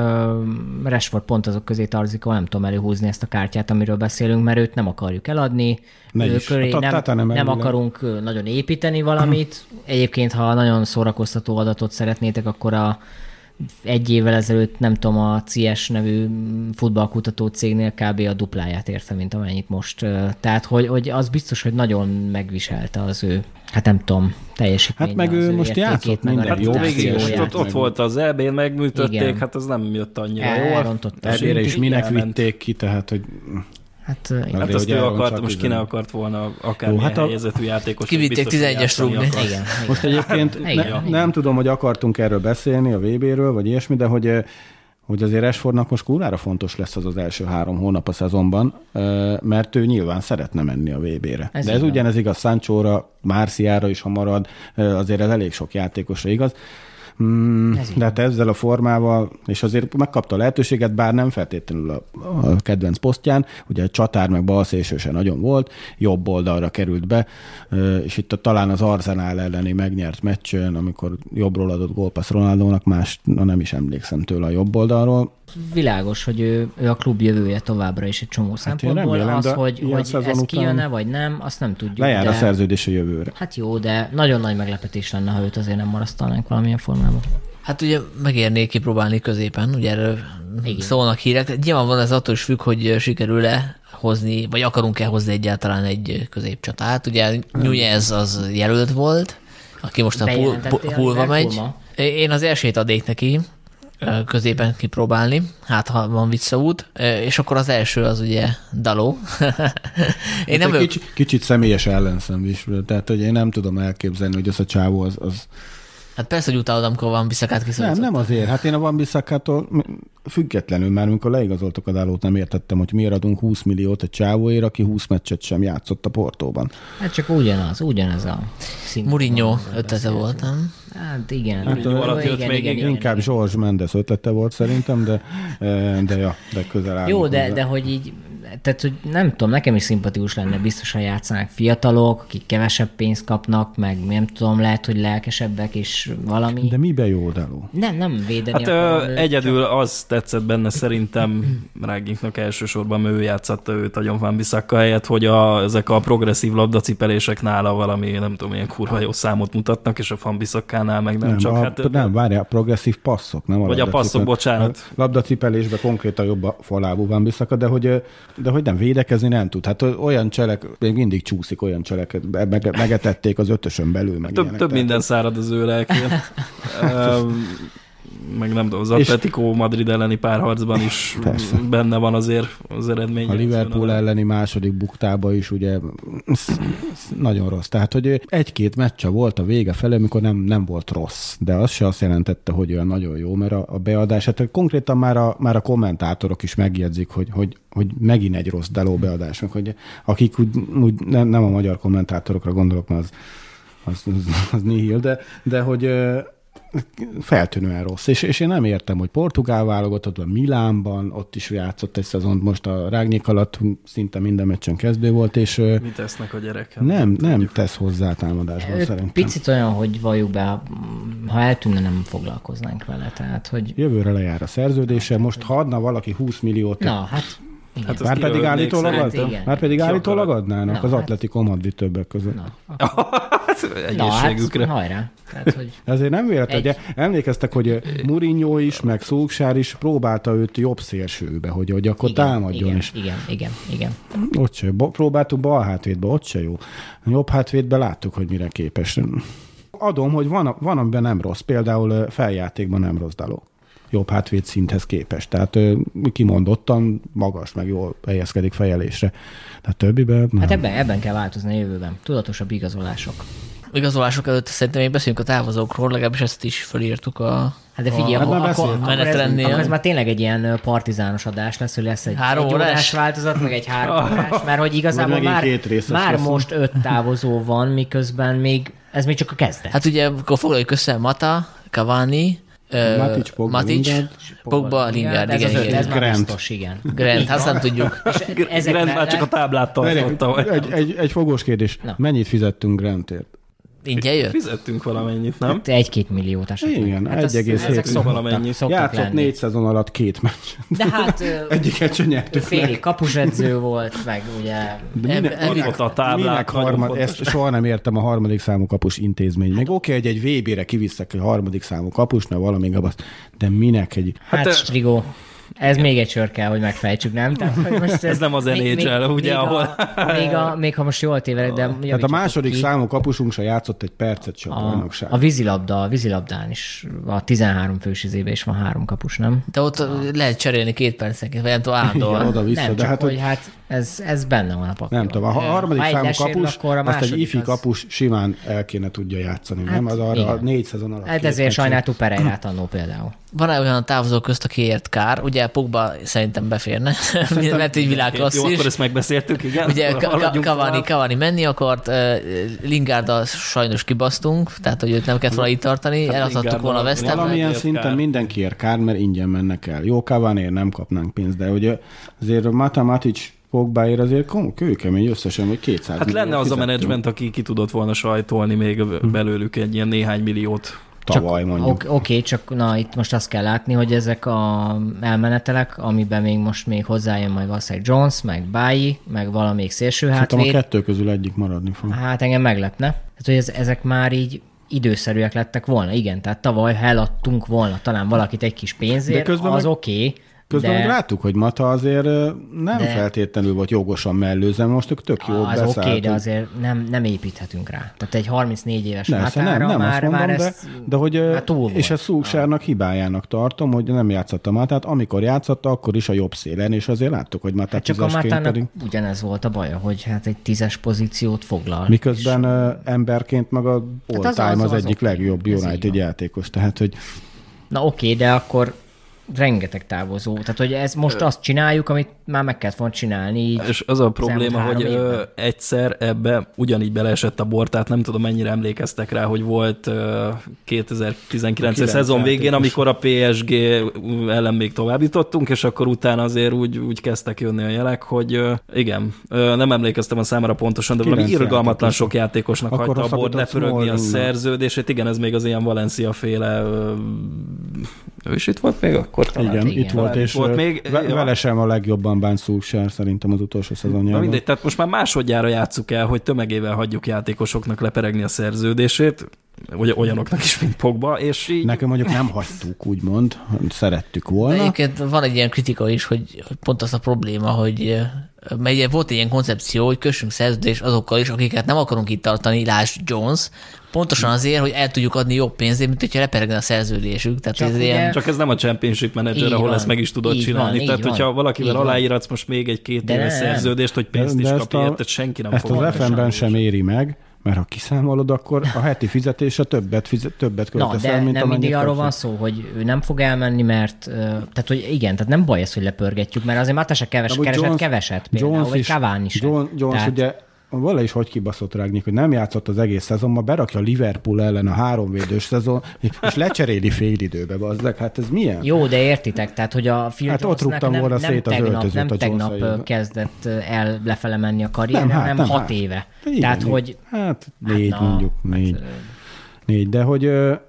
Rashford pont azok közé tartozik, ahol nem tudom előhúzni ezt a kártyát, amiről beszélünk, mert őt nem akarjuk eladni, Ne ő is. köré nem, Tata nem nem, akarunk nagyon építeni valamit. Egyébként, ha nagyon szórakoztató adatot szeretnétek, akkor a egy évvel ezelőtt, nem tudom, a CS nevű futballkutató cégnél kb. a dupláját érte, mint amennyit most. Tehát, hogy, hogy az biztos, hogy nagyon megviselte az ő, hát nem tudom, teljesítmény. Hát meg ő most játszott minden jó Végig ott, ott volt az EB-n, megműtötték, Igen. hát az nem jött annyira jól. Elrontotta a Ebbére is minek vitték ki, tehát, hogy Hát, ö, igen. Hát azt ő akart, most ki ne akart volna akár Jó, milyen hát a- helyzetű játékos. Kivitték biztos, hogy 11-es játszani rugby. akar. igen, Most igen. egyébként Igen. ne, nem tudom, hogy akartunk erről beszélni, a VB-ről, vagy ilyesmi, de hogy, hogy azért Rashfordnak most kurvára fontos lesz az az első három hónap a szezonban, mert ő nyilván szeretne menni a VB-re. Ez De ez van. ugyanez igaz Sanchóra, Márciára is, ha marad, azért ez elég sok játékosra igaz. Mm, de hát ezzel a formával, és azért megkapta a lehetőséget, bár nem feltétlenül a, a kedvenc posztján, ugye a csatár meg balszélső se nagyon volt, jobb oldalra került be, és itt a, talán az Arzenál elleni megnyert meccsön, amikor jobbról adott gólpassz Ronaldónak, más na nem is emlékszem tőle a jobb oldalról. Világos, hogy ő, ő a klub jövője továbbra is egy csomó szempontból. Hát remélem, az, hogy, hogy ez után kijön-e, vagy nem, azt nem tudjuk. Lejár de... a szerződés a jövőre. Hát jó, de nagyon nagy meglepetés lenne, ha őt azért nem marasztalnánk valamilyen formában. Hát ugye megérné kipróbálni középen, ugye erről Igen. szólnak hírek. Nyilván van ez attól is függ, hogy sikerül-e hozni, vagy akarunk-e hozni egyáltalán egy középcsatát. Ugye Nunez az jelölt volt, aki most a pul- pulva megy. Én az elsőt adnék neki, középen kipróbálni, hát ha van visszaút, és akkor az első az ugye Daló. Én nem Egy vagyok, kicsit, személyes ellenszem is, tehát hogy én nem tudom elképzelni, hogy az a csávó az, az hát persze, hogy utálod, amikor van visszakát Nem, kiszorítani. nem azért. Hát én a Van Bissakától függetlenül már, amikor leigazoltuk a Dálót, nem értettem, hogy miért adunk 20 milliót egy csávóért, aki 20 meccset sem játszott a Portóban. Hát csak ugyanaz, ugyanez a szint. Mourinho ötlete volt, nem? Hát igen. Hát, alatt jött igen, még igen, igen, Inkább igen. George Mendes ötlete volt szerintem, de, de ja, de közel Jó, de, hozzá. de hogy így, tehát hogy nem tudom, nekem is szimpatikus lenne, biztosan játszanak fiatalok, akik kevesebb pénzt kapnak, meg nem tudom, lehet, hogy lelkesebbek és valami. De mibe jó Dáló? Nem, nem védeni Hát akarom ö, egyedül az tetszett benne szerintem Ráginknak elsősorban, mert ő játszatta őt nagyon Van Bissaka helyett, hogy a, ezek a progresszív labdacipelések nála valami, nem tudom, ilyen kurva jó számot mutatnak, és a Van Bissakánál meg nem, Nem, csak a, hát... nem várjál, a progresszív passzok, nem a Vagy a passzok, bocsánat. A labdacipelésben konkrétan jobb a falábú van Bissaka, de hogy, de hogy nem védekezni nem tud. Hát olyan cselek, még mindig csúszik olyan cseleket, be- meg, megetették az ötösön belül. Meg Több, ilyenek. több Tehát- minden szárad az ő lelkén. Öm, meg nem tudom, az Atletico Madrid elleni párharcban is Persze. benne van azért az eredmény. A Liverpool elleni második buktába is ugye nagyon rossz. Tehát, hogy egy-két meccse volt a vége felé, amikor nem, nem volt rossz, de az se azt jelentette, hogy olyan nagyon jó, mert a, a beadás, hát konkrétan már a, már a kommentátorok is megjegyzik, hogy, hogy, hogy megint egy rossz Deló beadás, meg hogy akik úgy, úgy nem, nem a magyar kommentátorokra gondolok, mert az, az, az, az nihil, de, de hogy feltűnően rossz. És, és én nem értem, hogy portugál válogatott, vagy Milánban, ott is játszott egy szezont, most a Rágnyék alatt szinte minden meccsen kezdő volt, és Mit tesznek a gyerekek? nem, nem tesz hozzá támadásban szerintem. Picit olyan, hogy valljuk be, ha eltűnne, nem foglalkoznánk vele. Tehát, hogy Jövőre lejár a szerződése, most ha adna valaki 20 milliót, na, hát igen. Hát már pedig állítólag, ad, igen. már pedig állítólag adnának Na, az hát- Atletico Madrid többek között. Na, Hát, na hát, egészségükre. hajrá. Tehát, hogy Ezért nem véletlen, Egy. ugye emlékeztek, hogy Mourinho is, meg Szulksár is próbálta őt jobb szélsőbe, hogy, hogy akkor igen, támadjon, igen, és igen, igen, igen. ott se, próbáltuk bal hátvédbe, ott se jó. A jobb hátvédbe láttuk, hogy mire képes. Adom, hogy van, van amiben nem rossz, például feljátékban nem rossz daló. Jobb hátvéd szinthez képest. Tehát ö, kimondottan magas, meg jól helyezkedik fejelésre. Tehát többiben nem. Hát ebben, ebben kell változni a jövőben. Tudatosabb igazolások. Igazolások előtt szerintem még beszéljünk a távozókról, legalábbis ezt is felírtuk a Hát de figyelj, a, akkor, akkor, akkor, ez, akkor ez már tényleg egy ilyen partizános adás lesz, hogy lesz egy Három egy órás? órás változat, meg egy három órás, mert hogy igazából már, már lesz. most öt távozó van, miközben még ez még csak a kezdet. Hát ugye, akkor foglaljuk össze Mata, Cavani, Matic, Pogba, Matic, Lingard. Pogba, Lingard, ez igen, igen. ez Grant. biztos, igen. Grant, azt nem tudjuk. Grant már csak a táblát tartotta. egy, egy, egy fogós kérdés. Na. Mennyit fizettünk Grantért? Ingyen jött? Fizettünk valamennyit, nem? Hát Egy-két milliót esetleg. Igen, hát az- 1,7 ezek szoktak, valamennyi. Játszott lenni. négy szezon alatt két meccs. De hát Egyiket sem nyertük félig meg. kapusedző volt, meg ugye De minek, eb- minek, a nagyon harmad, ezt soha nem értem a harmadik számú kapus intézmény. Még oké, hogy egy VB-re kiviszek egy harmadik számú kapusnál valami gabasz, de minek egy... Hát, Hát, hát Strigó, ez még egy sör kell, hogy megfejtsük, nem? Tehát, hogy most Ez nem az NHL, ugye, még ahol- A, még, a, még ha most jól tévedek, de Tehát a második ki. számú kapusunk se játszott egy percet sem a a, bajnokság. a vízilabda, a vízilabdán is, a 13 fős izébe is van három kapus, nem? De ott lehet cserélni két percenként, vagy nem tudom, Igen, állandóan. oda-vissza, nem, de csak hát, hogy hogy hát Ez, ez benne van a pakliban. Nem tudom, a harmadik Ha számú kapus, akkor a azt egy ifi az- kapus simán el kéne tudja játszani, Hát, nem? Az arra a igen. négy szezon alatt. Hát ezért sajnáltuk Pereirát annó például. Van-e olyan távozó közt, akiért kár? Ugye Pogba szerintem beférne, mert egy világklasszis. Jó, akkor ezt megbeszéltük, igen? Ugye Cavani. Cavani menni akart, Lingárddal sajnos kibasztunk, tehát hogy őt nem kellett volna itt tartani, Hát eladhattuk volna a Hamnek. Valamilyen szinten kár. mindenkiért kár, mert ingyen mennek el. Jó, Cavaniért nem kapnánk pénzt, de ugye azért Mata Matic Pogbáért azért kom- kőkemény összesen, vagy 200 Hát lenne az a menedzsment, aki ki tudott volna sajtolni még belőlük egy ilyen néhány milliót. Tavaly mondjuk. Oké, okay, csak na itt most azt kell látni, hogy ezek a elmenetelek, amiben még most még hozzájön majd valószínűleg Jones, meg Bayi, meg valamelyik szélső Szerintem a hátvéd. kettő közül egyik maradni fog. Hát engem meglepne. Tehát, hogy ez, ezek már így időszerűek lettek volna, igen. Tehát tavaly, eladtunk volna talán valakit egy kis pénzért, De közben az meg- oké. Okay, Közben de meg láttuk, hogy Mata azért nem De- feltétlenül volt jogosan mellőzem, most ők tök jó az oké, okay, de azért nem, nem építhetünk rá. Tehát egy 34 éves nem, Matára nem már, azt mondom, már de, ezt, de hogy, ö, már túl és a Szúksárnak hibájának tartom, hogy nem játszotta Matát, amikor játszotta, akkor is a jobb szélen, és azért láttuk, hogy Matát Csak a Matának pedig. ugyanez volt a baja, hogy hát egy tízes pozíciót foglal. Miközben ö, emberként meg a all Hát az- az- az, az egyik oké. legjobb United játékos, tehát hogy Na oké, de akkor rengeteg távozó. Tehát, hogy ez most azt csináljuk, amit már meg kellett volna csinálni. Így És az a probléma, hogy évben. egyszer ebbe ugyanígy beleesett a bor, tehát nem tudom, mennyire emlékeztek rá, hogy volt ö, 2019 A szezon végén, amikor a PSG ellen még tovább jutottunk, és akkor utána azért úgy, úgy kezdtek jönni a jelek, hogy ö, igen, ö, nem emlékeztem a számára pontosan, de valami irgalmatlan sok játékosnak Akkor hagyta a szakított leförögni a szerződését. Igen, ez még az ilyen Valencia féle ö, ő is itt volt még akkor talán? igen, igen. itt volt, és volt még, ve- vele sem a legjobban bánt Szúksár szerintem az utolsó Na szezonjában. mindegy, tehát most már másodjára játsszuk el, hogy tömegével hagyjuk játékosoknak leperegni a szerződését, olyanoknak is, mint Pogba, és így... Nekem mondjuk nem hagytuk, úgymond, szerettük De volna. egyébként van egy ilyen kritika is, hogy, pont az a probléma, hogy mert ugye volt egy ilyen koncepció, hogy kössünk szerződést azokkal is, akiket nem akarunk itt tartani, Lás Jones, pontosan azért, hogy el tudjuk adni jobb pénzért, mint hogyha leperegne a szerződésük. Tehát Csak ez ugye- ilyen, Csak ez nem a Championship Manager, Így ahol van, ezt meg is tudod így csinálni. van, Tehát, így hogyha van, valakivel így van. aláíratsz most még egy két De éves szerződést, hogy pénzt is ezt kapj érte, senki nem ezt fog. az FM-ben sem éri meg, mert ha kiszámolod, akkor a heti fizetése többet, fizet, többet Na, költesz de el, mint nem mindig arról van szó, hogy ő nem fog elmenni, mert, tehát hogy igen, tehát nem baj ez, hogy lepörgetjük, mert azért Mata se keves, keresett Jones- keveset például, vagy Cavani sem. Jones, Jones Tehát- ugye vala is hogy kibaszott rágnik, hogy nem játszott az egész szezonban, berakja Liverpool ellen a háromvédős szezon, és lecseréli fél időbe, bazdek. Hát ez milyen? Jó, de értitek, tehát hogy a Phil Hát ott rúgtam nem, volna nem szét az öltözőt nem a tegnap kezdett el lefele menni a karrier, Nem, hát, nem, nem, hat hát. éve. Igen, tehát, hogy Hát négy na, mondjuk, hát, négy. De hogy,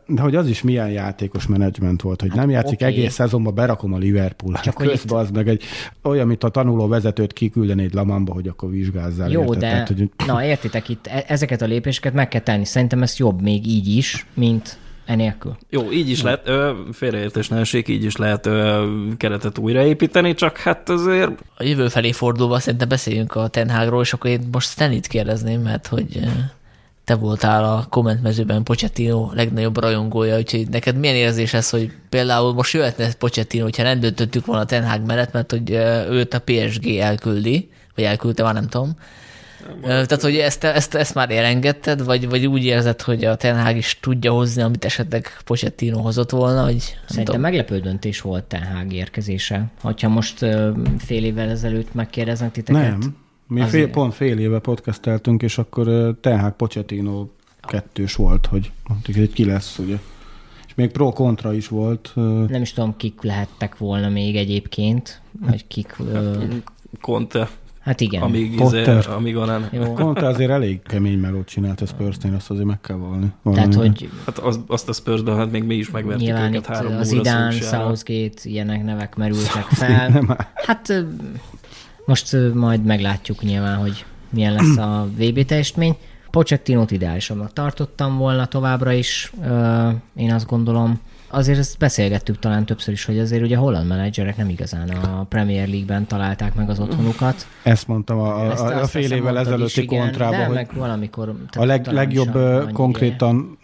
de hogy az is milyen játékos menedzsment volt, hogy nem játszik oké. egész szezonban, berakom a Liverpool. Csak Csak hogy itt- az meg egy, olyan, mint a tanuló vezetőt kiküldenéd Lamamba, hogy akkor vizsgázzál. Jó, érted? de Tehát, hogy, na értitek, itt e- ezeket a lépéseket meg kell tenni. Szerintem ez jobb még így is, mint enélkül. Jó, így is lehet, ö, félreértés ne essék, így is lehet ö, keretet újraépíteni, csak hát azért a jövő felé fordulva szerintem beszéljünk a Ten Hagról, és akkor én most Stanley-t kérdezném, mert hogy te voltál a kommentmezőben Pochettino legnagyobb rajongója, úgyhogy neked milyen érzés ez, hogy például most jöhetne Pochettino, hogyha nem döntöttük volna a Ten Hag mellett, mert hogy őt a PSG elküldi, vagy elküldte, már nem tudom. Ö, Tehát, hogy ezt, ezt, ezt már elengedted, vagy, vagy úgy érzed, hogy a Ten Hag is tudja hozni, amit esetleg Pochettino hozott volna, nem Szerintem tudom. meglepő döntés volt Ten Hag érkezése. Ha most fél évvel ezelőtt megkérdeznek titeket. nem. Mi Azért. fél, pont fél éve podcasteltünk, és akkor ö, Ten Pochettino kettős volt, hogy hogy ki lesz, ugye. És még pro-kontra is volt. Nem is tudom, kik lehettek volna még egyébként, vagy kik... Ö, Conte, hát igen. amíg, Potter. izé, amíg olyan, Jó. Conte azért elég kemény melót csinált a Spursnél, azt azért meg kell valni. Tehát, hogy hát az, azt a Spursben hát még mi is megvertük nyilván őket itt három a óra Zidane, Solskjaerrel. Southgate, ilyenek nevek merültek fel. Hát most majd meglátjuk nyilván, hogy milyen lesz a VB teljesítmény. Pochettinót ideálisabbnak tartottam volna továbbra is, én azt gondolom. Azért ezt beszélgettük talán többször is, hogy azért ugye a holland menedzserek nem igazán a Premier League-ben találták meg az otthonukat. Ezt mondtam a, Ezt a, a fél évvel ezelőtti kontrában, de hogy meg valamikor. a leg, legjobb, a- konkrétan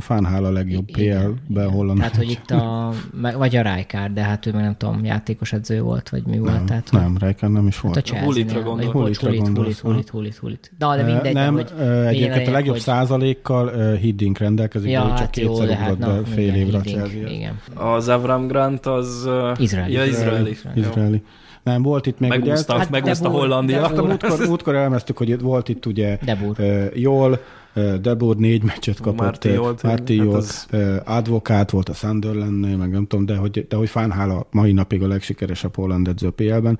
Fánhál a legjobb PL-ben holland. Tehát, hogy itt a, meg- vagy a Rijkaard, de hát ő meg nem tudom, játékos edző volt, vagy mi volt. nem, tehát, nem, Rijkaard nem is Hát a volt. Chelsea-nél, Hullitra vagy gondol. Hulit, Hulit, Hulit, Hulit, Hulit. De, de mindegy, nem, ö, egyébként a legjobb százalékkal Hiddink rendelkezik, de csak hát kétszer de hát ugrott be fél évre chelsea Igen. Az Avram Grant az... Izraeli. Ja, izraeli. Izraeli. Nem, volt itt még ugye... Megúszta, Hát hát megúszta Hollandia. Azt a múltkor, múltkor elmeztük, hogy volt itt ugye De Bur. ö, jól, ö, Debord négy meccset kapott, Marti ö, Jolt, hát az- advokát volt a Sunderlandnél, meg nem tudom, de hogy, de hogy Fánhál a mai napig a legsikeresebb holland edző a PL-ben.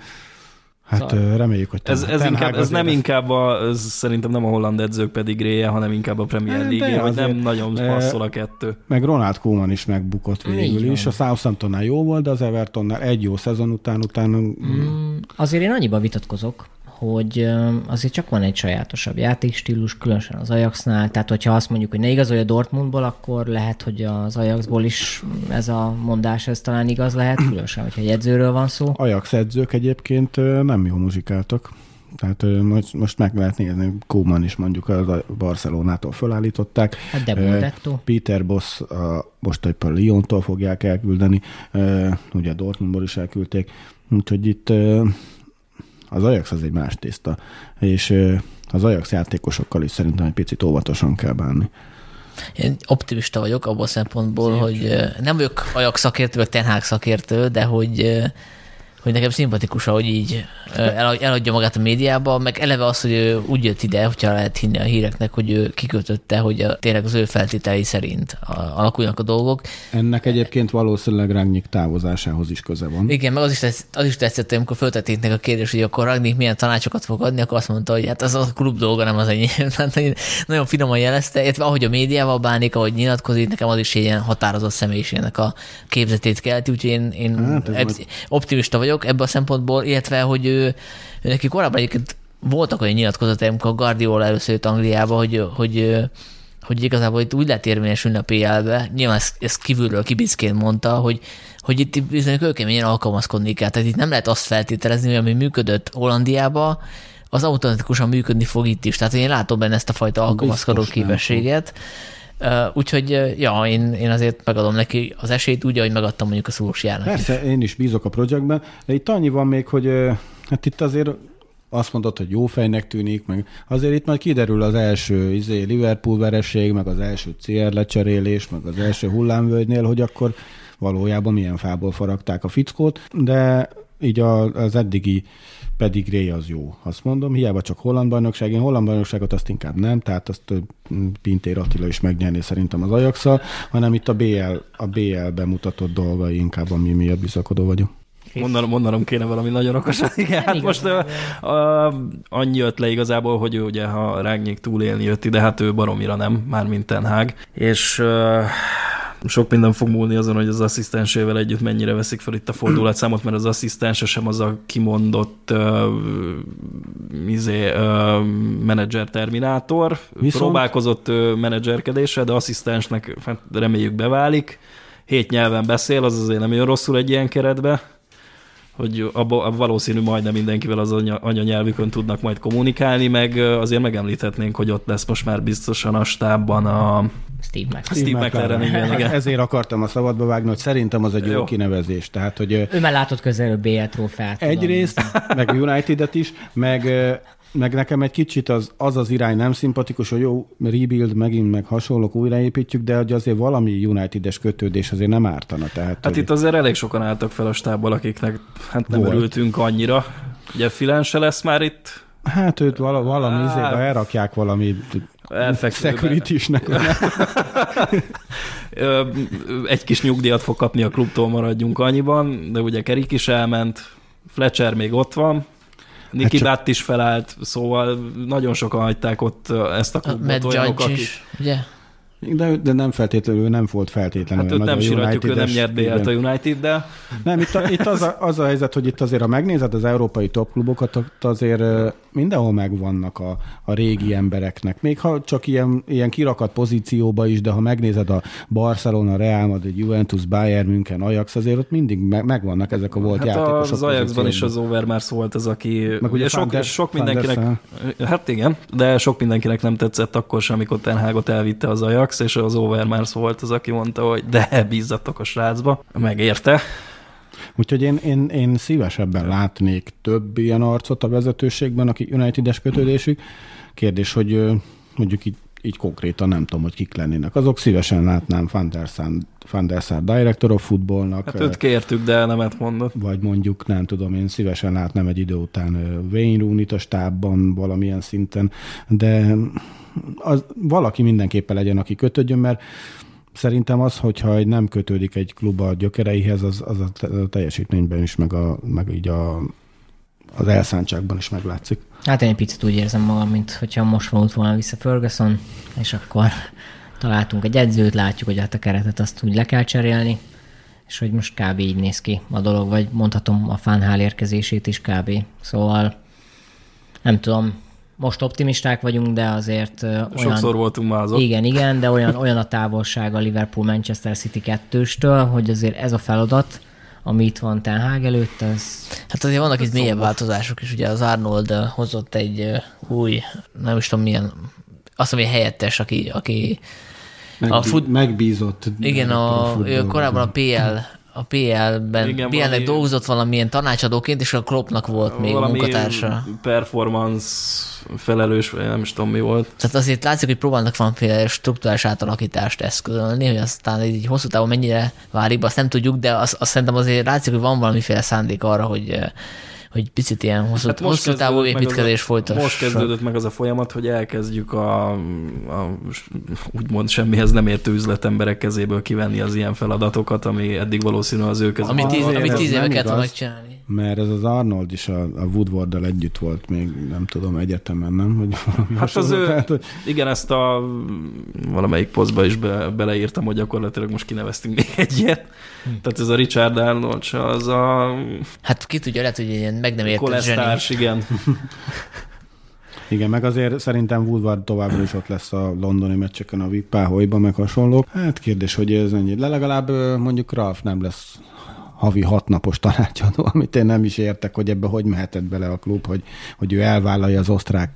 Hát Szóval- ö, reméljük, hogy Ez, ez, inkább, ez nem azért inkább a, ez szerintem nem a holland edzők pedig réje, hanem inkább a Premier Hát, League, hogy nem nagyon passzol a kettő. Meg Ronald Koeman is megbukott Így végül van. is. A Southamptonnál jó volt, de az Evertonnál egy jó szezon után, után Mm, Azért én annyiba vitatkozok, hogy azért csak van egy sajátosabb játékstílus, különösen az Ajaxnál, tehát hogyha azt mondjuk, hogy ne igazolja Dortmundból, akkor lehet, hogy az Ajaxból is ez a mondás, ez talán igaz lehet, különösen, hogyha egy edzőről van szó. Ajax edzők egyébként nem jól muzsikáltak. Tehát most, most meg lehet nézni, Koeman is mondjuk a Barcelonától fölállították. Hát de. Peter Boss a, most éppen Lyontól fogják elküldeni, ugye Dortmundból is elküldték, úgyhogy itt az Ajax az egy más tészta, és az Ajax játékosokkal is szerintem egy picit óvatosan kell bánni. Én optimista vagyok abból a szempontból, hogy ö, nem vagyok Ajax szakértő, vagy Ten Hag szakértő, de hogy hogy nekem szimpatikus, hogy így eladja magát a médiába, meg eleve az, hogy ő úgy jött ide, hogyha lehet hinni a híreknek, hogy ő kikötötte, hogy a, tényleg az ő feltételei szerint a, alakulnak a dolgok. Ennek egyébként valószínűleg Rangnick távozásához is köze van. Igen, meg az is, tetsz, az is tetszett, hogy amikor föltették a kérdés, hogy akkor Ragnik milyen tanácsokat fog adni, akkor azt mondta, hogy hát az a klub dolga, nem az enyém. Tehát nagyon- finoman jelezte, illetve ahogy a médiával bánik, ahogy nyilatkozik, nekem az is egy ilyen határozott személyiségnek a képzetét kelti, úgyhogy én, én Hát, optimista vagyok ebből a szempontból, illetve, hogy ő, ő neki korábban egyébként voltak olyan nyilatkozatai, amikor Guardiola először jött Angliába, hogy, hogy hogy igazából itt úgy lehet érvényesülni a PL-be, nyilván ezt, ezt kívülről kibicként mondta, hogy, hogy itt bizony kőkeményen alkalmazkodni kell. Tehát itt nem lehet azt feltételezni, hogy ami működött Hollandiába, az automatikusan működni fog itt is. Tehát én látom benne ezt a fajta alkalmazkodó nem képességet. Uh, úgyhogy, ja, én, én azért megadom neki az esélyt úgy, ahogy megadtam mondjuk a Szulósiának. Persze, én is bízok a projektben, de itt annyi van még, hogy hát itt azért azt mondod, hogy jó fejnek tűnik, meg azért itt majd kiderül az első izé, Liverpool vereség, meg az első CR lecserélés, meg az első hullámvölgynél, hogy akkor valójában milyen fából faragták a fickót, de így a, az eddigi pedigré az jó, azt mondom, hiába csak holland bajnokság, én holland bajnokságot azt inkább nem, tehát azt Pintér Attila is megnyerné szerintem az ajax hanem itt a BL, a BL bemutatott dolgai inkább, ami miatt bizakodó vagyok. Mondanom, mondanom kéne valami nagyon okosat. Igen, hát most uh, uh, annyi jött le igazából, hogy ő ugye, ha Rágnyék túlélni jött ide, hát ő baromira nem, mármint Ten Hag. És uh, sok minden fog múlni azon, hogy az asszisztensével együtt mennyire veszik fel itt a fordulatszámot, mert az asszisztense sem az a kimondott uh, izé, uh, menedzser terminátor. Viszont-. Próbálkozott uh, menedzserkedésre, de asszisztensnek hát reméljük beválik. Hét nyelven beszél, az azért nem olyan rosszul egy ilyen keretbe hogy abba, valószínű majdnem mindenkivel az anya, anyanyelvükön tudnak majd kommunikálni, meg azért megemlíthetnénk, hogy ott lesz most már biztosan a stábban a Steve Mac. Steve McLaren, igen, igen. Ezért akartam a szabadba vágni, hogy szerintem az egy jó, Jó. kinevezés. Tehát, hogy Ő már látott közelről BL trófeát. tudom. egyrészt, meg a United-et is, meg, meg nekem egy kicsit az, az az irány nem szimpatikus, hogy jó, rebuild megint, meg hasonlók újraépítjük, de hogy azért valami United-es kötődés azért nem ártana. Tehát, Hát hogy itt azért elég sokan álltak fel a stábból, akiknek hát nem Volt. örültünk annyira. Ugye Filen se lesz már itt, hát őt vala, valami Á. izébe elrakják valami security-snek. Egy kis nyugdíjat fog kapni a klubtól, maradjunk annyiban, de ugye Kerik is elment, Fletcher még ott van, Niki csak- hát Butt is felállt, szóval nagyon sokan hagyták ott ezt a A klubot. Matt olyanok, akik- is, ugye? De, de nem feltétlenül, nem volt feltétlenül. Hát őt nem a síratjuk, ő nem United-es, nyert BL-t a. United, de Nem, itt, a, itt az, a, az a helyzet, hogy itt azért, ha megnézed az európai topklubokat, azért mindenhol megvannak a, a régi embereknek, még ha csak ilyen, ilyen kirakat pozícióba is, de ha megnézed a Barcelona, Real Madrid, Juventus, Bayern München, Ajax, azért ott mindig meg, megvannak ezek a volt Hát játékosok. az Ajaxban is az Overmars volt az, aki... Meg ugye sok, Van der- sok mindenkinek... Hát igen, de sok mindenkinek nem tetszett akkor sem, amikor Ten Hagot elvitte az Ajax, és az Overmars volt az, aki mondta, hogy de bízzatok a srácba. Megérte. Úgyhogy én, én, én szívesebben látnék több ilyen arcot a vezetőségben, aki United-es kötődésük. Kérdés, hogy mondjuk így, így konkrétan nem tudom, hogy kik lennének. Azok szívesen látnám Van der Sar, Van der Sar Director of Footballnak, Hát őt kértük, de nemet mondott. vagy mondjuk nem tudom, én szívesen látnám egy idő után Wayne Rooney-t a stábban valamilyen szinten, de az, valaki mindenképpen legyen, aki kötődjön, mert szerintem az, hogyha egy nem kötődik egy klub a gyökereihez, az, az a te- a teljesítményben is, meg, a, meg így a, az elszántságban is meglátszik. Hát én egy picit úgy érzem magam, mint hogyha most vonult volna vissza Ferguson, és akkor találtunk egy edzőt, látjuk, hogy hát a keretet azt úgy le kell cserélni, és hogy most kb. így néz ki a dolog, vagy mondhatom a Fánhál érkezését is kb. Szóval nem tudom, most optimisták vagyunk, de azért olyan... Sokszor voltunk már azok. Igen, igen, de olyan, olyan a távolság a Liverpool-Manchester City 2-stől, hogy azért ez a feladat, ami itt van Ten Hag előtt, az Hát azért vannak itt mélyebb változások is, ugye az Arnold hozott egy új, nem is tudom milyen, azt mondom, helyettes, aki, aki Megbí- A fut- Megbízott. igen, a, ő futballban. korábban a PL a PL-ben, PL-nek valami- dolgozott valamilyen tanácsadóként, és a Kloppnak volt még Valami munkatársa. performance felelős, vagy nem is tudom mi volt. Tehát azért látszik, hogy próbálnak valamiféle struktúrás átalakítást eszközölni, hogy aztán így hosszú távon mennyire válik azt nem tudjuk, de azt, azt szerintem azért látszik, hogy van valamiféle szándék arra, hogy, eh, hogy picit ilyen hosszú, hát hosszú távú építkezés folytassak. Most kezdődött meg az a folyamat, hogy elkezdjük a, a úgymond semmihez nem értő üzletemberek kezéből kivenni az ilyen feladatokat, ami eddig valószínű az ő kezükben. Amit tíz, amit ez tíz éve kellett volna igaz. megcsinálni. Mert ez az Arnold is a, a Woodwarddal együtt volt még, nem tudom, egyetemen, nem? Valami Hát az ő, Tehát, hogy igen, ezt a valamelyik posztba is be, beleírtam, hogy gyakorlatilag most kineveztünk még egy ilyet. Tehát ez a Richard Arnold se, az a Hát ki tudja, lehet, hogy ilyen meg nem értett zseni. igen. Igen, meg azért szerintem Woodward továbbra is ott lesz a londoni meccseken a VIP Páholyban, meg hasonlók. Hát kérdés, hogy ez ennyi. De legalább mondjuk Ralf nem lesz havi hat napos tanácsadó, amit én nem is értek, hogy ebbe hogy mehetett bele a klub, hogy, hogy ő elvállalja az osztrák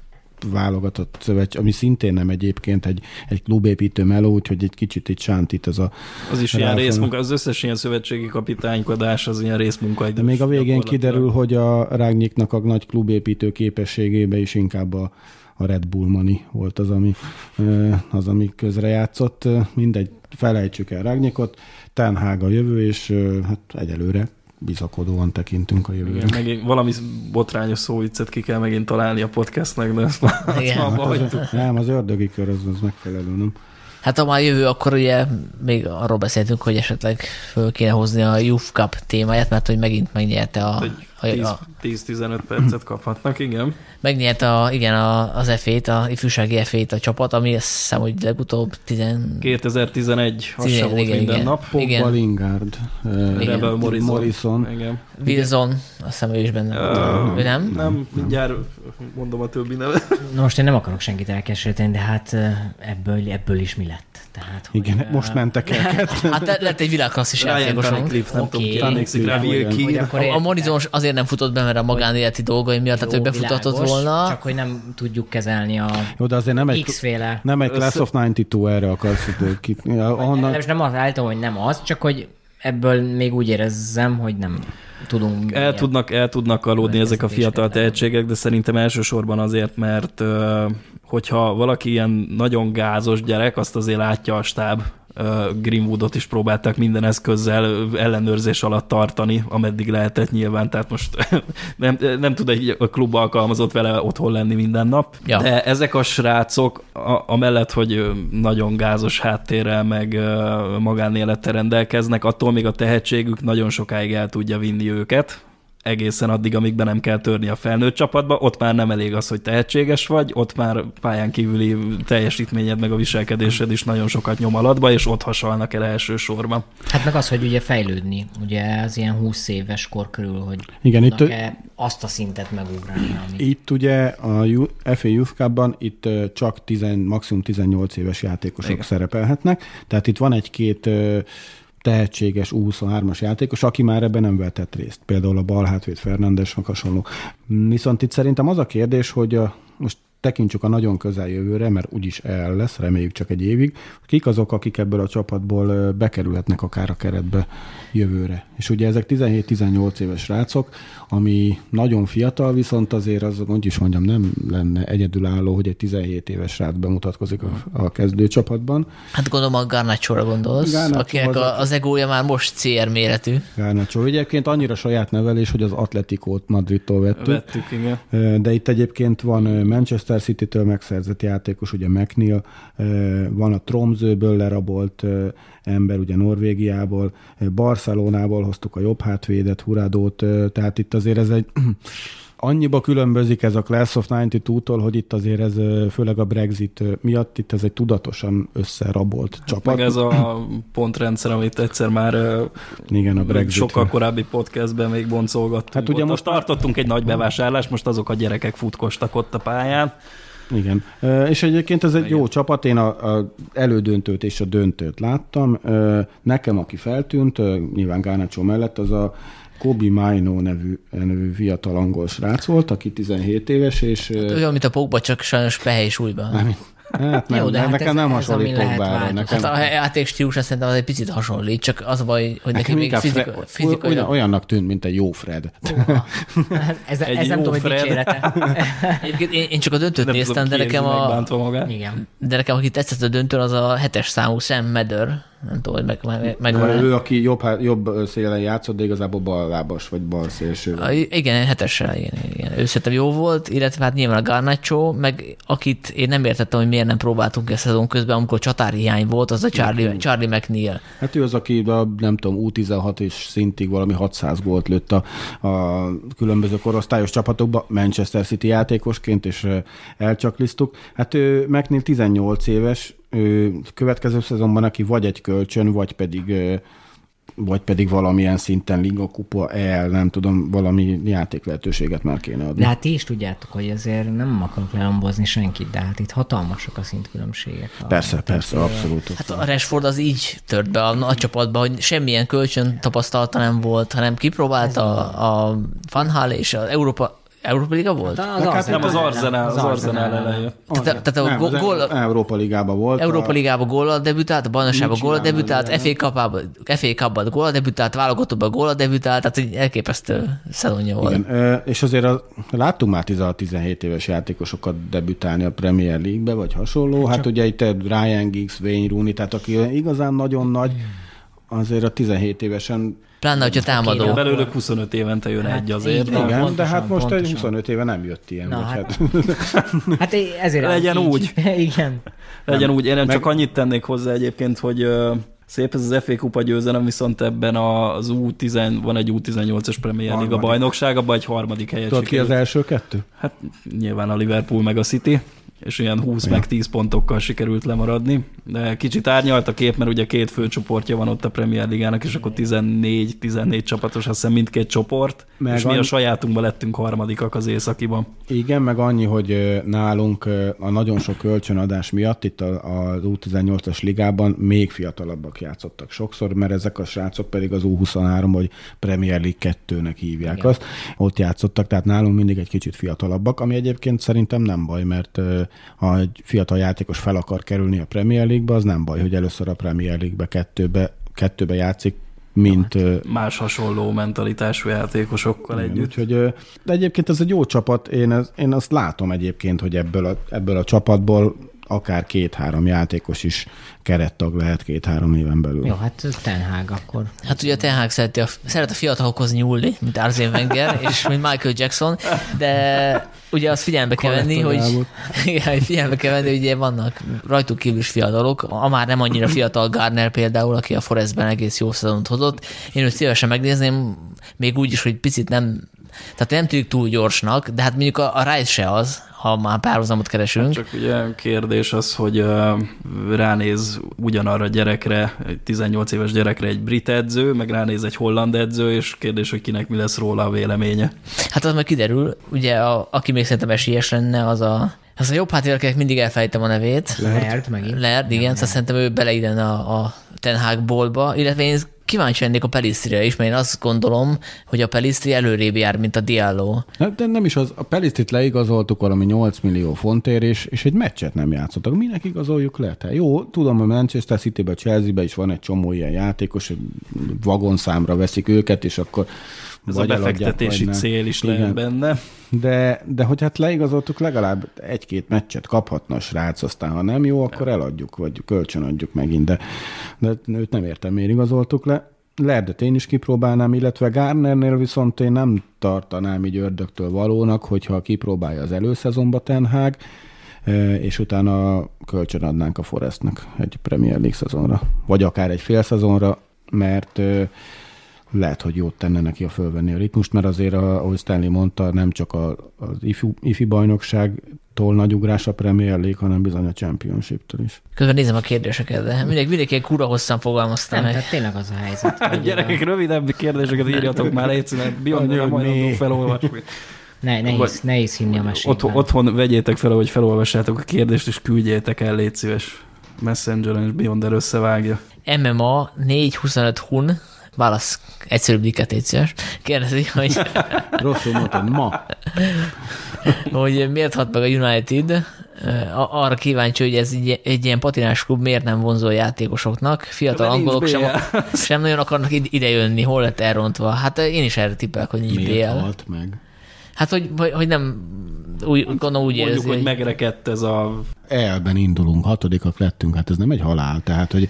válogatott szövetség, ami szintén nem egyébként egy, egy klubépítő meló, úgyhogy egy kicsit itt sántít ez a... Az is ilyen Ralf- részmunka, az összes ilyen szövetségi kapitánykodás az ilyen részmunka. De még a végén kiderül, hogy a Rágnyiknak a nagy klubépítő képességébe is inkább a, a Red Bull Money volt az, ami, az, ami közrejátszott. Mindegy, felejtsük el Rágnyikot, Ten Hag a jövő, és hát egyelőre bizakodóan tekintünk a jövőre. Igen, megint valami botrányos szóviccet ki kell megint találni a podcastnek, de ezt már, ezt Igen. már Hát az, nem, az ördögi kör, az, az megfelelő, nem? Hát ha már jövő, akkor ugye még arról beszéltünk, hogy esetleg föl kéne hozni a Youth Cup témáját, mert hogy megint megnyerte a, a, 10-15 percet kaphatnak, igen. megnyerte a, igen, a, az F-ét, a ifjúsági F-ét a csapat, ami azt hiszem, hogy legutóbb 10, 2011, az Igen, sem volt igen, minden igen. nap. Pogba, Igen. Lingard, Igen. Rebel Morrison. Morrison. Igen. Wilson, azt hiszem, ő is benne volt. Ő nem? Nem, mindjárt mondom a többi nevet. Na most én nem akarok senkit elkeseríteni, de hát ebből, ebből is mi lett? Tehát, hogy, Igen, ö, most mentek el. Hát le- lett egy világklasszis Ryan játékosunk. Cliff, nem Oké. tudom, ki emlékszik rá, Igen. Hogy A, a érted. Morrison azért nem futott be, mert a magánéleti dolgai miatt, tehát ő Jó, befutatott világos, volna. Csak hogy nem tudjuk kezelni a Jó, de azért nem egy, X-féle. nem egy Class of 92 erre akarsz hogy ki, ahonnan, Nem, nem az állítom, hogy nem az, csak hogy ebből még úgy érezzem, hogy nem tudunk. El tudnak, el tudnak aludni ezek a fiatal tehetségek, de szerintem elsősorban azért, mert hogyha valaki ilyen nagyon gázos gyerek, azt azért látja a stáb. Greenwoodot is próbálták minden eszközzel ellenőrzés alatt tartani, ameddig lehetett nyilván, tehát most nem, nem tud egy klub alkalmazott vele otthon lenni minden nap. Ja. De ezek a srácok, a, amellett, hogy nagyon gázos háttérrel, meg magánélettel rendelkeznek, attól még a tehetségük nagyon sokáig el tudja vinni őket, egészen addig, amíg be nem kell törni a felnőtt csapatba, ott már nem elég az, hogy tehetséges vagy, ott már pályán kívüli teljesítményed meg a viselkedésed is nagyon sokat nyom alatba, és ott hasalnak el elsősorban. Hát meg az, hogy ugye fejlődni, ugye az ilyen 20 éves kor körül, hogy Igen, itt- azt a szintet megugrálni, ami... Itt ugye a Ju- FA Youth Cup-ban itt csak 10, maximum 18 éves játékosok Igen. szerepelhetnek, tehát itt van egy-két tehetséges U23-as játékos, aki már ebben nem vetett részt. Például a bal hátvéd Fernandes, hasonló. Viszont itt szerintem az a kérdés, hogy a, most tekintsük a nagyon közeljövőre, mert úgyis el lesz, reméljük csak egy évig, kik azok, akik ebből a csapatból bekerülhetnek akár a keretbe jövőre. És ugye ezek 17-18 éves rácok, ami nagyon fiatal, viszont azért az, hogy is mondjam, nem lenne egyedülálló, hogy egy 17 éves rác bemutatkozik a, a kezdőcsapatban. Hát gondolom a Garnacho-ra gondolsz, Garnacho akinek az, a, az egója már most CR méretű. Garnacho. Egyébként annyira saját nevelés, hogy az Atletikót Madridtól vettük. Vettük, igen. De itt egyébként van Manchester City-től megszerzett játékos, ugye McNeil, van a Tromzőből lerabolt ember, ugye Norvégiából, Barcelonából hoztuk a jobb hátvédet, Huradót, tehát itt azért ez egy annyiba különbözik ez a Class of 92-tól, hogy itt azért ez főleg a Brexit miatt itt ez egy tudatosan összerabolt hát csapat. Meg ez a pontrendszer, amit egyszer már Igen, a Brexit. sokkal korábbi podcastben még boncolgattunk. Hát ugye ott most- tartottunk egy nagy bevásárlást, most azok a gyerekek futkostak ott a pályán. Igen. És egyébként ez egy jó csapat, én a, a elődöntőt és a döntőt láttam. Nekem, aki feltűnt, nyilván Garnacho mellett, az a Kobi Maino nevű, nevű fiatal angol srác volt, aki 17 éves, és... ö, Olyan, mint a Pogba, csak sajnos pehely súlyban. Hát nem, Jó, de hát nekem ez- nem hasonlít Pogbára. Nekem, Hát a játék stílusa szerintem az egy picit hasonlít, csak az a baj, hogy neki még fizika, Fre- fizikai... olyan, olyannak tűnt, mint egy jó Fred. Hát ez, Egy ez nem tudom, hogy Fred. dicsérete. Egyébként én, én csak a döntőt Nem néztem, tudom, de nekem a. Igen. de nekem, aki tetszett a döntőn, az a hetes számú Sam Medder. Nem tudom, hogy meg, meg, meg van Ő, aki jobb, jobb szélen játszott, de igazából ballábas, vagy bal szélső. A, igen, hetessel, igen, igen. Ő szerintem jó volt, illetve hát nyilván a Garnacho, meg akit én nem értettem, hogy miért nem próbáltunk ezt szezon közben, amikor csatári hiány volt, az a Charlie, Charlie McNeil. Hát ő az, aki a, nem tudom, U16 és szintig valami 600 gólt lőtt a, a különböző korosztályos csapatokba, Manchester City játékosként, és elcsaklisztuk. Hát ő McNeil 18 éves, következő szezonban neki vagy egy kölcsön, vagy pedig vagy pedig valamilyen szinten Liga Kupa, el, nem tudom, valami játék lehetőséget már kéne adni. De hát ti is tudjátok, hogy azért nem akarok lelombozni senkit, de hát itt hatalmasak a szintkülönbségek. A- Persze, persze, abszolút. Hát a Rashford az így tört be a nagy csapatba, hogy semmilyen kölcsön tapasztalata nem volt, hanem kipróbálta a, a Van és az Európa, Európa Liga volt? Az Hát Nem, az Arzenál, az Arzenál elején. Tehát, tehát a nem, gól, az Európa Ligában volt. Európa Ligában góllal debütált, a bajnokságban csinál debütált, az FA Cup-ban FA Cup-ban góllal debütált, válogatottban góllal debütált, tehát egy elképesztő szezonja volt. Igen, és azért a, láttunk már 16-17 éves játékosokat debütálni a Premier League-be, vagy hasonló. Hát ugye itt Ryan Giggs, Wayne Rooney, tehát aki igazán nagyon nagy, azért a 17 Hát, évesen Pláne, hogyha támadó. De belőlük 25 évente jön egy azért. igen, de pontosan, hát most egy pontosan. 25 éve nem jött ilyen. Na, vagy hát- hát, Hát ezért Legyen így. úgy. Igen. Legyen úgy, én nem Meg- csak annyit tennék hozzá egyébként, hogy szép ez az FA Kupa győzelem, viszont ebben az U10, van egy U18-as Premier League a Harmadik. bajnokság, abban egy harmadik helyet Tudod ki az első kettő? Hát nyilván a Liverpool meg a City, és ilyen 20 meg 10 pontokkal sikerült lemaradni. De kicsit árnyalt a kép, mert ugye két főcsoportja van ott a Premier Ligának, és akkor 14-14 csapatos, azt hiszem mindkét csoport, Meg és mi a sajátunkban lettünk harmadikak az északiban. Igen, meg annyi, hogy nálunk a nagyon sok kölcsönadás miatt itt az U18-as ligában még fiatalabbak játszottak sokszor, mert ezek a srácok pedig az U23 vagy Premier League 2-nek hívják Igen. azt. Ott játszottak, tehát nálunk mindig egy kicsit fiatalabbak, ami egyébként szerintem nem baj, mert ha egy fiatal játékos fel akar kerülni a Premier League-be, az nem baj, hogy először a Premier League-be kettőbe, kettőbe játszik, mint ö, Más hasonló mentalitású játékosokkal igen, együtt. Úgyhogy, de egyébként ez egy jó csapat, én, ez, én azt látom egyébként, hogy ebből a, ebből a csapatból akár két-három játékos is kerettag lehet két-három éven belül. Jó, hát Ten Hag akkor. Hát ugye a Ten Hag szereti a, szeret a fiatalokhoz nyúlni, mint Arsene Wenger, és mint Michael Jackson, de ugye azt figyelembe kell venni, hogy, igen, figyelembe kell venni, hogy ugye vannak rajtuk kívül is fiatalok, a már nem annyira fiatal Gardner például, aki a Forestben egész jó szezont hozott. Én őt szívesen megnézném, még úgy is, hogy picit nem Tehát nem tűnik túl gyorsnak, de hát mondjuk a, a Rice se az, ha már párhuzamot keresünk. Csak ugye kérdés az, hogy ránéz ugyanarra a gyerekre, egy 18 éves gyerekre egy brit edző, meg ránéz egy holland edző, és kérdés, hogy kinek mi lesz róla a véleménye. Hát az meg kiderül, ugye a, aki még szerintem esélyes lenne, az a az a jobb hátvédelnek mindig elfejtem a nevét. Lerd megint. Lerd, igen, szóval szerintem ő beleiden a, a Ten Hag boltba, illetve én kíváncsi lennék a Pelisztrire is, mert én azt gondolom, hogy a Pelisztri előrébb jár, mint a Diallo. De nem is az, a Pelisztrit leigazoltuk valami 8 millió fontért, és, és egy meccset nem játszottak. Minek igazoljuk le? Tehát jó, tudom, hogy Manchester City-be, Chelsea-be is van egy csomó ilyen játékos, vagonszámra veszik őket, és akkor ez a befektetési cél is Igen. lehet benne. De, de hogy hát leigazoltuk, legalább egy-két meccset kaphatna a srác, aztán ha nem jó, akkor eladjuk, vagy kölcsönadjuk megint, de, de őt nem értem, miért igazoltuk le. Lerdet én is kipróbálnám, illetve Garnernél viszont én nem tartanám így ördögtől valónak, hogyha kipróbálja az előszezonba Tenhág, és utána kölcsön adnánk a Forestnek egy Premier League szezonra, vagy akár egy fél szezonra, mert lehet, hogy jót tenne neki a fölvenni a ritmust, mert azért, ahogy Stanley mondta, nem csak a, az ifi, ifi bajnokságtól nagy ugrás a Premier League, hanem bizony a Championship-től is. Közben nézem a kérdéseket, de mindig, mindenki egy kura hosszan fogalmaztam. Nem, tehát tényleg az a helyzet. Gyerekek, rövidebb kérdéseket írjatok már, egyszerűen Beyond majd felolvasni. Ne, nehéz, nehéz hinni a mesében. Otthon, otthon vegyétek fel, hogy felolvassátok a kérdést, és küldjétek el, légy szíves. Messengeren és Beyonder összevágja. MMA 425 hun Válasz egyszerűbb dikát Kérdezi, hogy... Rosszul mondtad, ma. hogy miért hat meg a United, arra kíváncsi, hogy ez egy, egy ilyen patinás klub miért nem vonzó a játékosoknak. Fiatal De angolok sem, sem nagyon akarnak ide jönni, hol lett elrontva. Hát én is erre tippelek, hogy nincs miért BL. halt meg? Hát, hogy, hogy nem, úgy, gondolom úgy Mondjuk, érzi, hogy megrekedt ez a... Elben indulunk, hatodikak lettünk, hát ez nem egy halál, tehát, hogy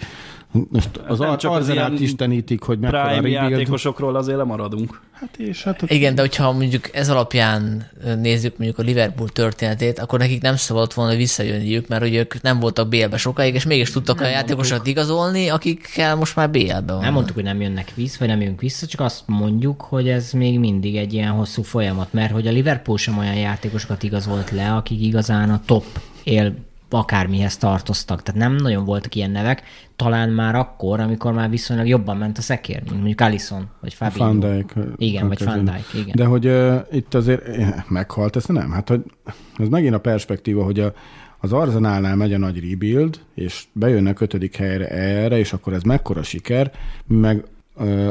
most az nem csak az ilyen istenítik, hogy mekkora Prime játékosokról azért lemaradunk. Hát és hát... Igen, de hogyha mondjuk ez alapján nézzük mondjuk a Liverpool történetét, akkor nekik nem szabad volna visszajönniük, mert hogy ők nem voltak BL-be sokáig, és mégis tudtak nem a játékosokat igazolni, akikkel most már BL-be van. Nem mondtuk, hogy nem jönnek vissza, vagy nem jönnek vissza, csak azt mondjuk, hogy ez még mindig egy ilyen hosszú folyamat, mert hogy a Liverpool sem olyan játékosokat igazolt le, akik igazán a top él akármihez tartoztak. Tehát nem nagyon voltak ilyen nevek, talán már akkor, amikor már viszonylag jobban ment a szekér, mint mondjuk Allison, vagy Fabinho. Van Dijk. Igen, vagy Van Dijk, igen. De hogy uh, itt azért meghalt, ez nem. Hát, hogy ez megint a perspektíva, hogy a, az Arzenálnál megy a nagy rebuild, és bejönnek ötödik helyre erre, és akkor ez mekkora siker, meg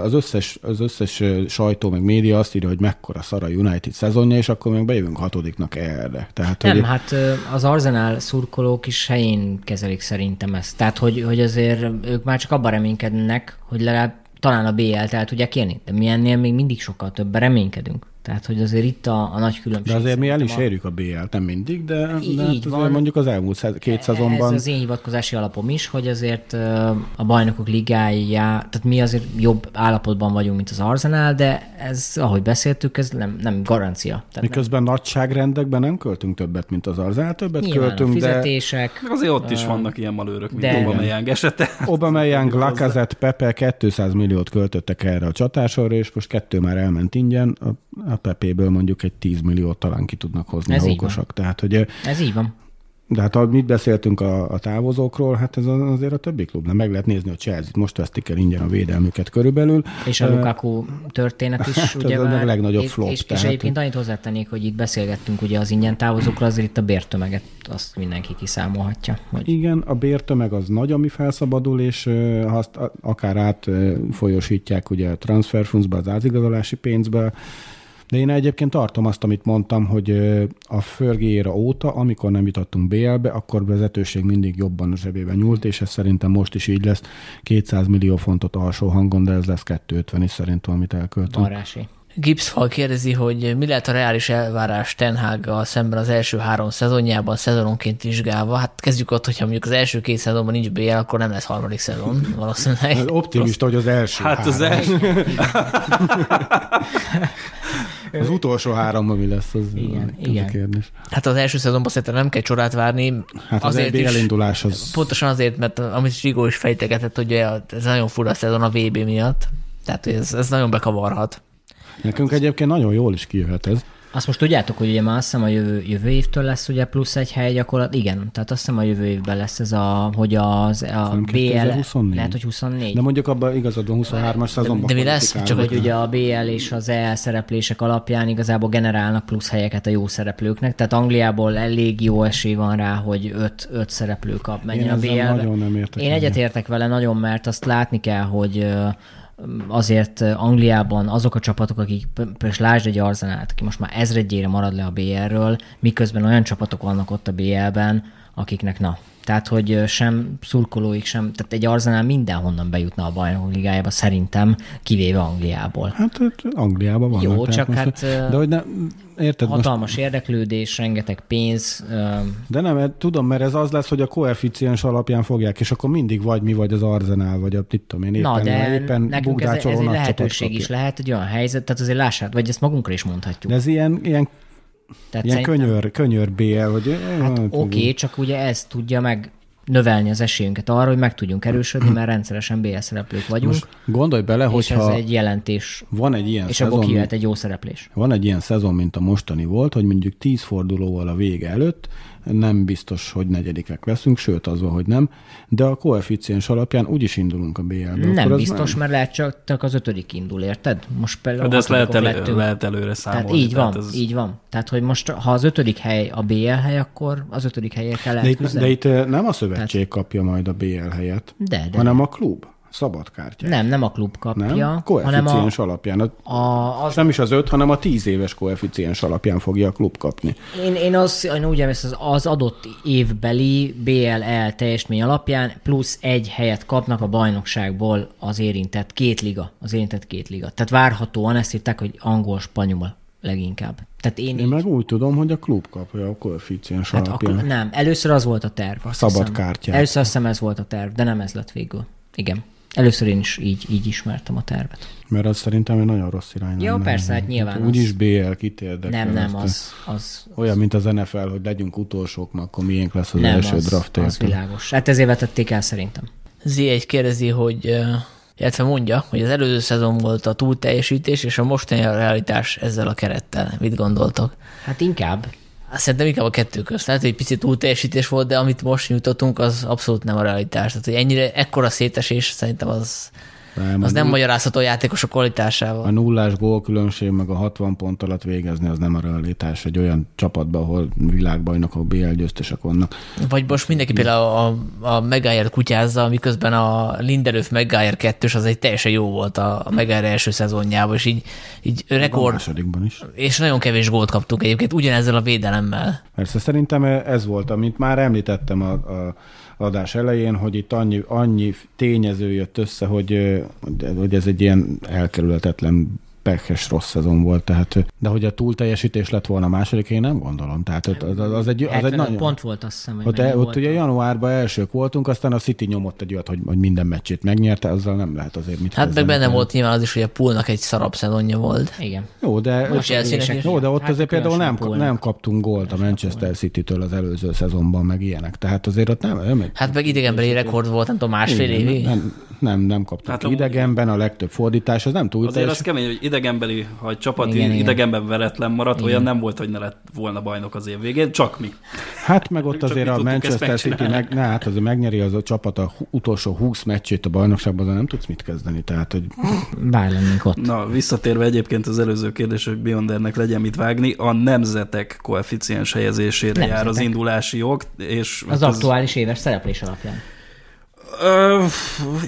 az összes, az összes sajtó, meg média azt írja, hogy mekkora szar a United szezonja, és akkor meg bejövünk hatodiknak erre. Tehát, Nem, hogy... hát az Arsenal szurkolók is helyén kezelik szerintem ezt. Tehát, hogy, hogy azért ők már csak abban reménykednek, hogy legalább talán a BL-t el tudják érni, de mi ennél még mindig sokkal többen reménykedünk. Tehát, hogy azért itt a, a nagy különbség. De azért mi el is a... érjük a BL-t, nem mindig, de, de így hát van. mondjuk az elmúlt két szezonban. Ez az én hivatkozási alapom is, hogy azért a bajnokok ligája, tehát mi azért jobb állapotban vagyunk, mint az Arsenal, de ez, ahogy beszéltük, ez nem, nem garancia. Tehát Miközben nem... nagyságrendekben nem költünk többet, mint az Arsenal, többet Nyilván költünk, a fizetések, de... Azért ott is vannak ilyen malőrök, mint de... Aubameyang esete. Aubameyang, Lacazette, Pepe 200 milliót költöttek erre a csatásorra, és most kettő már elment ingyen. A a Pepéből mondjuk egy 10 milliót talán ki tudnak hozni Ez a okosak. Tehát, hogy, ez így van. De hát ahogy mit beszéltünk a, a távozókról, hát ez azért a többi klubnál meg lehet nézni a Chelsea-t, most vesztik el ingyen a védelmüket körülbelül. És a Lukaku történet is, hát ugye ez már, a legnagyobb flop. És, tehát... és egyébként annyit hozzátennék, hogy itt beszélgettünk ugye az ingyen távozókról, azért itt a bértömeget azt mindenki kiszámolhatja. Hogy... Igen, a bértömeg az nagy, ami felszabadul, és ha azt akár átfolyosítják ugye a transferfundsba, az ázigazolási pénzbe, de én egyébként tartom azt, amit mondtam, hogy a Fergie óta, amikor nem jutottunk BL-be, akkor vezetőség mindig jobban a zsebében nyúlt, és ez szerintem most is így lesz. 200 millió fontot alsó hangon, de ez lesz 250 is szerintem, amit elköltünk. Barási. Gipsfal kérdezi, hogy mi lehet a reális elvárás Tenhággal szemben az első három szezonjában, szezononként vizsgálva. Hát kezdjük ott, hogyha mondjuk az első két szezonban nincs BL, akkor nem lesz harmadik szezon valószínűleg. Optimista, hogy az első Hát három. az első. Az utolsó három, mi lesz, az, igen, az igen. a kérdés. Hát az első szezonban szerintem nem kell csodát várni. Hát az azért is, elindulás az... Pontosan azért, mert amit Zsigó is fejtegetett, hogy ez nagyon fura szezon a VB miatt. Tehát ez, ez nagyon bekavarhat. Nekünk egyébként nagyon jól is kijöhet ez. Azt most tudjátok, hogy ugye már azt hiszem a jövő, jövő évtől lesz ugye plusz egy hely gyakorlat. Igen, tehát azt hiszem a jövő évben lesz ez a, hogy az, a BL, 2024? lehet, hogy 24. De mondjuk abban igazad van 23-as szezonban. de mi lesz? Csak hogy ugye a BL és az EL szereplések alapján igazából generálnak plusz helyeket a jó szereplőknek, tehát Angliából elég jó esély van rá, hogy öt, öt szereplő kap menjen Én a BL-be. nagyon nem értek Én egyet. egyetértek vele nagyon, mert azt látni kell, hogy azért Angliában azok a csapatok, akik például lásd egy Arzenát, aki most már ezredjére marad le a BL-ről, miközben olyan csapatok vannak ott a BL-ben, akiknek na. Tehát, hogy sem szurkolóik, sem, tehát egy Arzenál mindenhonnan bejutna a bajnokok ligájába, szerintem, kivéve Angliából. Hát hát Angliában van. Jó, csak hát, De hogy ne, érted most, Hatalmas érdeklődés, rengeteg pénz, de nem, tudom, mert ez az lesz, hogy a koeficiens alapján fogják, és akkor mindig vagy mi, vagy az Arzenál, vagy a, mit tudom én, éppen, Na, de éppen nekünk ez, ez egy lehetőség is lehet, egy olyan helyzet, tehát azért lássát, vagy ezt magunkra is mondhatjuk. De ez ilyen, ilyen, tehát ilyen szerintem- könyör, könyör BL, hogy Hát oké, okay, csak ugye ez tudja meg növelni az esélyünket arra, hogy meg tudjunk erősödni, mert rendszeresen BL szereplők vagyunk, Most gondolj bele, és ez egy jelentés, van egy ilyen és abból szezon, kijöhet egy jó szereplés. van egy ilyen szezon, mint a mostani volt, hogy mondjuk 10 fordulóval a vége előtt nem biztos, hogy negyedikek leszünk, sőt az van, hogy nem, de a koeficiens alapján úgyis indulunk a BL-be. Nem biztos, mert lehet csak, csak az ötödik indul, érted? Most például De ezt lehet, elő, lettünk. lehet előre számolni. Tehát így van, ez... így van. Tehát, hogy most, ha az ötödik hely a BL hely, akkor az ötödik helyért kell De lehet itt, de itt nem a szövetség kapja majd a BL helyet, De, de. hanem a klub, szabad kártya. Nem, nem a klub kapja, Nem? hanem a, Koeficiens alapján. A, a, az... Nem is az öt, hanem a tíz éves koeficiens alapján fogja a klub kapni. Én, én, az, én úgy emlékszem, az, az adott évbeli BLL teljesítmény alapján plusz egy helyet kapnak a bajnokságból az érintett két liga. Az érintett két liga. Tehát várhatóan ezt írták, hogy angol, spanyol leginkább. Tehát én, Én így, meg úgy tudom, hogy a klub kapja a koeficiens hát alapján. akkor, nem, először az volt a terv. Azt szabad hiszem. Először azt hiszem ez volt a terv, de nem ez lett végül. Igen. Először én is így, így ismertem a tervet. Mert az szerintem egy nagyon rossz irány Jó, lenne. persze, hát nyilván Úgyis az- BL kitérdek. Nem, nem, az, az, Olyan, mint az NFL, hogy legyünk utolsók, mert akkor miénk lesz az nem, első az, draft az érted? világos. Hát ezért vetették el szerintem. Z1 kérdezi, hogy illetve mondja, hogy az előző szezon volt a túlteljesítés, és a mostani a realitás ezzel a kerettel. Mit gondoltok? Hát inkább. Hát Szerintem inkább a kettő közt. Lehet, hogy egy picit túlteljesítés volt, de amit most nyújtottunk, az abszolút nem a realitás. Tehát, hogy ennyire, ekkora szétesés szerintem az, Nem, az a nem null- magyarázható a játékosok A kvalitásával. nullás gólkülönbség meg a 60 pont alatt végezni, az nem a realitás egy olyan csapatban, ahol világbajnokok, BL győztesek vannak. Vagy most mindenki például a, a Megájer kutyázza, miközben a Lindelöf Megájer kettős az egy teljesen jó volt a, a Megájer első szezonjában, és így, így A rekord, másodikban is. és nagyon kevés gólt kaptunk egyébként ugyanezzel a védelemmel. Persze szerintem ez volt, amit már említettem a, a adás elején, hogy itt annyi, annyi tényező jött össze, hogy, hogy ez egy ilyen elkerülhetetlen pekhes rossz szezon volt, tehát, de hogy a túlteljesítés lett volna a második, én nem gondolom. Tehát az, az, az egy, az egy 75 nagyon... pont volt azt hiszem, hogy Ott, ott volt. ugye januárban elsők voltunk, aztán a City nyomott egy olyat, hogy, hogy minden meccsét megnyerte, azzal nem lehet azért mit Hát meg benne Tehát- volt nyilván az is, hogy a Poolnak egy szarabb szezonja volt. Igen. Jó, de, Most is. jó, de ott Hát azért például nem, különösen nem kaptunk gólt a Manchester City-től az előző szezonban, meg ilyenek. Tehát azért ott nem, nem egy Hát meg idegenbeli rekord volt, nem tudom, másfél évig. Nem, nem, nem kaptuk Hát idegenben, a legtöbb fordítás, az nem túl Azért az kemény, hogy idegenbeli, ha egy csapat Igen, igen, igen. idegenben veretlen maradt, olyan nem volt, hogy ne lett volna bajnok az év végén, csak mi. Hát meg ott Csak azért a Manchester City, meg, ne, hát azért megnyeri az a csapat a utolsó 20 meccsét a bajnokságban, de nem tudsz mit kezdeni. Tehát, hogy Bár lennénk ott. Na, visszatérve egyébként az előző kérdés, hogy Biondernek legyen mit vágni, a nemzetek koeficiens helyezésére Nemzetek. jár az indulási jog, és Az hát aktuális éves szereplés alapján. Ö,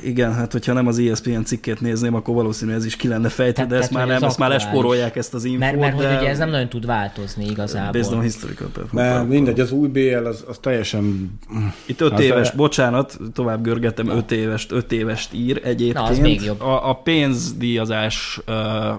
igen, hát hogyha nem az ESPN cikkét nézném, akkor valószínű ez is ki lenne fejtve, Tehát- de ezt már nem, ezt már lesporolják ezt az infót, Mert, mert de hogy ugye ez nem nagyon tud változni igazából. based on historical performance. mert mindegy, az új BL az, az teljesen... Itt öt Az éves, a- bocsánat, tovább görgetem, öt évest, öt évest ír egyébként. Na, az még jobb. A, a pénzdíjazás uh,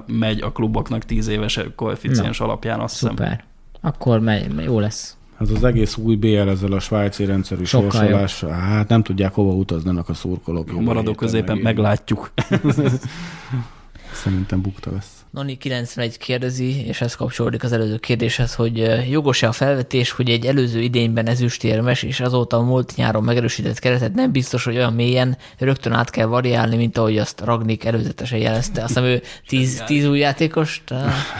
megy a kluboknak tíz éves koeficiens alapján, azt hiszem. Szuper. Akkor megy, jó lesz. Az az egész új BL ezzel a svájci rendszerű Sokkal sorsolás, hát nem tudják hova utaznának a szurkolók. A maradó középen meglátjuk. Szerintem bukta lesz. Nani 91 kérdezi, és ez kapcsolódik az előző kérdéshez, hogy eh, jogos-e a felvetés, hogy egy előző idényben ezüstérmes, és azóta a múlt nyáron megerősített keretet nem biztos, hogy olyan mélyen rögtön át kell variálni, mint ahogy azt Ragnik előzetesen jelezte. Azt hiszem ő 10, 10 új játékost?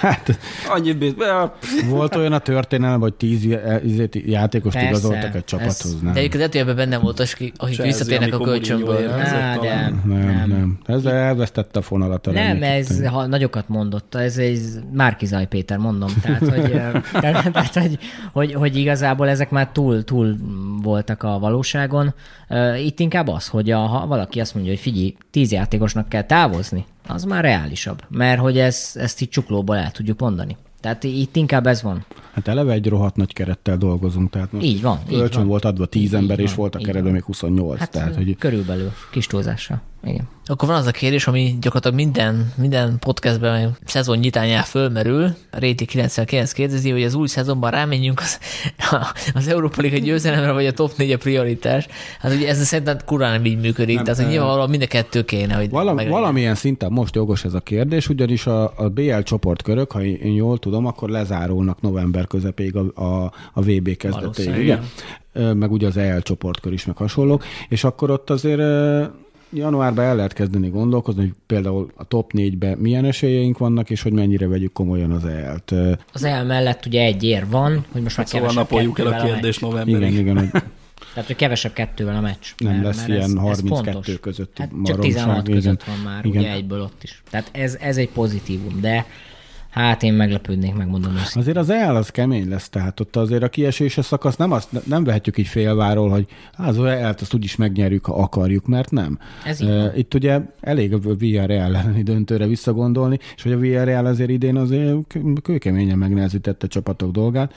Hát Annyit bíz... volt olyan a történelem, hogy tíz izét- játékost Persze, igazoltak egy ez- csapathoz. De Nem, egyébként lehet, hogy ebben benne volt, akik, akik Chelsea, visszatérnek a kölcsönből. Nem? de nem, nem. Ezzel elvesztette a fonalat. a Nem, ez ha nagyokat mondott, ez egy Márkizaj Péter, mondom. Tehát, hogy, tehát, hogy, hogy, hogy, igazából ezek már túl, túl voltak a valóságon. Itt inkább az, hogy a, ha valaki azt mondja, hogy figyelj, tíz játékosnak kell távozni, az már reálisabb. Mert hogy ez, ezt így csuklóból el tudjuk mondani. Tehát itt inkább ez van. Hát eleve egy rohadt nagy kerettel dolgozunk. Tehát most Így van, így Kölcsön van. volt adva 10 Így ember, és van, volt a így keretben van. még 28. Hát tehát, hogy körülbelül, kis túlzással. Igen. Akkor van az a kérdés, ami gyakorlatilag minden, minden podcastben szezon nyitányán fölmerül. Réti 99 kérdezi, hogy az új szezonban rámenjünk az, az Európa Liga győzelemre, vagy a top 4 a prioritás. Hát ugye ez szerintem kurán nem így működik, Nem, tehát nyilvánvalóan mind a kettő kéne, hogy Valam, meglegyen. valamilyen szinten most jogos ez a kérdés, ugyanis a, a BL csoportkörök, ha én jól tudom, akkor lezárulnak november közepéig a, a, a VB kezdetéig, ugye? Meg ugye az EL csoportkör is, meg hasonlók, és akkor ott azért januárban el lehet kezdeni gondolkozni, hogy például a top 4-ben milyen esélyeink vannak, és hogy mennyire vegyük komolyan az EL-t. Az el mellett ugye egy ér van, hogy most már Szóval kevesebb napoljuk el a meccs. novemberig. Igen, igen, hogy Tehát, hogy kevesebb kettővel a meccs. Nem lesz ilyen ez, 32 ez fontos. közötti hát Csak maromság, 16 igen. között van már, Igen. ugye egyből ott is. Tehát ez, ez egy pozitívum, de hát én meglepődnék, megmondom őszintén. Azért az EL az kemény lesz, tehát ott azért a kieséses szakasz nem, azt, nem vehetjük így félváról, hogy "Á, az EL-t azt úgyis megnyerjük, ha akarjuk, mert nem. Ez így van. Itt ugye elég a Villarreal elleni döntőre visszagondolni, és hogy a Villarreal azért idén azért kő- kőkeményen megnehezítette csapatok dolgát.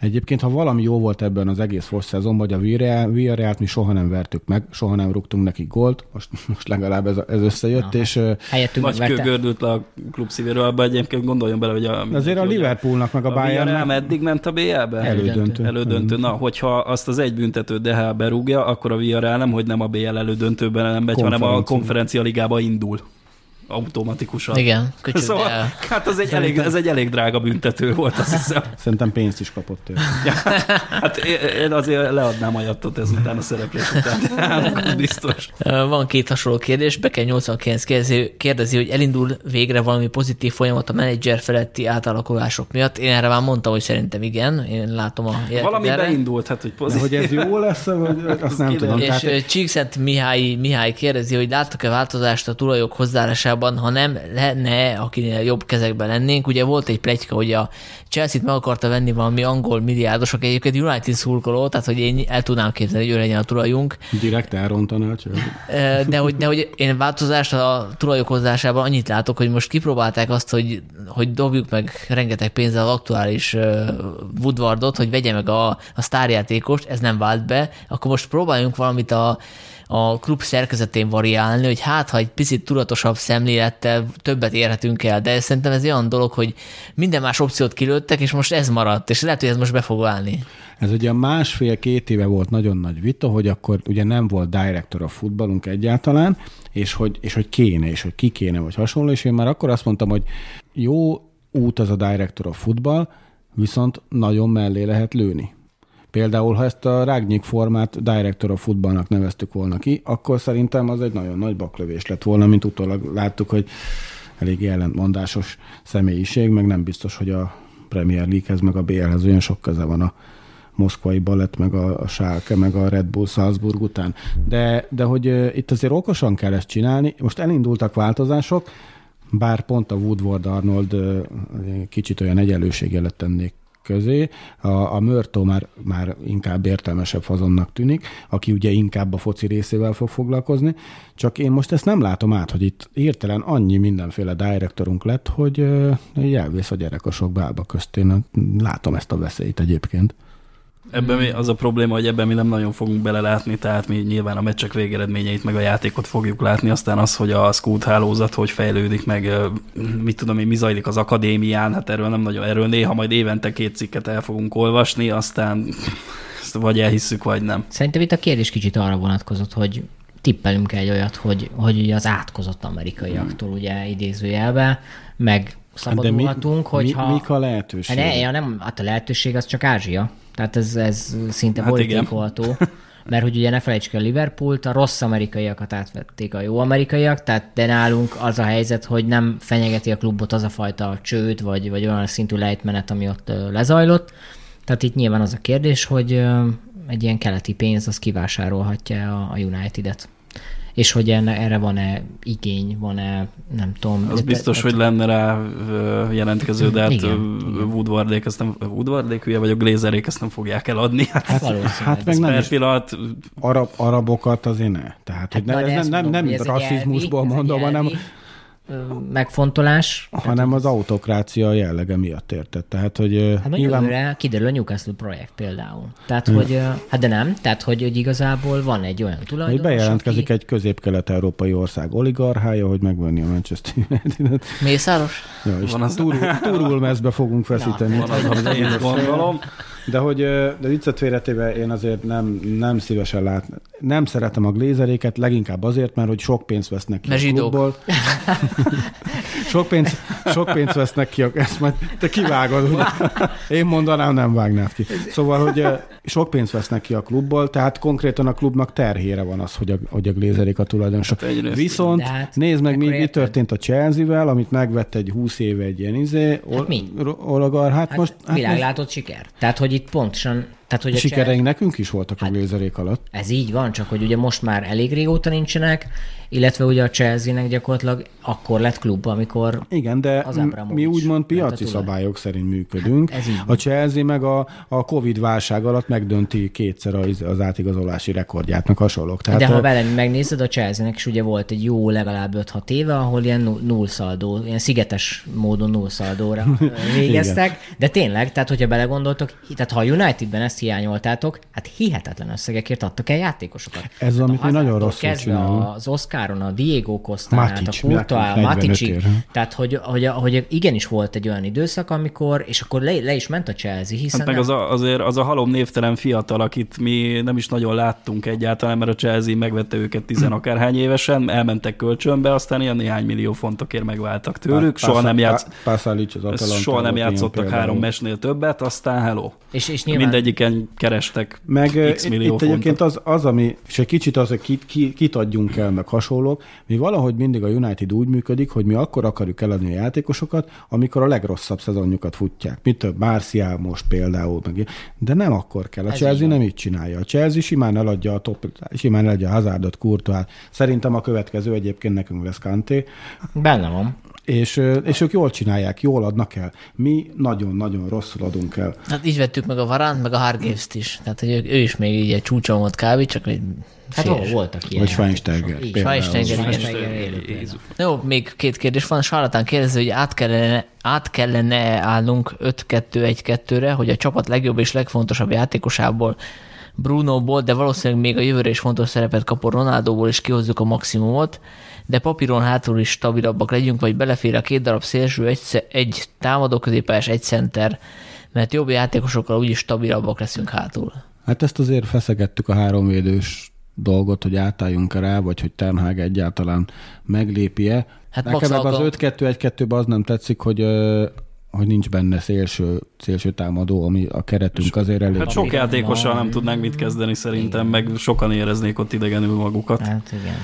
Egyébként, ha valami jó volt ebben az egész fos szezonban, hogy a Villarreal- Villarrealt mi soha nem vertük meg, soha nem rúgtunk nekik gólt, most, most legalább ez, ez összejött, és ö, Helyettünk Nagy kő megverte. gördült le a klub szívéről, abban egyébként gondoljon bele, hogy a... azért a Liverpoolnak meg a, a Bayernnek meddig ment a BL-be? elődöntő. Elődöntő. Na, hogyha azt az egy büntető DH berúgja, akkor a Villarreal nem, hogy nem a BL elődöntőben nem megy, hanem a konferencia ligába indul. Automatikusan. Igen, köcsög Szóval, el. hát az egy, elég, ez egy elég drága büntető volt, azt hiszem. Szerintem pénzt is kapott érte. Ja, hát én- én azért leadnám a jattot ezután a szereplés után. az biztos. Van két hasonló kérdés. Beke 89 kérdezi, kérdezi, hogy elindul végre valami pozitív folyamat a menedzser feletti átalakulások miatt. Én erre már mondtam, hogy szerintem igen. Én látom a Valami erre. beindult, hát hogy De pozitív. hogy ez jó lesz, vagy azt nem kiderül. tudom. És Tehát, Csíkszent Mihály, Mihály kérdezi, hogy láttak-e változást a tulajok hozzáállásában, ha nem lenne, akinél jobb kezekben lennénk. Ugye volt egy pletyka, hogy a Chelsea-t meg akarta venni valami angol milliárdosok, egyébként United szurkoló, tehát hogy én el tudnám képzelni, hogy ő legyen a tulajunk. direkt elrontaná De hogy, de hogy én változást a tulajok hozzásában annyit látok, hogy most kipróbálták azt, hogy, hogy dobjuk meg rengeteg pénzzel az aktuális Woodwardot, hogy vegye meg a, a sztárjátékost, ez nem vált be, akkor most próbáljunk valamit a, a klub szerkezetén variálni, hogy hát, ha egy picit tudatosabb szemlélettel többet érhetünk el, de szerintem ez olyan dolog, hogy minden más opciót kilőttek, és most ez maradt, és lehet, hogy ez most be fog válni. Ez ugye másfél-két éve volt nagyon nagy vita, hogy akkor ugye nem volt director a futballunk egyáltalán, és hogy, és hogy kéne, és hogy ki kéne, vagy hasonló, és én már akkor azt mondtam, hogy jó út az a director a futball, viszont nagyon mellé lehet lőni. Például, ha ezt a Rágnyik formát director a futballnak neveztük volna ki, akkor szerintem az egy nagyon nagy baklövés lett volna, mint utólag láttuk, hogy elég ellentmondásos személyiség, meg nem biztos, hogy a Premier League-hez, meg a BL-hez olyan sok köze van a moszkvai balett, meg a, a Schalke, meg a Red Bull Salzburg után. De, de hogy itt azért okosan kell ezt csinálni. Most elindultak változások, bár pont a Woodward Arnold kicsit olyan egyenlőségelet tennék közé. A, a Mörtó már, már inkább értelmesebb fazonnak tűnik, aki ugye inkább a foci részével fog foglalkozni, csak én most ezt nem látom át, hogy itt hirtelen annyi mindenféle direktorunk lett, hogy elvész a gyerek a sok bába közt. Én látom ezt a veszélyt egyébként. Ebben mi, az a probléma, hogy ebben mi nem nagyon fogunk belelátni, tehát mi nyilván a meccsek végeredményeit, meg a játékot fogjuk látni, aztán az, hogy a scout hálózat hogy fejlődik, meg mit tudom én, mi zajlik az akadémián, hát erről nem nagyon, erről néha majd évente két cikket el fogunk olvasni, aztán ezt vagy elhisszük, vagy nem. Szerintem itt a kérdés kicsit arra vonatkozott, hogy tippelünk egy olyat, hogy, hogy ugye az átkozott amerikaiaktól ugye idézőjelbe, meg szabadulhatunk, Hát mi, hogyha... mi, mik a lehetőségek? Hát ne, ja, nem, hát a lehetőség az csak Ázsia. Tehát ez, ez szinte Hát borítékolható. Mert hogy ugye ne felejtsük el Liverpoolt, a rossz amerikaiakat átvették a jó amerikaiak, tehát de nálunk az a helyzet, hogy nem fenyegeti a klubot az a fajta csőd, vagy, vagy olyan szintű lejtmenet, ami ott lezajlott. Tehát itt nyilván az a kérdés, hogy egy ilyen keleti pénz az kivásárolhatja a, a United-et. És hogy enne, erre van-e igény, van-e, nem tudom. Az de- biztos, de- hogy lenne rá jelentkező, de hát Woodwardék, ezt nem, Woodwardék hülye vagyok, Glazerék ezt nem fogják eladni. Hát, Valószínűleg. Hát meg ez nem is pillanat, arab, arabokat azért ne. Tehát, hogy Hát na, ne, ez nem, nem, mondom, nem hogy rasszizmusból mondom, hanem, megfontolás. hanem az autokrácia jellege miatt érted. Tehát, hogy Hát nyilván jövőre kiderül a Newcastle projekt például. Tehát, hogy, hát de nem, tehát, hogy, hogy igazából van egy olyan hogy tulajdonos, bejelentkezik aki... egy közép-kelet-európai ország oligarchája, hogy megvenni a Manchester United-et. Mészáros? Ja, és Van az- turul, turul mezbe fogunk feszíteni. van az, amit én gondolom. De hogy de viccet félretéve én azért nem, nem szívesen lát, nem szeretem a glézeréket, leginkább azért, mert hogy sok pénzt vesznek ki Mert a klubból. sok, pénz, sok pénzt vesznek ki, a, ezt majd te kivágod. Én mondanám, nem vágnád ki. Szóval, hogy sok pénzt vesznek ki a klubból, tehát konkrétan a klubnak terhére van az, hogy a, hogy a glézerék a tulajdonosok. Hát Viszont hát, nézd meg, mi, mi történt a Chelsea-vel, amit megvett egy 20 éve egy ilyen izé, Hát mi? olagar, hát, Hát most... most, Hát most világlátott siker. Tehát, hogy itt pontosan, tehát, hogy a Sikereink nekünk is voltak Hát- a glézerék alatt. Ez így van, csak hogy ugye most már elég régóta nincsenek, illetve ugye a Chelsea-nek gyakorlatilag akkor lett klub, amikor Igen, de Az m- mi úgymond a piaci tulaj. szabályok szerint működünk. Hát a Chelsea meg a, a Covid válság alatt megdönti kétszer az, az átigazolási rekordját, meg hasonlók. Tehát, de ha ö, velem megnézed, a Chelsea-nek is ugye volt egy jó legalább 5-6 éve, ahol ilyen nu- nullszaldó, ilyen szigetes módon nullszaldóra végeztek, de tényleg, tehát hogyha belegondoltok, tehát ha a Unitedben ezt hiányoltátok, hát hihetetlen összegekért adtak el játékosokat. Ez az, Tehát amit mi nagyon rosszul kezdve csinálunk. Az Oscaron, a Diego Costán, át, a Courtois, a 45 Maticig, ér. tehát hogy, hogy, hogy igenis volt egy olyan időszak, amikor, és akkor le, le is ment a Chelsea, hiszen Hát meg az a, azért az a halom névtelen fiatal, akit mi nem is nagyon láttunk egyáltalán, mert a Chelsea megvette őket tizen akárhány évesen, elmentek kölcsönbe, aztán ilyen néhány millió fontokért megváltak tőlük, soha nem, játsz, soha nem játszottak három mesnél többet, aztán hello. és, és nyilván Mindegyiken kerestek Meg x itt, millió itt egyébként az, az, ami, és egy kicsit az, hogy kit, ki, kit adjunk el, meg hasonlók, mi valahogy mindig a United úgy működik, hogy mi akkor akarjuk eladni a játékosokat, amikor a legrosszabb szezonjukat futják. Mit több, Marcial most például, meg, de nem akkor kell. A Ez Chelsea így nem így csinálja. A Chelsea simán eladja a top, simán eladja a Hazardot, Courtois. Szerintem a következő egyébként nekünk lesz Kanté. benne van. És, és ők jól csinálják, jól adnak el. Mi nagyon-nagyon rosszul adunk el. Hát így vettük meg a Varánt, meg a Hargévzt is. Tehát, hogy ő, ő is még így egy csúcson volt kb. csak egy Hát fél- hol voltak ilyen Vagy Schweinsteiger. Schweinsteiger. Jó, még két kérdés van. Sarlatán kérdezi, hogy át kellene, át kellene állnunk 5-2-1-2-re, hogy a csapat legjobb és legfontosabb játékosából Brunoból, de valószínűleg még a jövőre is fontos szerepet kapó Ronaldóból is kihozzuk a maximumot, de papíron hátul is stabilabbak legyünk, vagy belefér a két darab szélső, egy, egy támadó középpályás, egy center, mert jobb játékosokkal úgyis stabilabbak leszünk hátul. Hát ezt azért feszegettük a háromvédős dolgot, hogy átálljunk rá, vagy hogy Ten Hag egyáltalán meglépi-e. Hát Nekem ebben az Alka- 5-2-1-2-ben az nem tetszik, hogy, hogy nincs benne szélső, szélső támadó, ami a keretünk azért elég. Hát sok Igen, játékossal nem tudnánk mit kezdeni szerintem, meg sokan éreznék ott idegenül magukat. Hát igen.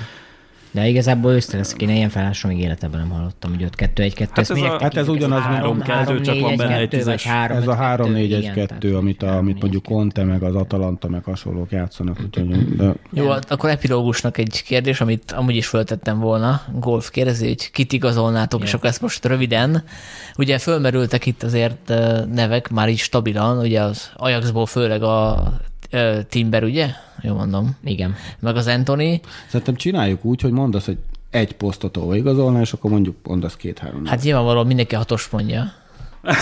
De igazából leszek, én ilyen felállásról még életemben nem hallottam, hogy 5-2-1-2. Hát ez a- hát ez ugyanaz, mint három kettő, csak van benne egy tízes. Ez a 3-4-1-2, amit, a, amit mondjuk Conte, meg az Atalanta, meg hasonlók játszanak. Úgyhogy, de Jó, hát akkor epilógusnak egy kérdés, amit amúgy is föltettem volna. Golf kérdezi, hogy kit igazolnátok, és akkor ezt most röviden. Ugye fölmerültek itt azért ö, nevek, már így stabilan, ugye az Ajaxból főleg a Timber, ugye? Jó mondom. Igen. Meg az Anthony. szerintem csináljuk úgy, hogy mondasz, hogy egy posztot hova igazolna, és akkor mondjuk mondasz két-három. Hát nyilvánvalóan mindenki hatos mondja.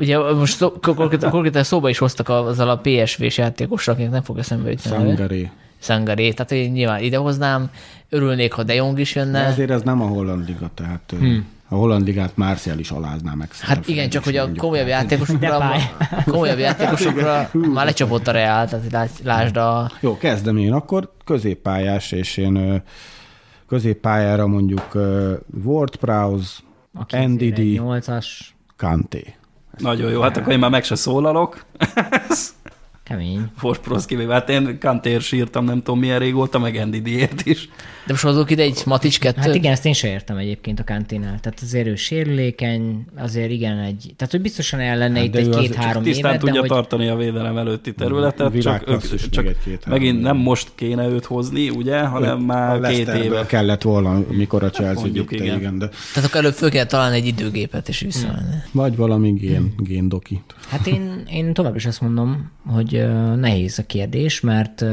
Ugye most szó, konkrétan, konkrétan szóba is hoztak azzal a PSV-s játékosra, akinek nem fog eszembe jutni. Sangaré. Sangaré. Tehát én nyilván idehoznám, örülnék, ha De Jong is De jönne. azért ez nem a holland liga, tehát hmm. A holland ligát Martial is alázná meg. Hát igen, csak hogy a komolyabb játékosokra, a komolyabb játékosokra már lecsapott a Real, tehát lás- lásd a... Jó, kezdem én akkor. Középpályás, és én középpályára mondjuk Ward Prowse, NDD, 8-as, Kanté. Nagyon jó, hát akkor én már meg se szólalok. kemény. Forsproszki, hát én Kantér sírtam, nem tudom milyen régóta, meg NDD-ért is. De most hozzuk ide egy Matics kettőt. Hát igen, ezt én sem értem egyébként a kantinál. Tehát azért ő sérülékeny, azért igen egy... Tehát, hogy biztosan el lenne Hát itt ő egy-két-három Tisztán évet, de tudja hogy... tartani a védelem előtti területet, csak, ők, csak egy-két-három megint nem most kéne őt hozni, ugye, hanem a már két éve. kellett volna, mikor a Chelsea Mondjuk, igen. igen. de Tehát akkor előbb föl kell találni egy időgépet, és visszamenni. vagy valami gén, géndoki. Hát én, én tovább is azt mondom, hogy nehéz a kérdés, mert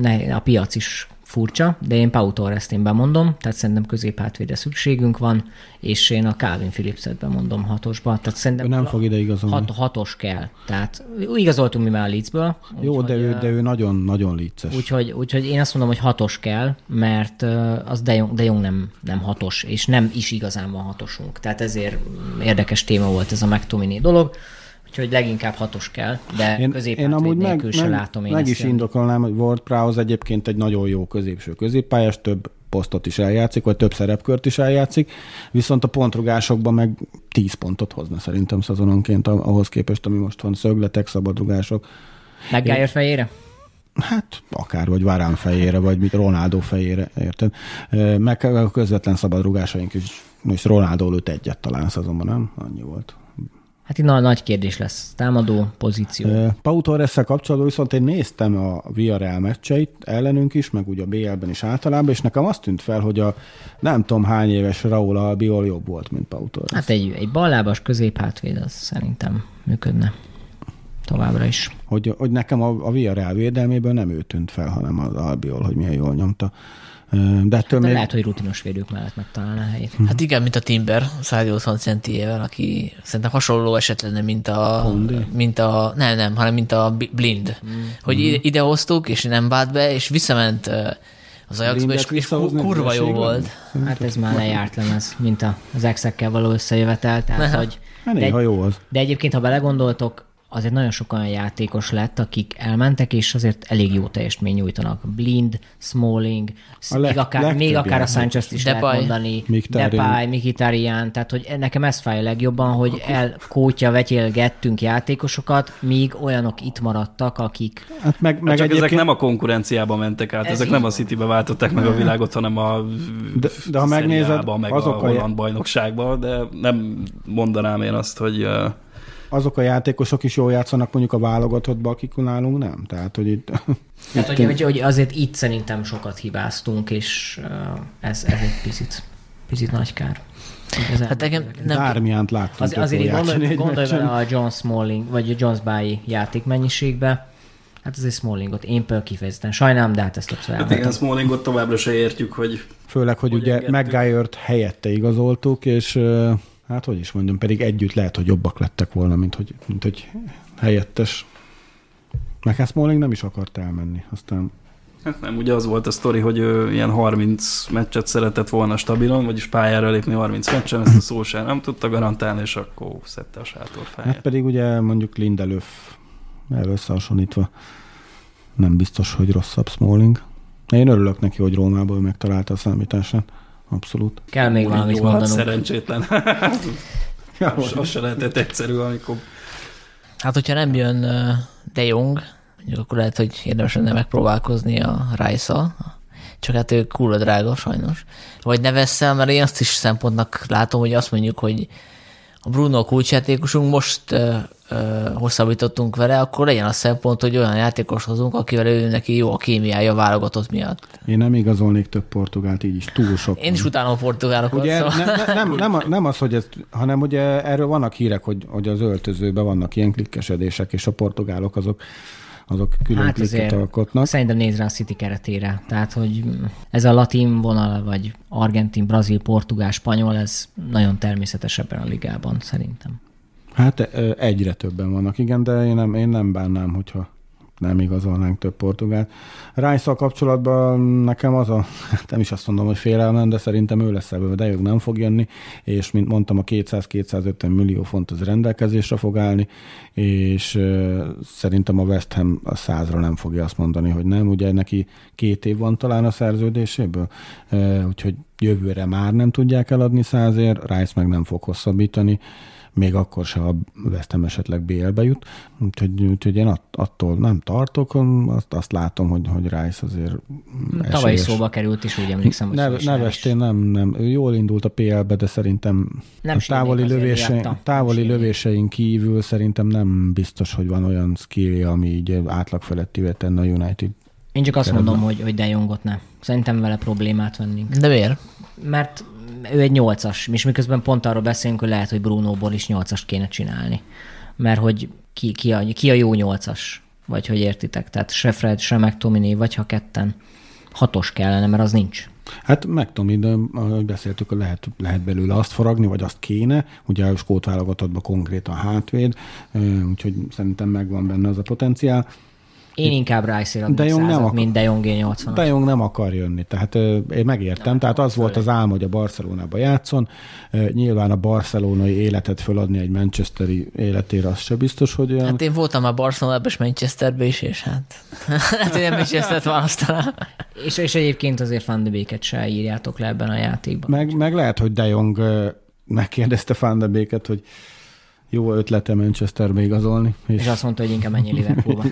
ne, a piac is furcsa, de én Pau Torres-t én bemondom, tehát szerintem középhátvédre szükségünk van, és én a Calvin Phillips-et bemondom hatosba. Tehát szerintem nem fog ide igazolni. hat, hatos kell. Tehát igazoltunk mi már a Leedsből. Jó, úgyhogy, de ő, de ő nagyon, nagyon licces. Úgyhogy, úgyhogy én azt mondom, hogy hatos kell, mert az De Jong, De Jong nem, nem hatos, és nem is igazán van hatosunk. Tehát ezért érdekes téma volt ez a McTominay dolog, úgyhogy leginkább hatos kell, de Én, én amúgy meg, meg, látom én meg is jönni. indokolnám, hogy Ward Prowse egyébként egy nagyon jó középső középpályás, több posztot is eljátszik, vagy több szerepkört is eljátszik, viszont a pontrugásokban meg 10 pontot hozna szerintem szezononként ah- ahhoz képest, ami most van, szögletek, szabadrugások. Maguire fejére? Hát akár, vagy Várán fejére, vagy mit Ronaldo fejére, érted? Meg a közvetlen szabadrugásaink is, most Ronaldo lőtt egyet talán szezonban, nem? Annyi volt. Hát itt na- nagy kérdés lesz. Támadó pozíció. Pau Torres-szel kapcsolatban viszont én néztem a Villarreal meccseit ellenünk is, meg ugye a BL-ben is általában, és nekem azt tűnt fel, hogy a nem tudom hány éves Raúl Albiol jobb volt, mint Pau Torres. Hát egy, egy ballábas középhátvéd, az szerintem működne továbbra is. Hogy, hogy nekem a, a Villarreal védelméből nem ő tűnt fel, hanem az Albiol, hogy milyen jól nyomta. De De még... lehet, hogy rutinos védők mellett megtalálná a helyét. Hát igen, mint a Timber 180 centiével, aki szerintem hasonló eset lenne, mint a, Kondi? mint a nem, nem, hanem mint a Blind. Hogy ide, ide hoztuk, és nem vált be, és visszament az Ajaxba, és, és kurva jó volt. Hát ez már lejárt lemez, mint a- az exekkel való összejövetel. Tehát, hogy Hát de, néha jó az. de egyébként, ha belegondoltok, azért nagyon sok olyan játékos lett, akik elmentek, és azért elég jó teljesítmény nyújtanak. Blind, Smalling, A leg- még, akár, még akár a. Sanchez-t is Depay. lehet mondani. Mkhitaryan. Depay, Mkhitaryan, tehát hogy nekem ez fáj a legjobban, hogy elkótya vetélgettünk játékosokat, míg olyanok itt maradtak, akik Hát meg, Meg meg csak egyébként... ezek nem a konkurenciába mentek át, Ez ezek így nem a. Citybe váltották meg a világot, hanem a De- de ha megnézed, meg azok a a- holland bajnokságba, de nem mondanám én azt, hogy uh, azok a játékosok is jól játszanak mondjuk a válogatottban, akik nálunk nem. Tehát, hogy itt... Tehát, hogy, hogy, hogy azért itt szerintem sokat hibáztunk, és ez, ez egy picit, picit nagy kár. Hát nekem nem, Dármiánt láttunk az, azért gondolj, gondolj a John Smalling, vagy a Jones Bay játékmennyiségbe, hát azért Smallingot én például kifejezetten sajnálom, de hát ezt többször hát igen. Smallingot továbbra se értjük, hogy Főleg, hogy Hogy ugye. Maguire-t helyette igazoltuk, és hát hogy is mondjam, pedig együtt lehet, hogy jobbak lettek volna, mint hogy, mint hogy helyettes. Meg hát Smalling nem is akart elmenni. Aztán Hát nem, ugye az volt a sztori, hogy ő ilyen 30 meccset szeretett volna stabilan, vagyis pályára lépni 30 meccsen, ezt a szó sem nem tudta garantálni, és akkor szedte a sátorfáját. hát pedig ugye mondjuk Lindelöf összehasonlítva nem biztos, hogy rosszabb Smalling. Én örülök neki, hogy Rómából megtalálta a számítását. Abszolút. Kell még valamit Jó, hát mondanunk. szerencsétlen. az, az se lehetett egyszerű, amikor hát hogyha nem jön De Jong, mondjuk akkor lehet, hogy érdemes lenne megpróbálkozni a rice csak hát ő kurva drága sajnos. Vagy ne vesszel, mert én azt is szempontnak látom, hogy azt mondjuk, hogy a Bruno kulcsjátékosunk most ö, ö, hosszabbítottunk vele, akkor legyen a szempont, hogy olyan játékos hozunk, akivel ő neki jó a kémiája válogatott miatt. Én nem igazolnék több portugált, így is túl sok. Én is utálom a portugálokat, Ugye szóval. ne, ne, nem, nem, nem az, hogy ez, hanem ugye erről vannak hírek, hogy, hogy az öltözőben vannak ilyen klikkesedések, és a portugálok azok, azok külön Hát klikket alkotnak. szerintem néz rá a City keretére. Tehát, hogy ez a latin vonal, vagy argentin, brazil, portugál, spanyol, ez nagyon természetes ebben a ligában, szerintem. Hát egyre többen vannak, igen, de én nem, én nem bánnám, hogyha nem igazolnánk több portugált. rice kapcsolatban nekem az a, nem is azt mondom, hogy félelmem, de szerintem ő lesz ebből, de ők nem fog jönni, és mint mondtam, a 200-250 millió font az rendelkezésre fog állni, és szerintem a West Ham a százra nem fogja azt mondani, hogy nem. Ugye neki két év van talán a szerződéséből, úgyhogy jövőre már nem tudják eladni százért, Rice meg nem fog hosszabbítani, még akkor se, ha West esetleg BL-be jut. Úgyhogy, úgyhogy én attól nem tartok, azt, azt látom, hogy, hogy Rice azért Tavaly szóba került is, úgy emlékszem, hogy ne, Nevestén nem, nem. Ő jól indult a PL-be, de szerintem nem a távoli, lövése, távoli lövéseink kívül szerintem nem biztos, hogy van olyan skill ami így átlag felettivé tenne a United én csak azt mondom, hogy, hogy De Jongot ne. Szerintem vele problémát vennénk. De miért? Mert ő egy nyolcas, és miközben pont arról beszélünk, hogy lehet, hogy Brunóból is nyolcast kéne csinálni. Mert hogy ki, ki, a, ki a jó nyolcas, vagy hogy értitek. Tehát se Fred, se McTominay, vagy ha ketten. Hatos kellene, mert az nincs. Hát McTominay, de beszéltük, lehet, lehet belőle azt faragni, vagy azt kéne. Ugye a skót válogatottban konkrétan hátvéd, úgyhogy szerintem megvan benne az a potenciál. Én inkább rice de Jong nem akar, mint De Jong 80 De Jong nem akar jönni, tehát én megértem, nem, tehát az volt az álm, hogy a Barcelonába játszon. Nyilván a barcelonai életet föladni egy manchesteri életére, az se biztos, hogy olyan... Hát én voltam a Barcelonában és Manchesterbe is, és hát hát én nem Manchestert választanám. és, és egyébként azért Van de Beek-et se írjátok le ebben a játékban. Meg, meg lehet, hogy De Jong megkérdezte Van de Beek-et, hogy jó ötlete Manchesterbe igazolni. És, és azt mondta, hogy inkább menjél Liverpoolba.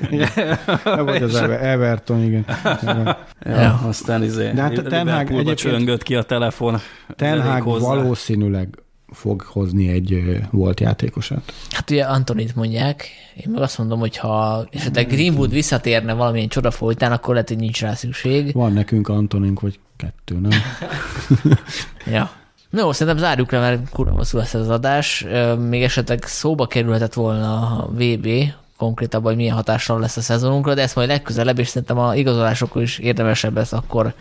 Vagy az Everton, igen. ja, ja. Aztán izé, De hát Ten Hag egyébként csöngött ki a telefon. Ten Hag valószínűleg fog hozni egy volt játékosát. Hát ugye Antonit mondják, én meg azt mondom, hogy ha esetleg Greenwood visszatérne valamilyen csoda folytán, akkor lehet, hogy nincs rá szükség. Van nekünk Antonink, vagy kettő, nem? ja. No, szerintem zárjuk le, mert kurva hosszú lesz az adás. Még esetleg szóba kerülhetett volna a VB, konkrétabban, hogy milyen hatással lesz a szezonunkra, de ezt majd legközelebb, és szerintem a igazolásokról is érdemesebb lesz akkor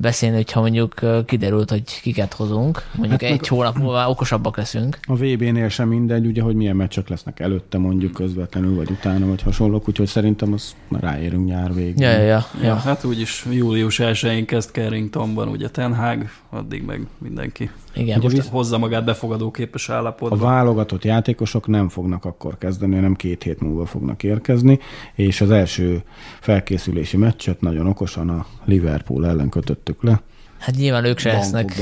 beszélni, hogyha mondjuk kiderült, hogy kiket hozunk. Mondjuk hát egy hónap múlva okosabbak leszünk. A VB-nél sem mindegy, ugye, hogy milyen meccsek lesznek előtte, mondjuk közvetlenül, vagy utána, vagy hasonlók, úgyhogy szerintem az már ráérünk nyár végén. Ja, ja, ja. ja. Hát úgyis július 1-én kezd Carringtonban, ugye Ten Hag, addig meg mindenki. Igen, most visz... hozza magát befogadó képes állapotba. A válogatott játékosok nem fognak akkor kezdeni, hanem két hét múlva fognak érkezni, és az első felkészülési meccset nagyon okosan a Liverpool ellen kötöttük le. Hát nyilván ők se lesznek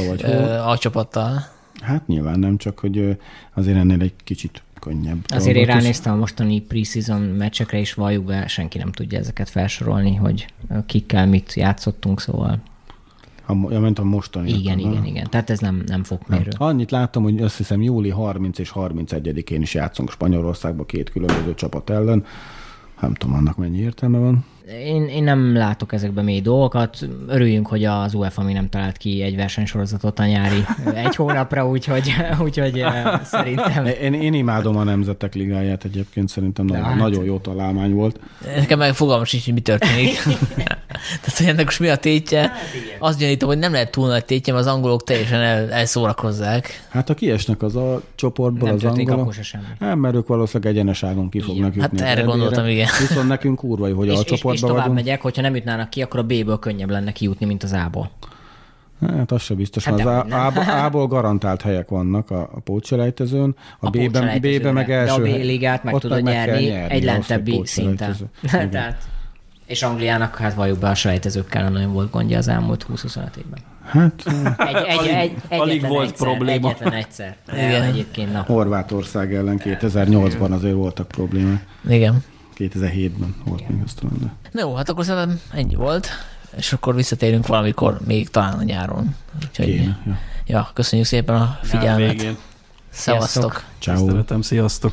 a csapattal. Hát nyilván nem, csak hogy azért ennél egy kicsit könnyebb. Azért én ránéztem a mostani preseason meccsekre, és valljuk be, senki nem tudja ezeket felsorolni, hogy kikkel mit játszottunk, szóval a, ja, ment a mostani. Igen, igen, igen. Tehát ez nem, nem fog mérő. Annyit láttam, hogy azt hiszem júli 30 és 31-én is játszunk Spanyolországba két különböző csapat ellen. Nem tudom, annak mennyi értelme van. Én, én nem látok ezekben mély dolgokat. Örüljünk, hogy az UEFA mi nem talált ki egy versenysorozatot a nyári egy hónapra, úgyhogy, úgyhogy eh, szerintem... Én, én imádom a Nemzetek Ligáját egyébként, szerintem nagyon, hát... nagyon jó találmány volt. Nekem meg fogalmas is, hogy mi történik. Tehát, hogy ennek most mi a tétje? Hát, Azt gyanítom, hogy nem lehet túl nagy tétje, mert az angolok teljesen el, elszórakozzák. Hát ha kiesnek az a csoportból nem az angolok, nem, mert ők valószínűleg egyeneságon ki fognak igen. jutni. Hát erre gondoltam, igen. Viszont nekünk kurva hogy és, a csoportban és, tovább vagyunk. megyek, hogyha nem jutnának ki, akkor a B-ből könnyebb lenne kijutni, mint az A-ból. Hát az se biztos. Hát az A-ból garantált helyek vannak a, a pótselejtezőn, a, a B-ben, B-ben meg első. De a B-ligát meg tudod nyerni, nyerni egy lentebbi szinten. Tehát és Angliának, hát valljuk be, a selejtezőkkel nagyon volt gondja az elmúlt 20-25 évben. Hát... Egy, egy, egy, egy, alig volt egyszer, probléma. Egyetlen egyszer. Igen. Egyébként na. Horvátország ellen 2008-ban azért voltak problémák. Igen. 2007-ben volt Igen. még azt. Na jó, hát akkor szerintem ennyi volt, és akkor visszatérünk valamikor még talán a nyáron. Úgyhogy, Kéne, ja. ja. köszönjük szépen a figyelmet. Szevasztok. Ciao. Sziasztok.